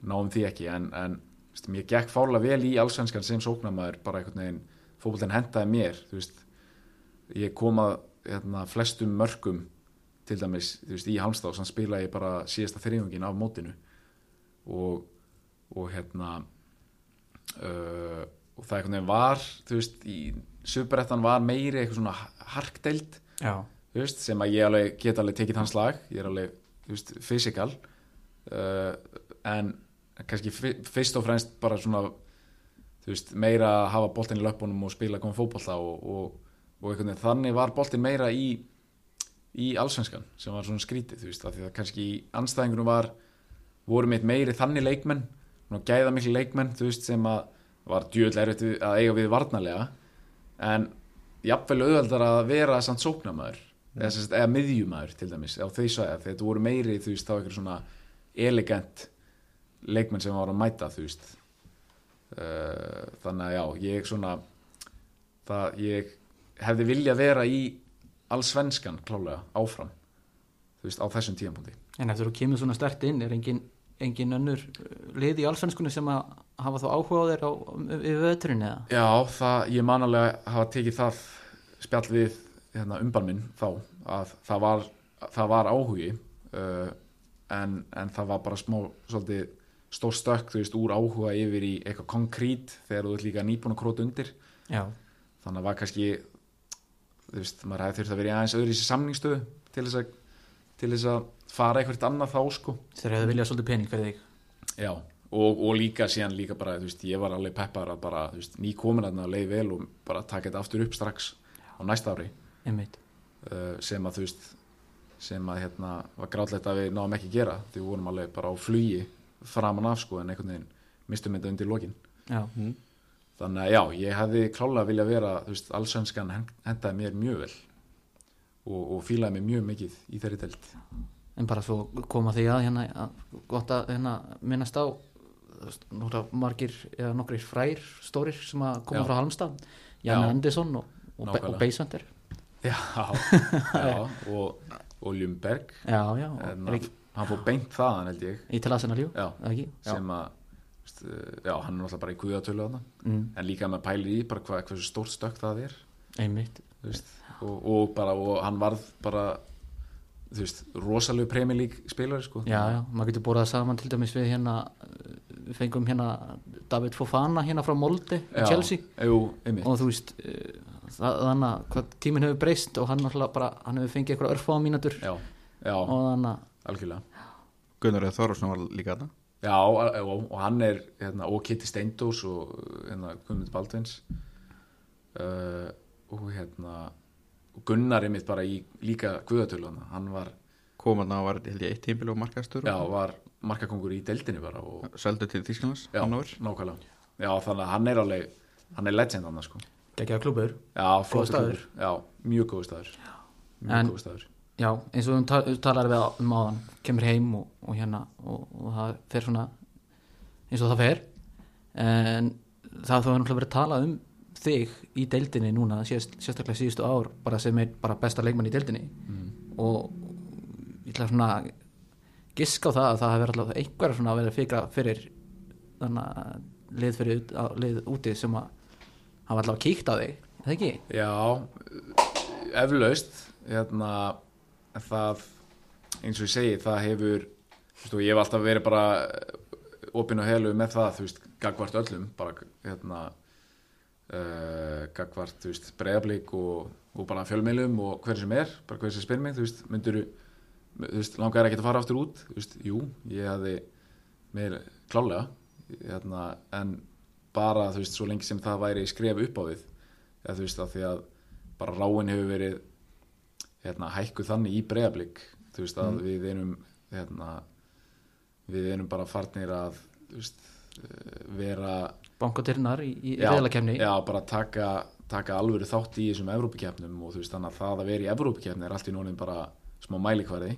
náum því ekki en, en veist, mér gekk fárlega vel í allsvenskan sem sóknamaður bara einhvern veginn fótboltinn hendaði mér þú veist, ég kom að hérna, flestum mörkum til dæmis þú veist, í Halmstad og sann spila ég bara síðasta þriðungin af mótinu og, og hérna uh, og það einhvern veginn var þú veist, í superettan var meiri eitthvað svona harkdeild veist, sem að ég alveg get alveg tekið hans lag, ég er alveg physical uh, en kannski fyrst og fremst bara svona veist, meira að hafa boltin í löpunum og spila góðan fótbolta og, og, og einhvern veginn. Þannig var boltin meira í í allsvenskan sem var svona skrítið þú veist, af því að kannski í anstæðingunum var voru meitt meiri þannig leikmenn gæða miklu leikmenn þú veist, sem að var djöðl erfitt að eiga við varnarlega en jafnvel auðveldar að vera samt sóknamaður eða, eða miðjumæður til dæmis á því þegar þetta voru meiri þú veist, þá eitthvað svona elegant leikmenn sem var að mæta þú veist. Uh, þannig að já, ég svona það, ég hefði vilja vera í allsvenskan klálega áfram þú veist, á þessum tíðanbúndi en eftir þú kemur svona stert inn er engin, engin önnur lið í allsvenskunni sem að hafa þá áhuga á þér á, yfir veturinn eða? Já, það, ég man alveg að hafa tekið það spjall við hérna, umban minn þá að það var, það var áhugi uh, en, en það var bara smá svolítið stór stökk þú veist úr áhuga yfir í eitthvað konkrít þegar þú ert líka nýbúin að króta undir. Já, þannig að var kannski þú veist, maður hefði þurft að vera í aðeins öðru í þessi samningstöðu til þess að til þess að fara eitthvað annað þá sko. Þeir hefðu viljað svolítið pening fyrir þig. Já, og, og líka síðan líka bara, veist, ég var alveg peppar að bara, ný komin að leið vel og bara taka þetta aftur upp strax á næsta ári einmitt uh, sem að, þú veist, sem að hérna, var grátlegt að við náðum ekki að gera því við vorum alveg bara á flugi framan af, sko, en einhvern veginn mistum þetta undir lokin. Já, Þannig að já, ég hefði klálega vilja vera, þú veist, allsvenskan hen- hendaði mér mjög vel og, og fílaði mig mjög mikið í þeirri delt. en bara svo koma því að hérna að, gott að hérna minnast á margir eða nokkrir frær stórir sem að koma Já. frá Halmstad Já. Andersson og, og, og Beisander Já, já, og, og Ljumberg, Já, já, ekki, hann fór beint þaðan held ég. í? Já. sem að uh, já, hann er náttúrulega bara í guðatölu Mm, en líka með pælir í bara hvað, hversu stórt stökk það er einmitt og, og bara og hann varð bara þú veist, rosalegu premjölík spilari sko. Já, já, maður getur borðað saman til dæmis við hérna fengum hérna David Fofana hérna frá Molde já, Chelsea. jú, einmitt, og þú veist uh, það, þannig að hvað tíminn hefur breyst og hann bara, hann hefur fengið eitthvað örfáða mínútur. Já, já, og þannig að, algjörlega. Gunnar Þorvarsson var líka þarna. Já, og, og hann er hérna, og Kitty Steindós og hérna, Guðmund Baldvins. Uh, og hérna og Gunnar einmitt bara í líka guðatölu hann var, kom hann að var held ég eitt tímbil og markastur já, var markakongur í deildinni bara og seldu til Þýsklands Já, hann áður. nákvæmlega Já, þannig að hann er alveg, hann er legend hann sko. geggjaða klubur Já, flottur staður. Já, mjög góð staður Mjög En- góð staður Já, eins og þú ta talar við um áðan kemur heim og, og hérna og, og það fer svona eins og það fer en það þú hefur náttúrulega verið að tala um þig í deildinni núna sérst, sérstaklega síðustu ár bara sem er bara besta leikmann í deildinni mm. og ég ætla svona að giska á það að það hefur alltaf einhverja svona að vera fikra fyrir þannig að lið fyrir lið úti sem að hafa allavega kíkt á þig eða ekki? Já, eflaust hérna, það eins og ég segi, það hefur veist, ég hef alltaf verið bara opinn og helu með það, þú veist, gagvart öllum bara, hérna uh, gagvart, þú veist, breyðablík og, og bara fjölmeilum og hver sem er, bara hver sem spyr mig, þú veist, myndur þú veist, langar ekki að fara aftur út. Þú veist, jú, ég hefði með klálega hérna, en bara, þú veist, svo lengi sem það væri skref upp á við eða þú veist, af því að bara ráin hefur verið hérna, hækkuð þannig í breyðablík þú veist, að við erum hérna, við erum bara farnir að þú veist, vera Bankotyrnar í, í Já, reyðalakefni Já, bara taka, taka alvöru þátt í þessum Evrópikeppnum og þú veist þannig að það að vera í Evrópikeppni er allt í nónin bara smá mælikvarði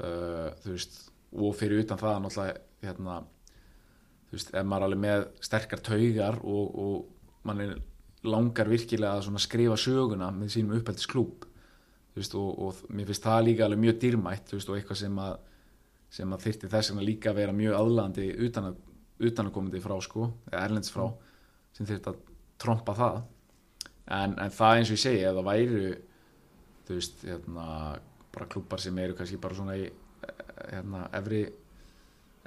uh, þú veist og fyrir utan það náttúrulega hérna, þú veist, ef maður er alveg með sterkar taugar og, og mann langar virkilega að skrifa söguna með sínum veist, og, og mér finnst það líka alveg mjög dýrmætt veist, og eitthvað sem að sem að þyrti þess vegna líka að vera mjög aðlandi utan að, utan að komandi frá sko, eða erlends frá sem þyrti að trompa það. En, en það eins og ég segi ef það væru þú veist, hérna, bara klúpar sem eru kannski bara svona í eh, hérna, efri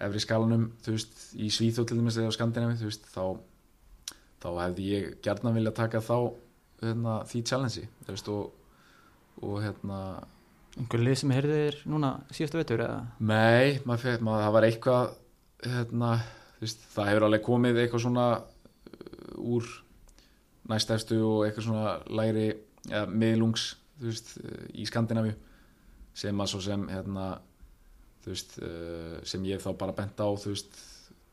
efri skalanum, þú veist, í Svíþjóð til dæmis eða Skandinavi, þú veist, þá þá hefði ég gjarnan vilja taka þá hérna, því challenge þú veist, og, og hérna einhver lið sem heyrði þér núna síðastu vetur eða? Nei, maður fyrir, maður, það var eitthvað hérna, þú veist, það hefur alveg komið eitthvað svona uh, úr næstæfstu og eitthvað svona læri ja, miðlungs, þú veist, uh, í Skandinavíu sem að svo sem hérna, veist, uh, sem ég þá bara bent á, þú veist,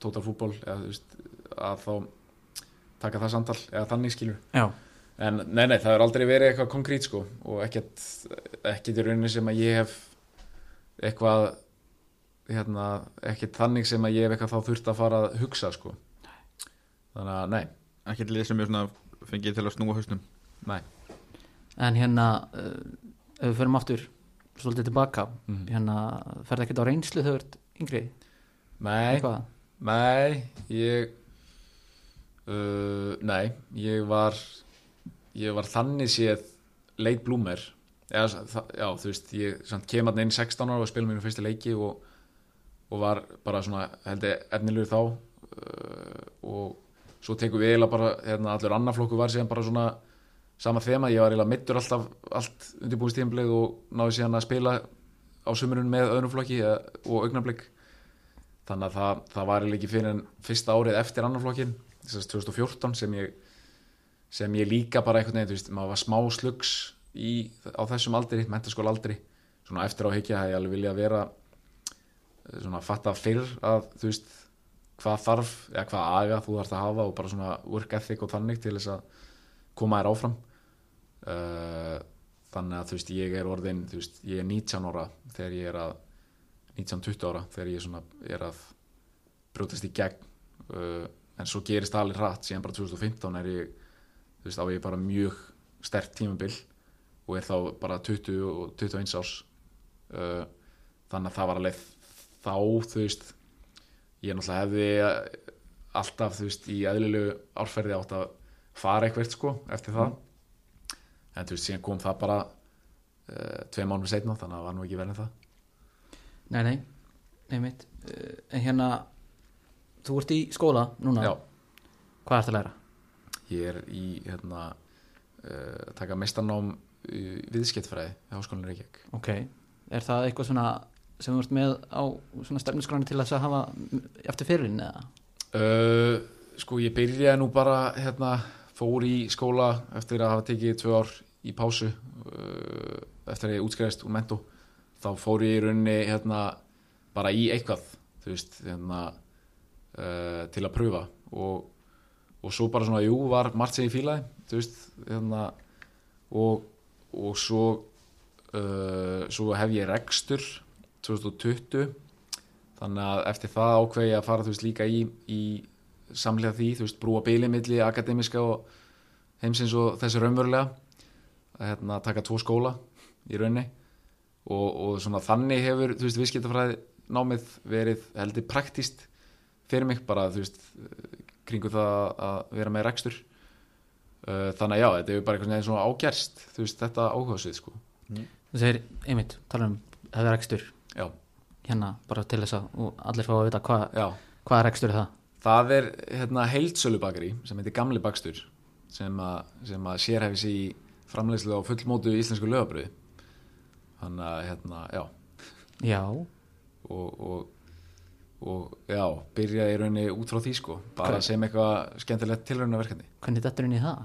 total fútból eða þú veist, að þá taka það samtal eða þannig skilur Já, En nei, nei, það er aldrei verið eitthvað konkrét sko og ekkert, ekkert í rauninni sem að ég hef eitthvað, hérna, ekkert þannig sem að ég hef eitthvað þá þurft að fara að hugsa sko. Þannig að nei, ekki lið sem er svona fengið til að snúa hausnum nei. en hérna uh, ef við förum aftur svolítið tilbaka. Mhm. hérna ferði ekkert á reynslu þú ert yngri? Nei, nei, ég, uh, nei, ég var, ég var þannig séð leit blúmer. Það, já, þú veist, ég samt, kem að inn 16 ára og spila mínu fyrsta leiki og, og var bara svona, held ég, efnilegur þá. Uh, og svo tekum við eiginlega bara, hérna, allur annar flokku var síðan bara svona sama þema, ég var eiginlega mittur alltaf allt undirbúinstíðanbleið og náði síðan að spila á sumurinn með öðrum flokki eða, og augnablik. Þannig að það, það var eiginlega ekki fyrir en fyrsta árið eftir annar flokkin þess að 2014 sem ég sem ég líka bara einhvern veginn, þú veist, maður var smá slugs í, á þessum aldri, mentaskóla aldri svona eftir á higgja hef ég alveg vilja vera eh, svona fatta fyrr að þú veist hvað þarf, eða hvað aga þú þarfst að hafa og bara svona work ethic og þannig til þess að koma þér áfram þannig að þú veist ég er orðin, þú veist, ég er 19 ára þegar ég er að 19-20 ára þegar ég svona er að brjótast í gegn. Uh, en svo gerist alveg hratt síðan bara 2015 er ég þú veist, á ég bara mjög stert tímabil og er þá bara 20 og 21 árs. Uh, þannig að það var alveg þá þú veist ég náttúrulega hefði alltaf þú veist í eðlilegu árferði átt að fara eitthvað sko eftir það en þú veist síðan kom það bara uh, tvei mánuð setna þannig að það var nú ekki verið en það. Nei, nei, mitt uh, En hérna, þú ert í skóla núna. Já, Hvað ert að læra? ég er í hérna uh, taka mestarnám í viðskiptfræði í háskólinni Reykjavík. Ok, er það eitthvað svona sem þú ert með á svona stefnusgráni til að hafa eftir fyririnn eða? Sko ég byrjaði nú bara hérna, fór í skóla eftir að hafa tekið tvö ár í pásu uh, eftir að ég útskriðist úr mentó þá fór ég í rauninni hérna, bara í eitthvað veist, hérna, uh, til að pröfa og, og svo bara svona, jú, var margt sem ég fílaði veist, hérna og, og svo uh, svo hef ég rekstur 2020 þannig að eftir það ákveði ég að fara veist líka í, í samlega því, brúa bíli milli akademiska og heimsins og þessi raunverulega að hérna, taka tvo skóla í raunni og, og svona þannig hefur, þú veist, viðskiptafræði námið verið heldur praktíst fyrir mig bara þú veist kringu það að vera með rekstur. Uh, þannig að já, þetta er bara eitthvað svona svona ágerst þú veist, þetta áhugasvið sko. Þú segir, einmitt, tala um það er rekstur. Já, hérna bara til þess að allir fá að vita hvað hva er rekstur það. Það er hérna heildsölubakari sem heitir Gamli Bakstur sem að, að sig í framleiðslu á fullmótu íslensku lögabröði þannig að hérna, já. Já, og, og, og já, byrja í rauninni út frá því sko, bara Hvað? sem eitthvað skemmtilegt tilraunaverkefni. Hvernig dettur inn í það?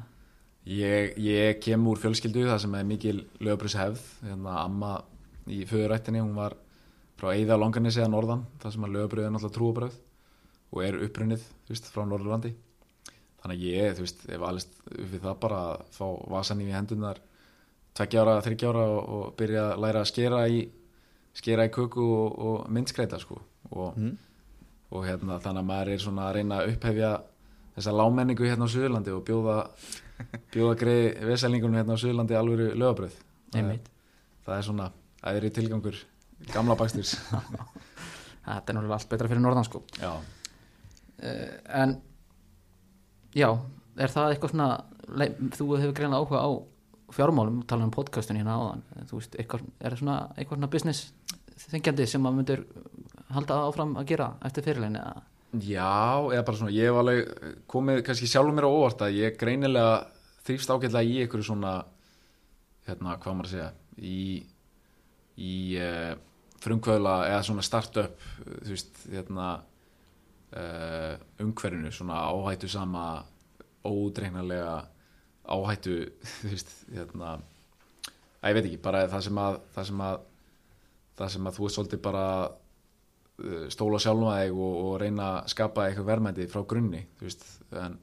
Ég, ég kem úr fjölskyldu það sem er mikil lögabröðshefð hérna amma í föðurættinni hún var frá Eida Longanesi að norðan það sem að lögabröð er náttúrulega trúabröð og er upprunnið, þú veist, frá Norðurlandi þannig að ég, þú veist, ef alveg upp við það bara að fá vasan í hendunar tveggja ára, þryggja ára og, og byrja að læra að skera í skera í köku og, og myndskreita sko. Og, Mm. og hérna þannig að maður er svona að reyna að upphefja þessa lámenningu hérna á Suðurlandi og bjóða bjóða greið veselningunum hérna á Suðurlandi alvöru lögabröð það, það er svona æðri tilgangur gamla baksturs þetta er náttúrulega allt betra fyrir norðan já, uh, en já, er það eitthvað svona þú hefur greinlega áhuga á fjármálum, tala um podcastun hérna áðan þú veist, eitthvað, er það svona eitthvað svona business þengjandi sem maður myndir halda áfram að gera eftir fyrirlegin eða? Já, eða bara svona ég hef alveg komið kannski sjálfur mér á óvart að ég greinilega þrýfst ágætlega í einhverju svona hérna, hvað maður að segja í, í uh, frumkvöðla eða svona startup þú veist, hérna uh, umhverfinu, svona áhættu sama ódreiknarlega áhættu þú veist, hérna að ég veit ekki, bara það sem að það sem að, það sem að þú er svolítið bara uh, stóla sjálfum að þig og, og reyna að skapa eitthvað verðmæti frá grunni þú veist, en,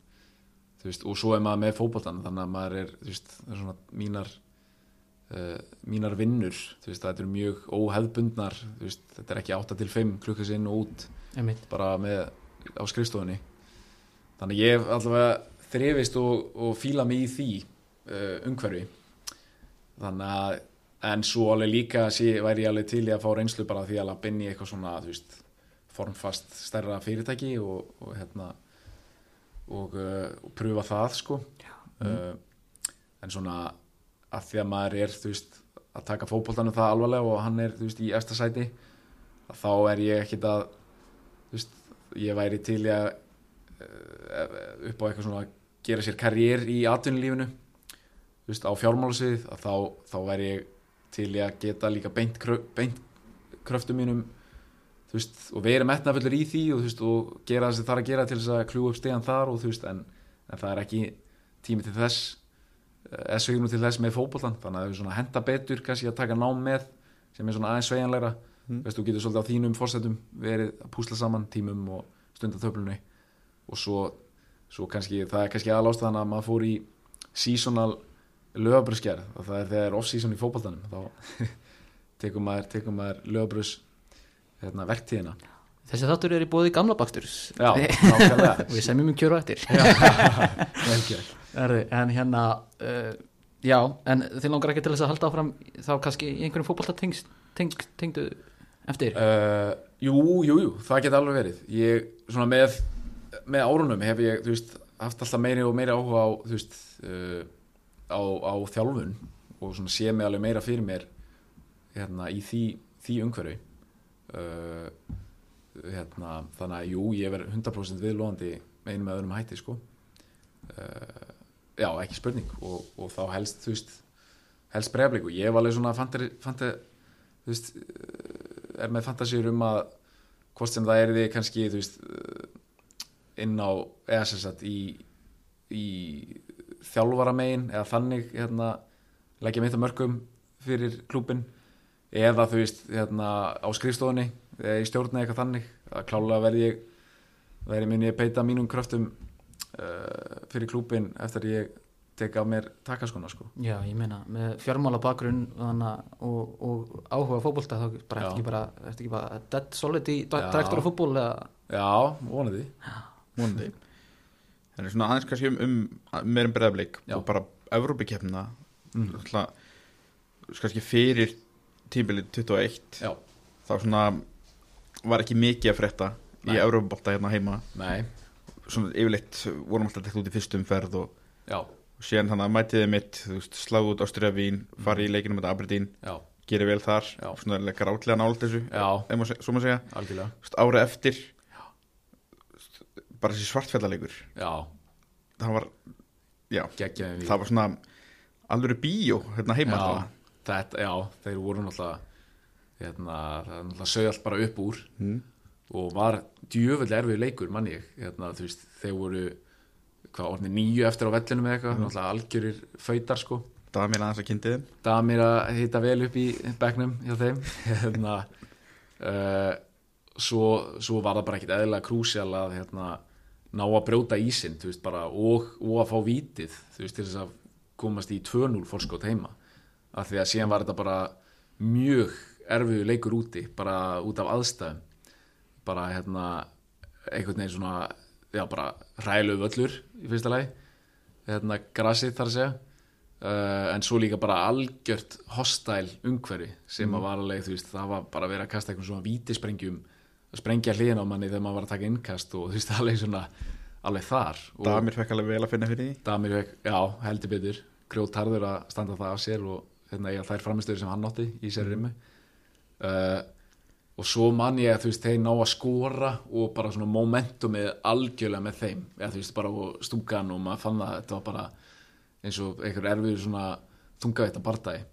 þú veist, og svo er maður með fótboltan þannig að maður er, þú veist, það er svona mínar uh, mínar vinnur þú veist, þetta eru mjög óhefðbundnar þú veist, þetta er ekki 8 til 5 klukkas inn og út einmitt, bara með á skrifstofunni. Þannig ég hef allavega þrifist og, og fíla mig í því uh, umhverfi. Þannig að en svo alveg líka sé, væri ég alveg til í að fá reynslu bara því að lappa inn í eitthvað svona veist, formfast stærra fyrirtæki og, og hérna og, uh, og pröfa það sko. Uh, en svona að því að maður er veist að taka fótboltanum það alvarlega og hann er veist í efsta sæti þá er ég ekkit að veist, ég væri til að uh, upp á eitthvað svona að gera sér karriér í atvinnulífinu veist, á fjármálasvið að þá, þá væri ég til að geta líka beint, krö, beint kröftum mínum veist, og verið metnafullur í því og, veist, og gera það sem það er að gera til þess að kljúa upp stegan þar og en, en það er ekki tími til þess eða sveignu til þess með fótbollan þannig að það er svona henda betur kannski að taka nám með sem er svona aðeins sveigjanlegra Mm. veist, þú getur svolítið á þínum fórsetum verið að púsla saman tímum og stundatöflunni og svo, svo kannski, það er kannski aðlástaðan að maður fór í seasonal lögabröðsgerð og það er þegar off-season í fótboltanum. Þá tekum maður, tekum maður lögabröðs hérna, verktíðina. Þessi þáttur er í bóði gamla baksturs. Já, nákvæmlega. Og ég semjum um kjöru eftir. En hérna uh, já, en þið langar ekki til þess að halda áfram þá kannski í einhverjum tengdu eftir? Uh, jú, jú, jú, það geti alveg verið. Ég, svona með með árunum hef ég, þú veist, haft alltaf meiri og meiri áhuga á, þú veist uh, á, á þjálfun og svona sé mig alveg meira fyrir mér hérna, í því, því umhverfi. Uh, hérna, þannig að jú, ég verð 100% viðlóðandi með einum með öðrum hætti, sko. Já, ekki spurning og, og þá helst, þú veist helst breyflik og ég var alveg svona fantari, fantari, þú veist er með fantasíur um að hvort sem það er því kannski veist uh, inn á eða sem sagt í, í þjálfara megin eða þannig hérna, leggja mitt að mörgum fyrir klúbin eða þú veist hérna, á skrifstofunni eða í stjórni eitthvað þannig. Að klálega verði ég verði minni að beita mínum kröftum uh, fyrir klúbin eftir að ég tek af mér takaskona sko. já, ég meina, með fjármála bakgrunn og, og áhuga á fótbolta þá eftir ekki bara, eftir ekki bara dead solid í á fótból eða? Já, vonandi. Vonandi. Það er svona aðeins kannski um, um meira um breðablik og bara Evrópikeppna mm. kannski fyrir tímbilið 21 Já, þá svona var ekki mikið að frétta í Európa-bolta hérna heima. Nei, svona yfirleitt vorum alltaf dætt út í fyrstum ferð og, já, og síðan þannig að mætiði mitt sláðu út Ástriða Vín fari í leikinu með Aberdeen, já, gerir vel þar. Já. svona grátlega nált þessu já, ef maður se- svo maður segja, árið eftir veist, bara þessi svartfjallaleikur. Já, það var, já, það var svona alveg bíó hérna heima já, þetta, já, þeir voru náttúrulega hérna, það er náttúrulega sög allt bara upp úr. Mm. og var djöfull erfið leikur mann ég, hérna, þú veist, þeir voru hvað, orðni nýju eftir á vellinu með eitthvað, náttúrulega algjörir fautar sko, mér aðeins að kynnti þeim damir að hitta vel upp í bekknum hjá þeim. Hérna uh, svo, svo var það bara ekkit eðlilega krúsjál að hérna, ná að brjóta ísinn þú veist, bara, og, og að fá vítið þú veist, til þess að komast í 2-0 fórskot heima. Af því að síðan var þetta bara mjög erfiðu leikur úti bara út af aðstæðum. Bara hérna einhvern veginn svona já bara rælu völlur í fyrsta lagi. Hérna grasið þar að segja. Uh, en svo líka bara algjört hostæl umhverfi sem að var alveg þú veist það var bara verið að kasta eitthvað svona vítisprengjum að sprengja hliðin á manni þegar maður var að taka innkast og þú veist alveg svona alveg þar. Damir fekk alveg vel að finna fyrir því. Damir fekk, já heldur betur. Grjótarður að standa það af sér og hérna, eiga þær framistöður sem hann átti í sér rimmu. Uh, og svo man ég að þú veist þeir ná að skora og bara svona momentumið algjörlega með þeim. Eða þú veist bara á stúkan og maður fann að þetta var bara eins og einhver erfið svona þungaveitt að partæði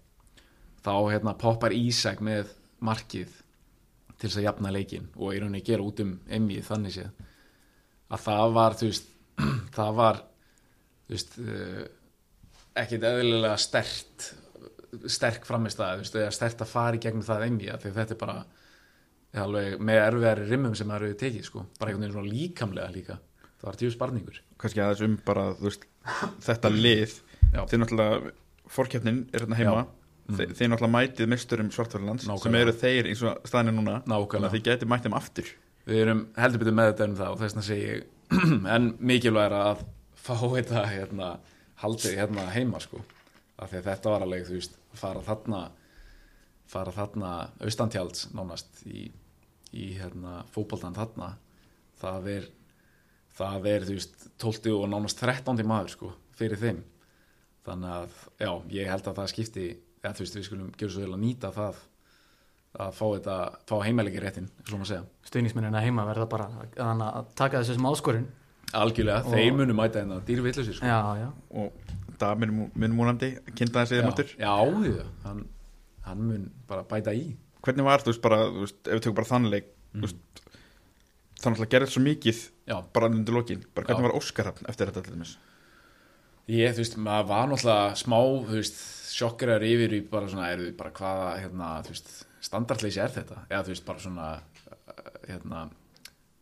þá hérna poppar Ísak með markið til þess að jafna leikin og í rauninni gera út um emið þannig séð. Að það var þú veist það var þú veist uh, ekkit eðlilega stert sterk framistæð, þú veist, eða stert að fara í gegnum það því að þetta er bara alveg með erfiðari rimmum sem það eru tekið, sko, bara einhvern veginn svona líkamlega líka, það var tíu sparningur. Kannski aðeins um bara veist, þetta lið. Þeir náttúrulega, fórkeppnin er hérna heima. Mm. Þe, þeir náttúrulega mætið misturum Svartfjörlands sem eru þeir eins og staðinu núna. Þannig að þið getið mætt þeim aftur. Við erum heldur betur með þetta um það og þess segi ég. En mikilvæg er að fá þetta hérna, haldið hérna heima sko, af því að þetta var alveg þú veist, fara þarna fara þarna austantjalds nánast í, í hérna, fótboltan þarna það er það er þú veist 12 og nánast 13 maður sko fyrir þeim. Þannig að já, ég held að það skipti eða þú veist við skulum gera svo vel að nýta það að fá þetta, fá heimælegi réttin, stuðnismennina heima verða bara að, taka þessu sem áskorun. Algjörlega, Og- þeir munu mæta hérna dýrvillusir sko. já, já, og það minn múnandi kynnta þessi aftur já, já, hann, hann mun bara bæta í hvernig var þú veist bara, þú veist, ef við tökum bara þannleik mm. veist, þannig að gera svo mikið Já, bara undir lokin, bara hvernig Já. var Óskarhafn eftir þetta til dæmis? Ég, þú veist, maður var náttúrulega smá, þú veist, sjokkeraður yfir í bara svona, er bara hvaða, hérna, þú veist, standardleysi er þetta? Eða þú veist, bara svona uh, hérna,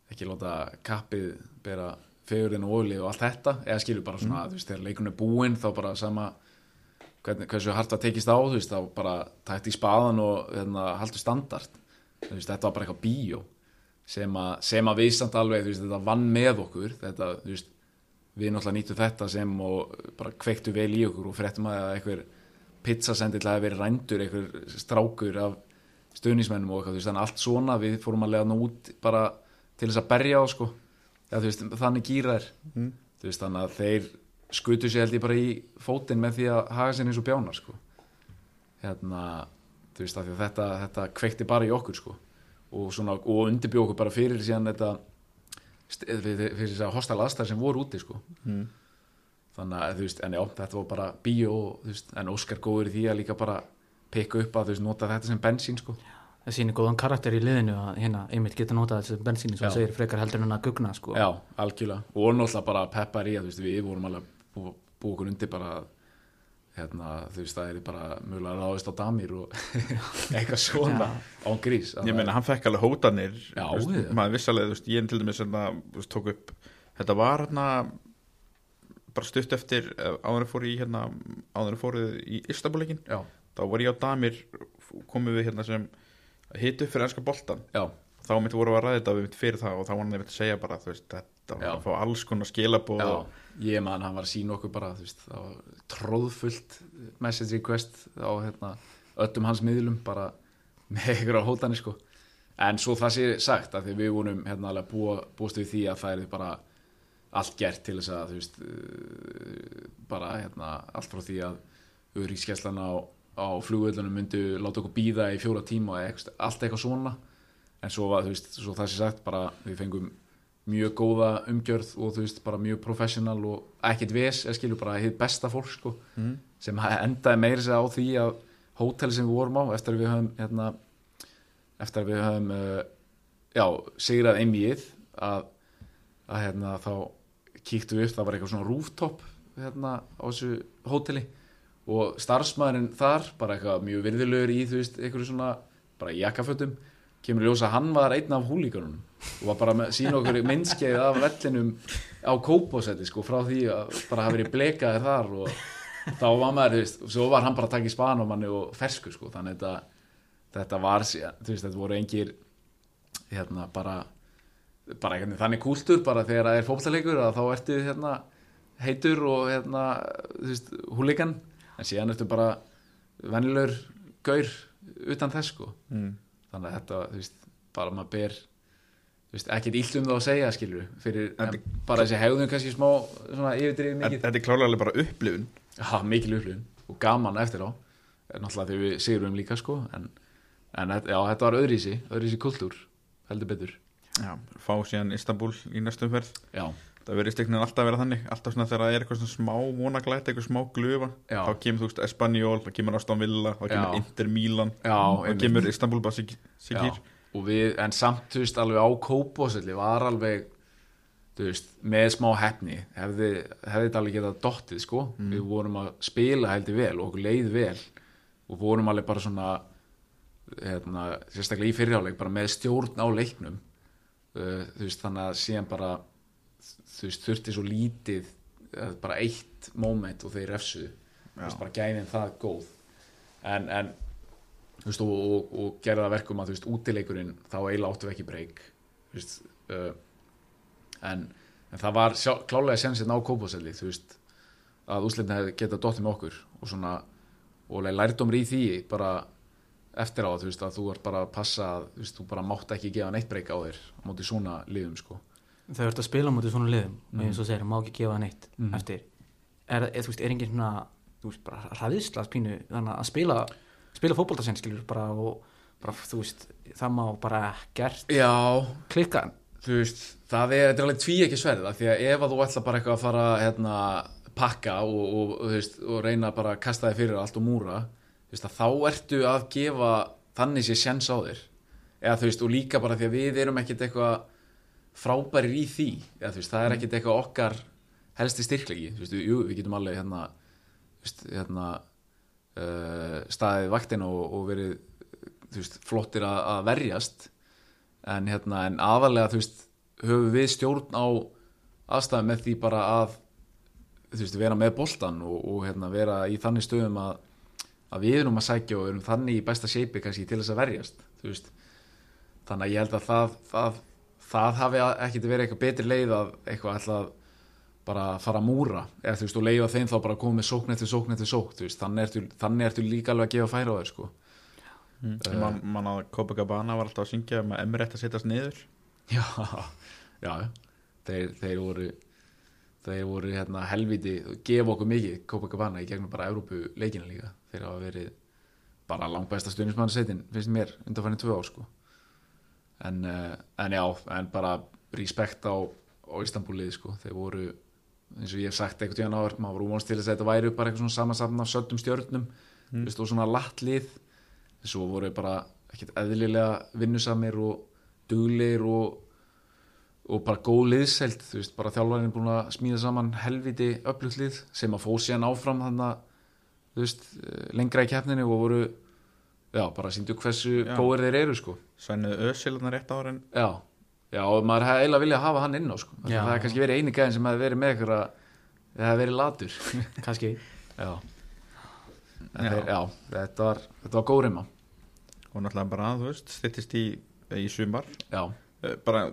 ekki láta kappið bera fegurinn og óli og allt þetta, eða skilur bara svona, þú veist, þegar leikunum er búinn þá bara sama hversu hart það tekist á, þú veist, þá bara tætt í spaðan og hérna, haldur standard. Þú veist, þetta var bara eitthvað bíó sem að, sem að við samt alveg, veist, þetta vann með okkur. Þetta, veist, við náttúrulega nýttum þetta sem og bara kveiktu vel í okkur og fréttum að einhver pizzasendill hafi verið rændur, einhver strákur af stuðnismennum og eitthvað, þannig allt svona við fórum að lega nú út bara til þess að berja á, sko. Veist, þannig gýra er Mm. þannig að þeir skutu sér held ég bara í fótinn með því að haga sér eins og bjánar, sko hérna, þú veist, að þetta, þetta kveikti bara í okkur, sko og svona, og undirbjó okkur bara fyrir síðan þetta st- fyrir, þess að hostile aðstæður sem voru úti, sko mm. þannig að, þú veist, en já, þetta var bara bíó, veist, en Óskar góður í því að líka bara pikka upp að, þú veist, nota þetta sem bensín, sko það sýnir góðan karakter í liðinu að hérna einmitt geta notað þessu bensíni sem Já. segir frekar heldur en að gugna sko. Já, algjörlega, og náttúrulega bara peppar í að, þú veist, við vorum alveg bú, búið okkur undir bara hérna, þú veist, það er bara mjögulega ráðist á damir og eitthvað svona án grís ég meina, hann fekk alveg hótanir Já, veist, já. maður viss alveg, þú veist, ég til dæmis hérna, tók upp, þetta var hérna bara stutt eftir eh, áður en fór í hérna áður en fóruð í Istanbul-leikin Já, þá var ég á Damir komum við hérna sem hitu fyrir ennska boltan já, þá mitt voru að ræða þetta við mitt fyrir það og þá var hann að segja bara þú veist, þetta var Já. að fá alls konar skilabóð Ég man, hann var að sína okkur bara, veist, það var tróðfullt message request á hérna, öllum hans miðlum bara með ykkur á hótani, sko. En svo það sé sagt að við vorum hérna alveg búa, búast við því að það er bara allt gert til þess að veist uh, bara hérna allt frá því að auðvíkskeslan á, á flugvöldunum myndu láta okkur býða í fjóra tíma allt eitthvað svona. En svo, var, veist, svo það sé sagt bara við fengum mjög góða umgjörð og þú veist bara mjög professional og ekkert ves, eða skilur bara hitt besta fólk sko, mm. sem endaði meira sig á því að hóteli sem við vorum á eftir að við höfum hérna, eftir að við höfum uh, já, sigrað einmíð að, að hérna, þá kíktu við upp, það var eitthvað svona rooftop hérna á þessu hóteli og starfsmæðurinn þar bara eitthvað mjög virðilegur í þú veist, eitthvað svona bara jakkafötum kemur í ljós að hann var einn af húlíkarunum og var bara með sína okkur myndskeið af vellinum á kópósetti sko frá því að bara hafa verið blekaðir þar og þá var maður, þú veist, og svo var hann bara að taka í span á manni og fersku sko, þannig að þetta, þetta var, þú veist, þetta voru engir hérna bara bara veginn þannig kúltur bara þegar það er fókstalegur að þá ertu hérna heitur og hérna þú veist, húlíkan en síðan ertu bara vennilegur gaur utan þess sko Mm. þannig að þetta, þú veist, bara maður ber ekkert illt um það að segja skilur fyrir, bara þessi hegðun kannski smá, svona yfirdrifið mikið. þetta er klálega alveg bara upplifun. Já, mikil upplifun og gaman eftir á. Náttúrulega þegar við sigurum líka sko en, en já, þetta var öðrísi öðrísi kultúr, heldur betur. Já, fá síðan Istanbul í næstum ferð já, Það verður steknin alltaf að vera þannig Alltaf svona þegar það er eitthvað svona smá vonaglætt Eitthvað smá glufa Já. Þá kemur þú veist Espanjól, þá kemur Aston Villa Þá kemur. Inter Milan Þá kemur Istanbul bara við, en samt, þú veist, alveg á kópóselli var alveg, þú veist, með smá hefni, hefði, hefði þetta alveg getað dottið, sko, við vorum að spila heldur vel og okkur leið vel og vorum alveg bara svona, hérna, sérstaklega í fyrirháleik, bara með stjórn á leiknum, uh, þú veist, þannig að síðan bara, þú veist, þurfti svo lítið, uh, bara eitt moment og þeir refsuðu, þú veist, bara gæðin það góð, en, en veist, og, og, og gerða það verkum að þú veist, útileikurinn, þá eiginlega áttu við ekki breyk uh, en, en það var sjá, klálega sensinn á kópaselli, þú veist að úslitin hefði getað dottið með okkur og svona, og lærdómur í því bara eftir á, þú veist, að þú er bara að passa að, þú veist, þú bara mátt ekki gefa neitt breyk á þér á móti svona liðum, sko. Þau ert að spila móti svona liðum og eins og segir, má ekki gefa neitt Mhm. eftir. Er, er, þú veist, er engin svona þú veist, bara hraðisla pínu þannig að spila, spila fótboltasinn skilur bara og bara, þú veist það má bara ekkert Já, klikka. Þú veist, það er, er alveg tví ekki sverð því að ef að þú ætla bara eitthvað að fara hérna, pakka og, og, og, veist, og reyna bara að kasta þig fyrir allt og múra veist, þá ertu að gefa þannig sé sjens á þér. Eða þú veist, og líka bara því að við erum ekkit eitthvað frábærir í því. Eða þú veist, það er ekkit eitthvað okkar helsti styrklegi, þú veist, jú, við getum alveg hérna, hérna uh, staðið vaktin og, og verið veist, flottir að, að verjast. En, hérna, en aðalega veist, höfum við stjórn á aðstæðum með því bara að veist, vera með boltan og, og hérna, vera í þannig stöðum að, að við erum að sækja og erum þannig í besta shapei kannski til þess að verjast þannig að ég held að það, það, það hafi ekkit verið eitthvað betri leið að eitthvað að bara fara að múra. Eða þú veist, og leiða þeim þá bara að koma með sókn eftir sókn eftir sókn, þú veist, þannig ertu, þannig ertu líka alveg að gefa færa á þér, sko. Mm. Man, man að Copacabana var alltaf að syngja um að Emmerett að setjast niður. Já, já, þeir, þeir voru þeir voru hérna helviti gefa okkur mikið Copacabana í gegnum bara Evrópu leikina líka. Þeir hafa verið bara langt besta stuðnismannarsveitin finnst mér undanfærin tvö ár sko. En, uh, en já, en bara respekt á, á Istanbulið sko, þeir voru eins og ég hef sagt eitthvað tíðan áður, maður voru vonast til þess að þetta væri bara eitthvað svona samansafn af söldum stjörnum mm. veist, og svona lattlið svo voru bara ekkert eðlilega vinnusamir og duglegir og, og bara góð liðselt þú veist, bara þjálfarinn er búin að smíða saman helviti öflugt lið sem að fóð síðan áfram þannig að þú veist, eh, lengra í keppninu og voru já, bara síndu hversu Já. góðir þeir eru sko Svennuð Ösilarnar rétt ára en já, já, og maður hefði eiginlega viljað hafa hann inn á sko, að það hefði kannski verið eini gæðin sem hefði verið með ykkur að það hefði verið latur. Kannski. Já. Já. Þeir, já, þetta var, þetta var góð reyma og náttúrulega bara, þú veist, styttist í, í sumar. Já, Eh, bara,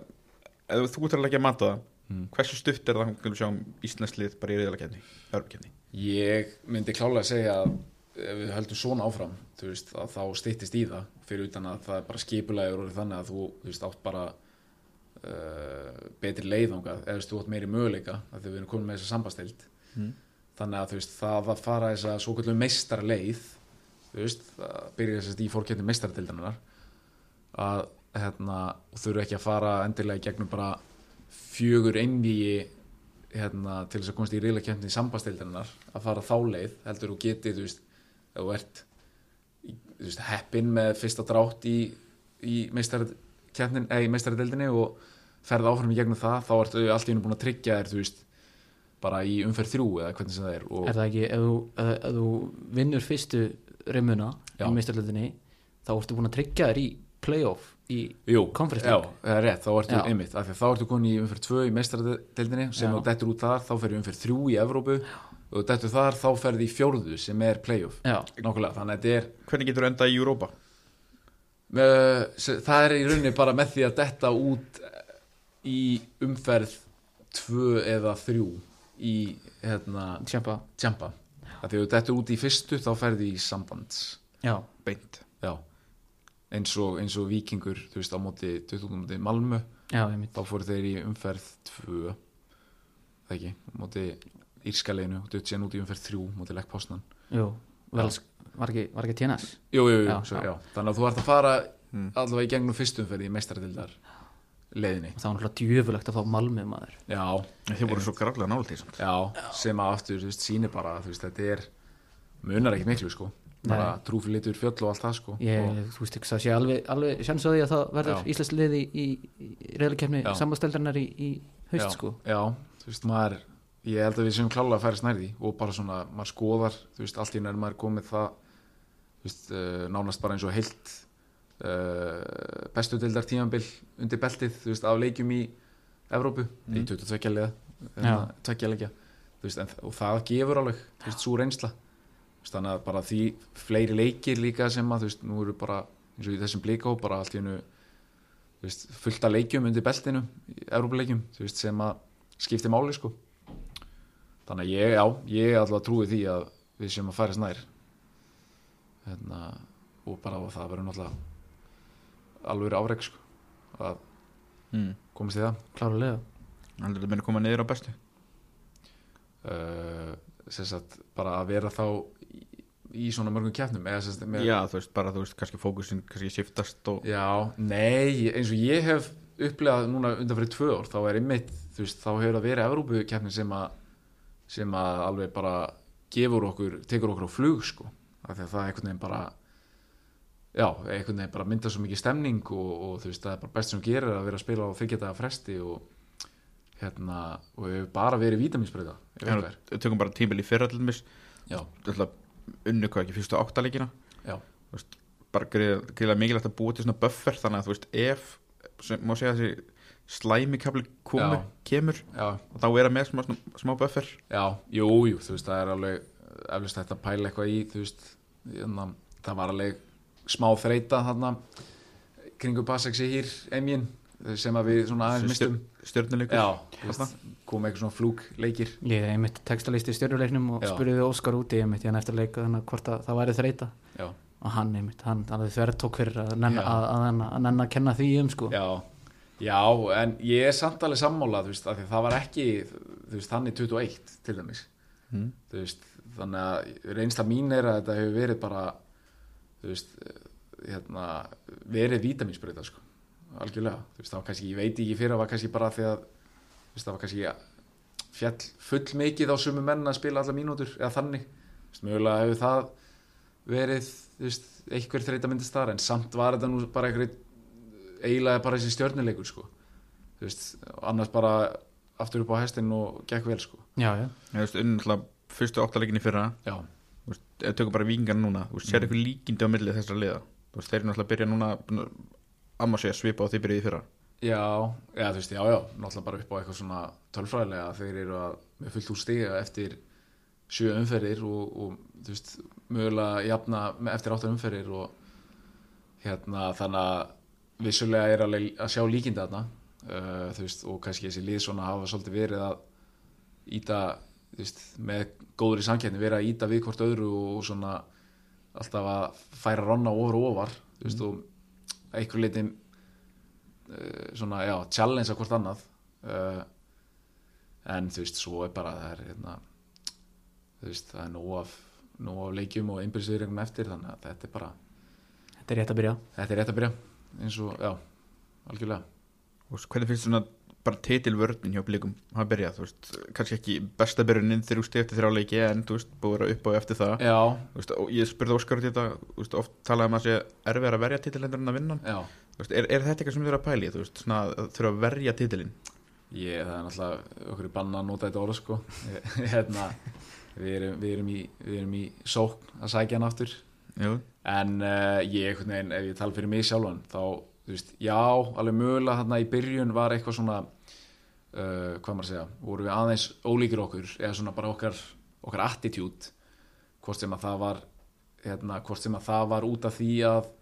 ef þú ert að leggja að mata það Mm. hversu stutt er það að sjá um íslenslið bara í reyðalakefni, örfkefni Ég myndi klálega að segja að ef við höldum svona áfram veist, að þá styttist í það. Fyrir utan að það er bara skipulegur og þannig að þú, þú veist, átt bara uh, betri leiðangað eða þú átt meiri möguleika að við erum komin með þessa sambastild Mm. þannig að þú veist, það að fara þessa svo kallum meistara leið þú veist, að byrja þess að í fórkjöndum meistaratildarinnar að hérna, og þurfu ekki að fara endilega gegnum bara fjögur einvíi hérna, til þess að komast í reyla kemni í sambastildarinnar að fara þá leið heldur þú getið, þú veist, ef þú ert þú veist, heppin með fyrsta drátt í, í meistarkemnin, eða í meistaradeildinni og ferð áfram í gegnum það, þá ertu allt í hennu búin að tryggja þér, þú veist bara í umferð þrjú eða hvernig sem það er og, Er það ekki, ef þú, ef, ef þú vinnur fyrstu reymuna Já. í meistarlöldinni þá ertu búin að tryggja þér í playoff í Conference já, League. það er rétt, þá ertu Já. einmitt af því að þá ertu komin í umferð 2 í meistaradeildinni sem Já. þú dettur út þar, þá ferðu umferð 3 í Evrópu og þú dettur þar, þá ferðu í fjórðu sem er playoff, Já, nokkulega þannig að þetta er, Hvernig getur enda í Europa? se- það er í rauninni bara með því að detta út í umferð 2 eða 3 í hérna, tjampa. Af því að þú dettur út í fyrstu, þá ferðu í sambands. Já, Beint. Já, eins og, eins og vikingur, þú veist, á móti 20 móti Malmö já, ég mitt þá fóru þeir í umferð 2 það ekki, móti Írskaleginu og dött síðan út í umferð 3 móti Lekk Pásnan Jú, vel, var ekki, var ekki TNS jú, jú, jú, Já, svo, já. já. þannig að þú ert að fara Mm. allavega í gegnum fyrstu umferð í meistaradildar leiðinni. Og það var náttúrulega djöfulegt að fá Malmö maður. Já, Þið voru svo gráðlega nála til já, sem að aftur þú veist, sýnir bara, þú veist, þetta er munar ekki miklu, sko. Bara trúfilitur fjöll og allt það, sko. Ég, og, þú veist ekki, það sé alveg, alveg sjans á því að það verður Já. íslensk liði í, í, í reyðlikefni Já. sambasteldarinnar í, í haust já, sko. Já, þú veist, maður ég held að við séum klálega að færa snærði og bara svona, maður skoðar, þú veist, allt í nær maður komið það þú veist, uh, nánast bara eins og heilt uh, bestu deildar tímanbil undir beltið, þú veist, af leikjum í Evrópu, í 22 liða Já. tvekja leikja. Og það gefur alveg, þú veist, svo reynsla. Veist, þannig að bara því fleiri leikir líka sem að, þú veist, nú eru bara eins og í þessum blíkó, bara allt í hennu þú veist, fullt af leikjum undir beltinu í Evrópuleikjum, þú veist, sem að skipti máli, sko. Þannig að ég, já, ég alltaf trúi því að við séum að færa snær hérna, og bara og það verður náttúrulega alveg afreg, sko að mm. komast í það. Klárulega Þannig að þetta meina koma niður á bestu? Uh, sem sagt, bara að vera þá í, í svona mörgum með, Já, þú veist, bara þú veist, kannski fókusin kannski shiftast og Já, nei, eins og ég hef upplegað núna undan fyrir tvö ár þá er einmitt, þú veist, þá hefur það verið Evrópukeppnin sem að sem að alveg bara gefur okkur tekur okkur á flug, sko. Af því að það er einhvern veginn bara já, einhvern veginn bara mynda svo mikið stemning og, og þú veist, það er bara best sem þú gerir að vera að spila á þryggjadaga fresti og hérna, og hefur bara verið vítaminsbreyta við tökum bara tímil í fyrra til dæmis. Já, unnu hvað ekki fyrstu áttalegina bara greiðlega mikilvægt að búa til svona buffer þannig að þú veist, ef sem, má segja þessi slæmi kapli komu, Já. kemur já, og þá er að með smá, smá buffer. Já, jú, jú, þú veist, það er alveg eflust þetta að pæla eitthvað í, þú veist hérna, það var alveg smá þreita þarna kringu Baseksi hýr emjinn sem að við svona aðeins mistum veist, kom eitthvað svona flúk leikir Ég einmitt textalisti í stjórnuleiknum og Já. spurði Óskar úti einmitt hérna eftir leika þannig hvort að það væri þreita Já, og hann einmitt, hann alveg þverð tók fyrir að nenna Já. að, að, að, að, kenna því um sko. Já, já, en ég er samt alveg sammála, þú veist, af því að það var ekki þú veist, þannig 21 til dæmis. Mm. veist, þannig að reynsla mín er að þetta hefur verið bara veist hérna, verið vítaminsbreyta sko, algjörlega. Þú veist, það var kannski, ég veit ekki fyrir að var kannski bara því að þú veist, það var kannski fjall full mikið á sumu menn að spila alla mínútur eða þannig, mögulega hefur það verið, einhver þreita myndist þar, en samt var þetta nú bara einhver eiginlega bara þessi stjörnuleikur sko, annars bara aftur upp á hestin og gekk vel sko, Já, já, þú veist, unnu alltaf fyrstu áttalegin í fyrra. Já við tökum bara vingan núna sér eitthvað líkindi á milli þessara liða? Þú veist, þeir eru náttúrulega að byrja núna að maður sé að svipa á því byrjuði fyrra. Já, já, þú veist, já, já, náttúrulega bara upp á eitthvað svona tölfræðilega þeir eru að með fullt úr stiga eftir sjö umferðir og, og þú veist, mögulega jafna eftir átta umferðir og hérna þannig að vissulega er alveg að sjá líkinda þarna. Uh, þú veist, og kannski þessi lið svona hafa svolítið verið að íta, veist, með góður í samkeppni verið að íta við hvort öðru og, og svona alltaf að færa ronna ofar og ofar þú veist, og einhver leiti uh, svona, já, challenge að hvort annað uh, en þú veist, svo er bara það er hérna, þú veist, það er nóg af nóg af leikjum og einbyrðsviðregnum eftir þannig að þetta er bara, Þetta er rétt að byrja. Þetta er rétt að byrja eins og, já, algjörlega. Og hvernig finnst svona bara titilvörnin hjá blikum. Hafa byrjað, þú veist, kannski ekki besta byrjunin þegar þú stið eftir þrjá leiki en þú veist, búið að upp á eftir það. Þú veist, og ég spurði Óskar út í þetta, þú veist, oft talaði um að sé erfið að verja titilhendur en að vinna Þú veist, er, er þetta eitthvað sem þið eru að pæli, þú veist, þurfa að verja titilin Ég, það er náttúrulega okkur í banna að nota þetta orð sko. Hérna, við, erum, við, erum í, við erum í sókn að sækja hann aftur. Jú, en uh, ég, veginn, ef ég tala fyrir mig sjálfan þá, þú veist, já, alveg mögulega þarna í byrjun var eitthvað svona uh, hvað maður að segja? Voru við aðeins ólíkir okkur eða svona bara okkar, okkar attitude. Hvort sem að það var hérna, hvort sem að það var út af því að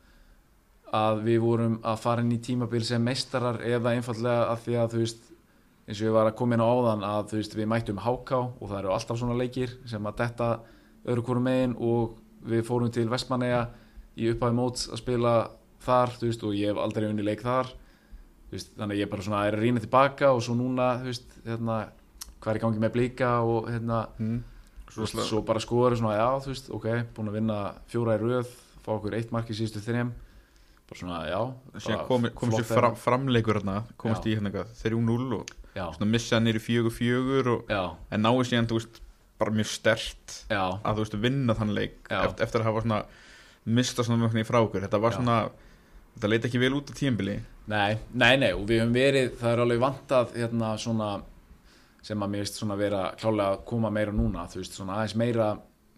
að við vorum að fara inn í tímabil sem meistarar eða einfallega að því að þú veist eins og ég var að koma inn á áðan að þú veist við mættum háká og það eru alltaf svona leikir sem að detta öðru hvorum megin og við fórum til Vestmanneja í upphæði móts að spila þar þú veist og ég hef aldrei unni leik þar veist, þannig að ég bara svona er að rýna tilbaka og svo núna veist hérna hvað er í gangi með blíka og hérna mm. svo, svo bara skoður svona já þú veist ok búin að vinna fjóra í röð fá okkur eitt mark í síðustu þrejum bara svona já komi, sér flott fram, framleikur hérna, komast Já. í hérna eitthvað 3-0 og já, svona missa nýri 4-4 og já, en náðu síðan, þú veist, bara mjög stert já, að þú veist, vinna þann leik eftir, eftir að hafa svona mista svona mjög frá okkur, þetta var Já. svona þetta leit ekki vel út á tímbili Nei, nei, nei, og við höfum verið, það er alveg vantað hérna svona sem að mér veist svona vera klálega að koma meira núna, þú veist, svona aðeins meira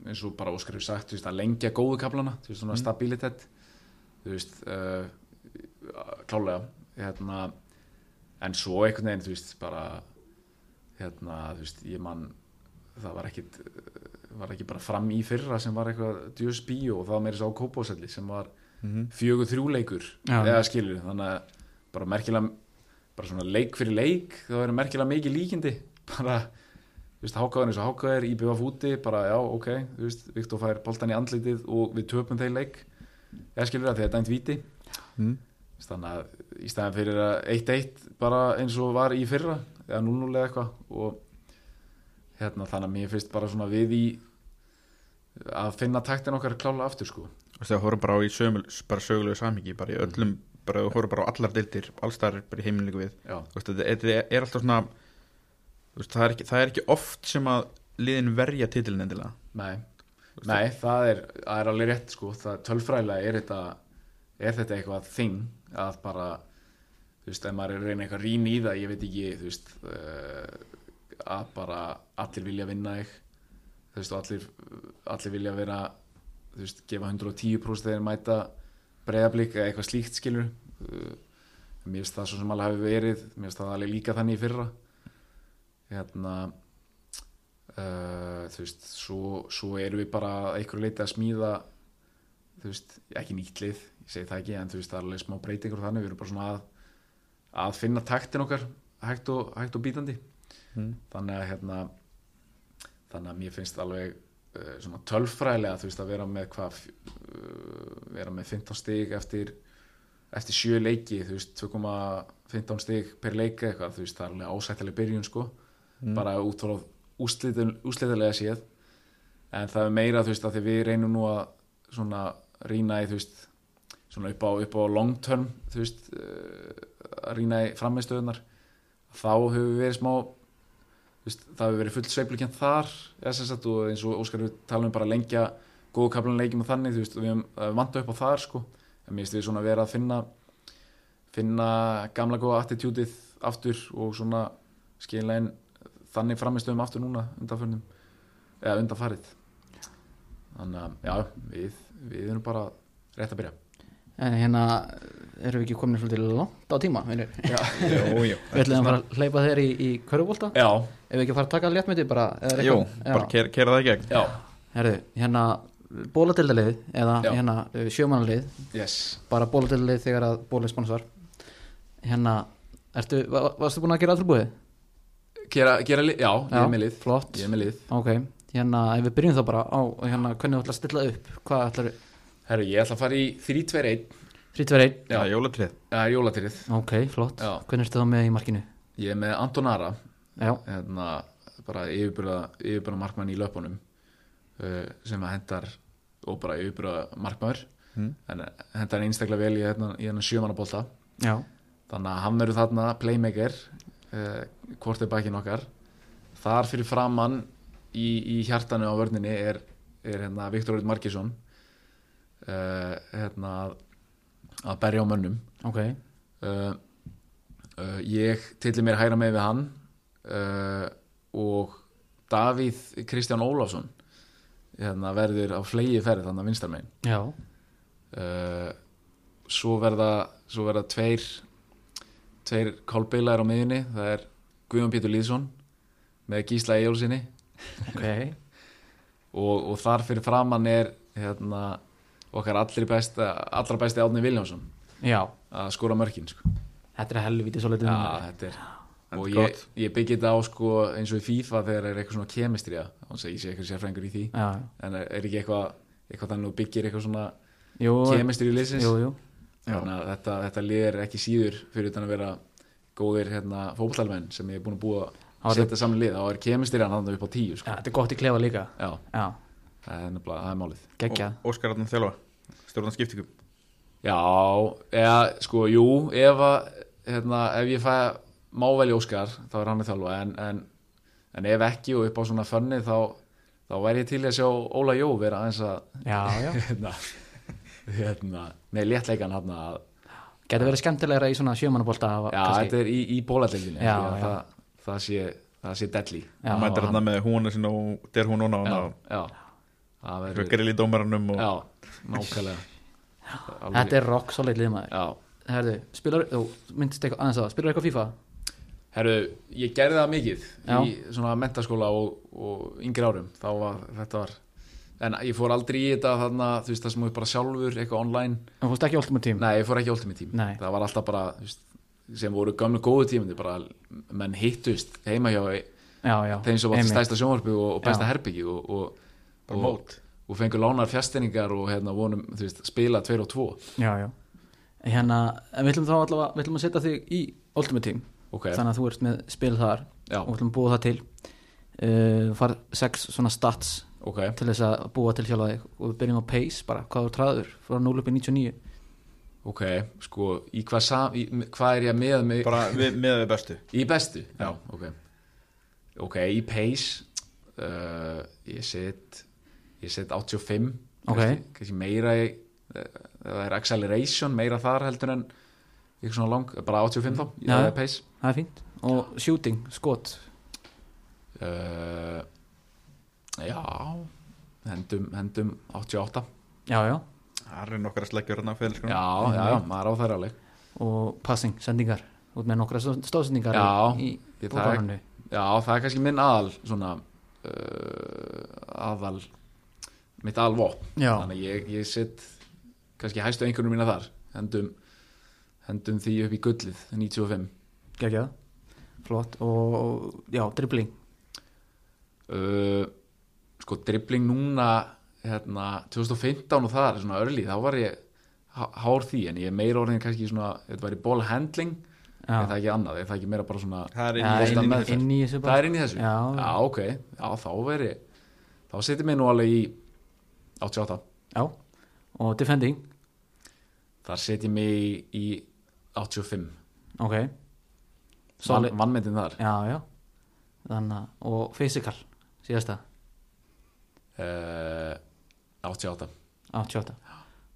eins og bara Óskar hefur sagt, þú veist, að lengja góðu kaplana, þú veist, svona stabilitet þú veist, uh, klálega, hérna en svo einhvern veginn, þú veist, bara hérna, þú veist, ég man það var ekkit var ekki bara fram í fyrra sem var eitthvað djöðs bíó og það var meira svo á kópáselli sem var Mhm. fjögur þrjúleikur eða skilur þannig að bara merkilega bara svona leik fyrir leik þá er merkilega mikið líkindi. Bara þú veist, hákáðin eins og hákáðir íbjöfa fúti bara já, ok, þú veist, Viktor fær boltan í andlitið og við töpum þeir leik. Eða skilur það, þetta er dæmt víti. Mm. Þannig að í staðan fyrir að 1-1 bara eins og var í fyrra eða 0-0 eða eitthvað og hérna þannig að mér finnst bara svona við í að finna taktin okkar klála aftur sko. Þú veist, það horfum bara á í sögulegu samhengi bara í öllum, bara þú horfum bara á allar deildir allstar bara í heiminleiku við. Veist, þetta er alltaf svona veist, það, er ekki, það er ekki oft sem að liðin verja titilin endilega. Nei. Nei, það er, það er alveg rétt sko. Það tölfræðilega er þetta er þetta eitthvað þing að bara þú veist, ef maður er reyna eitthvað rýn í það ég veit ekki, þú veist uh, að bara allir vilja vinna þig þú veist, og allir allir vilja vera þú veist, gefa 110% þegar mæta breyðablík eða eitthvað slíkt skilur uh, mér finnst það svo sem alveg hafi verið mér finnst það alveg líka þannig í fyrra. Hérna uh, þú veist, svo, svo erum við bara einhverju leiti að smíða þú veist, ekki nýtt lið ég segi það ekki, en þú veist, það er alveg smá breytingur þannig, við erum bara svona að, að finna taktin okkar hægt og, hægt og bítandi. Mm. þannig að hérna þannig að mér finnst alveg svona tölfræðilega, þú veist, að vera með hvað uh, vera með 15 stig eftir eftir sjö leiki, þú veist, 2,15 stig per leika eitthvað, þú veist, það er alveg ásættileg byrjun, sko. Mm. bara út frá úslitilega séð. En það er meira þú veist að því við reynum nú að svona rýna í þú veist svona upp á, upp á long term þú veist uh, að rýna í frammeðstöðunar þá hefur við verið smá veist, það hefur verið fullt sveiflukjönd þar sagt og eins og Óskar við talum um bara að lengja góðu kaplan leikjum og þannig veist og við höfum uh, vanta upp á þar sko. En mér finnst við svona vera að finna finna gamla góða attitútið aftur og svona skilja inn þannig framistöðum aftur núna undanförnum eða undanfarið. Þannig að já, við, við erum bara rétt að byrja En hérna erum við ekki komin svolítið langt á tíma? Já, Jú, jú. Við ætlum að hleypa þér í, í körfubólta já, Ef við ekki fara að taka léttmyndi bara Jú, bara kera, kera það í gegn. Já, Herðu, hérna bóladildalið eða Já. hérna sjömanalið yes. Bara bóladildalið þegar að bólið sponsor. Hérna, ertu, va- varstu búin að gera allur búið? Gera, gera lið, já, ég er með lið. flott, Ég er með lið. Ok hérna, ef við byrjum þá bara á hérna, hvernig þú ætlar að stilla upp hvað ætlar, Herru, ég ætla að fara í 3-2-1 3-2-1, Já. Já, jólatrið er jólatrið ok, flott. Já. Hvernig ertu þá með í markinu? Ég er með Anton Ara. Já, hérna, bara yfirbyrða markmann í löpunum uh, sem að hendar og bara yfirbyrða markmaður. Mm. en hendar einstaklega vel í hérna, í hérna sjömanabólta já, þannig að hann verður þarna playmaker uh, hvort er bakinn okkar. Þar fyrir framann í, í hjartanu á vörninni er, er hérna Viktor Rauð Markísson uh, hérna að- berja á mönnum. Ok. Uh, uh, ég tilli mér hægra með við hann og Davíð Kristján Ólafsson hérna, verður á flegi ferð þannig að vinstarmegin Já, uh, svo verða svo verða tveir tveir kálbeilar á miðjunni. Það er Guðjón Pétur Lýðsson með Gísla Ejólfsinni ok. Og, og þar fyrir framann er hérna, okkar allri besta allra besti Átni Viljánsson Já, að skora mörkin sko. þetta er helviti svo litið Já, þetta er Þetta og ég, ég byggi þetta á sko, eins og í FIFA þegar er eitthvað svona kemistrija þannig að ég sé eitthvað sérfrængur í því. Já, en er, ekki eitthvað, eitthvað þannig að þú byggir eitthvað svona jú, kemistrija í jú þannig að þetta, þetta lið er ekki síður fyrir utan að vera góðir hérna, fókbaltalmenn sem ég er búin að búa að setja saman lið. Þá er kemistrjan hann upp á tíu Já, sko. þetta er gott í klefa líka. Já, Já, það er það er málið. Geggjað Og Óskar Arnar þjálfa Stjórnan skiptingum já, eða sko, jú ef, að, hérna, ef ég fæ má velja Óskar, þá er hann að þjálfa en, en, en ef ekki og upp á svona fönni þá, þá væri ég til í að sjá Óla Jó vera aðeins að Já, já. hérna, hérna, með léttleikan hann að Gæti verið skemmtilegra í svona sjömanabólta já, þetta er í, í Já, já. það, það sé sé deadly. Já, Hann mætir hérna með húnu sinna og der hún núna já, og já, það hann verður grill í dómaranum og já, nákvæmlega. Alveg- Þetta er rock solid lið maður. Já, Herðu, spilar, þú myndist eitthvað aðeins að Spilar eitthvað FIFA? herru, ég gerði það mikið Já. í svona mentaskóla og, og yngri árum, þá var þetta var en ég fór aldrei í þetta þarna, þú veist það sem þú bara sjálfur, eitthvað online. Þú fórst ekki Ultimate Team? nei, ég fór ekki Ultimate Team, Nei. það var alltaf bara veist, sem voru gamlu góðu tímandi bara menn hittust heima hjá Já, já þeim sem var stæsta sjónvarpi og, og besta herbyggi og, og, bara og, mót og fengur lánar fjastinningar og hérna vonum, veist, spila tveir og tvo. Já, já. Hérna, en við ætlum þá allavega Við ætlum að setja þig í Ultimate Team. Ok, Þannig að þú ert með spil þar já, Og við ætlum að búa það til. Uh, Far sex svona stats ok. Til þess að búa til sjálfa þig. Og við byrjum á pace bara Hvað þú træður Frá 0 upp í 99 ok, sko, í hvað, sam, í, hvað er ég með mig? Bara við, með við bestu. Í bestu? Já, ok. Ok, í pace uh, Ég set Ég set 85 Ok. kannski, kannski meira í Það er acceleration, meira þar heldur en Ekki svona lang, bara 85 þá Já. Það er er fínt. Og shooting, skot? Uh, Já Hendum, hendum 88 Já, já. Það er nokkar að sleggja hérna. Já, já, já, maður á þær alveg. Og passing, sendingar. Út með nokkra stóðsendingar Já, í ég- það er- Já, það er kannski minn aðal svona uh, aðal mitt Já, þannig að ég, ég set kannski hæstu einhvernum mína þar hendum, hendum því upp í gullið 95 geggjað Flott. Og já, dribbling? Uh, sko dribbling núna hérna 2015 og það er svona örli þá var ég há- hár því en ég er meira orðin kannski svona þetta væri ball handling Já, er það ekki annað, er það ekki meira bara svona Það er inn í inn, í þessu það er inn í þessu. Já, já ok, já þá veri þá setjum ég nú alveg í 88 já. Og defending? Þar setjum ég í, í 85 Ok. Van, vannmyndin þar. Já, já. Þannig Og physical Síðasta? Uh, 88 88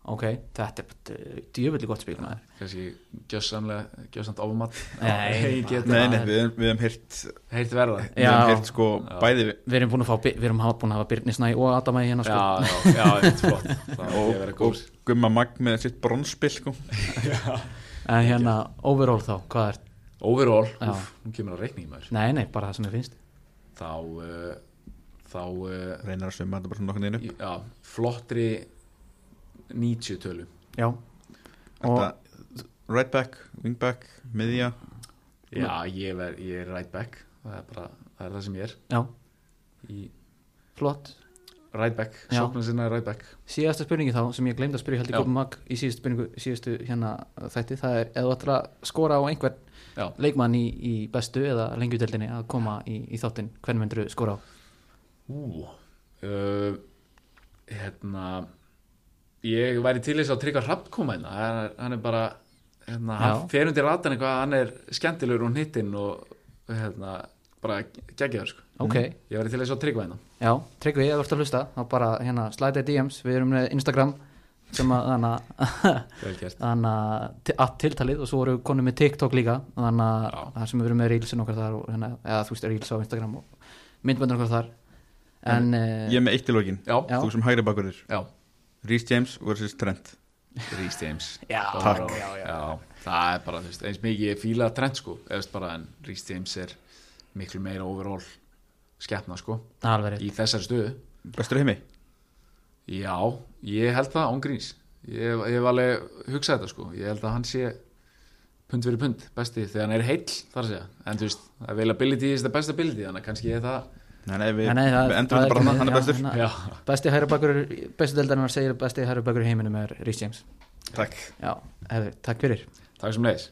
Ok, þetta er djöfulli gott spil maður. Kannski gjössamlega gjössamt ofumat Nei, Nei, nei, við, við hefum heyrt heilt verða Við Já. hefum heyrt sko Já. bæði við Við erum búin að fá Við erum hafa- búin að hafa Birni Snæ og Adama í hérna sko. Já, já, já, eitt flott. Það er og, og Gumma Magg með sitt bronspill sko. En hérna, overall þá, hvað er overall, úf, nú kemur að reikningi maður. Nei, nei, bara það sem ég finnst. Þá uh, þá uh, Reynar að summa þetta bara svona nokkuð neinu í- já, flottri 90 tölu Já. Þetta right back, wing back, miðja. Já, ég er, ég er right back. Það er bara, það er það sem ég er. Já, í, flott. Right back, sóknar sinna right back. Síðasta spurningi þá sem ég glemd að spyrja held í Já. Gópa Mag í síðustu spurningu síðustu hérna þætti það er eða þú ætlar að skora á einhvern Já. leikmann í, í bestu eða lengjudeldinni að koma í, í þáttinn hvern myndur skora á? Ú, uh, hérna ég væri til þess að tryggja hrappkoma hérna, hann er, hann er bara hérna, hann fer undir ratan eitthvað hann er skemmtilegur og hnittinn og hérna, bara geggjaður sko. ok, ég væri til þess að tryggja hérna. Já, Tryggvi, ef þú ert að hlusta þá bara hérna slæta í DMs, við erum með Instagram sem að þannig að tiltalið og svo voru við konum með TikTok líka. Þannig að það sem við erum með reelsin okkar þar og, hérna, eða þú veist reels á Instagram og myndböndur okkar þar. En eh, Ég er með eitt í lokin. Já, Já. Þú sem hægri bakurður já, Rhys James versus Trent. Rhys James. Já, Takk. já, já. Já, það er bara, þú veist, eins mikið ég fíla trend sko, bara en Rhys James er miklu meira overall skeppna sko, í þessari stöðu. Bestur heimi? Já, ég held það ángríns ég, ég hef alveg hugsað þetta sko ég held að hann sé pund fyrir pund besti þegar hann er heill þar að segja. En þú veist, availability is the best ability þannig að kannski ég það Nei, nei, við, Nei, það- við endur þetta bara hann, hann er bestur. Já, besti hæra bakur bestu deildarinnar segir besti hæra bakur í heiminum er Rhys James. Takk. Já, hefur, takk fyrir. Takk sem leiðis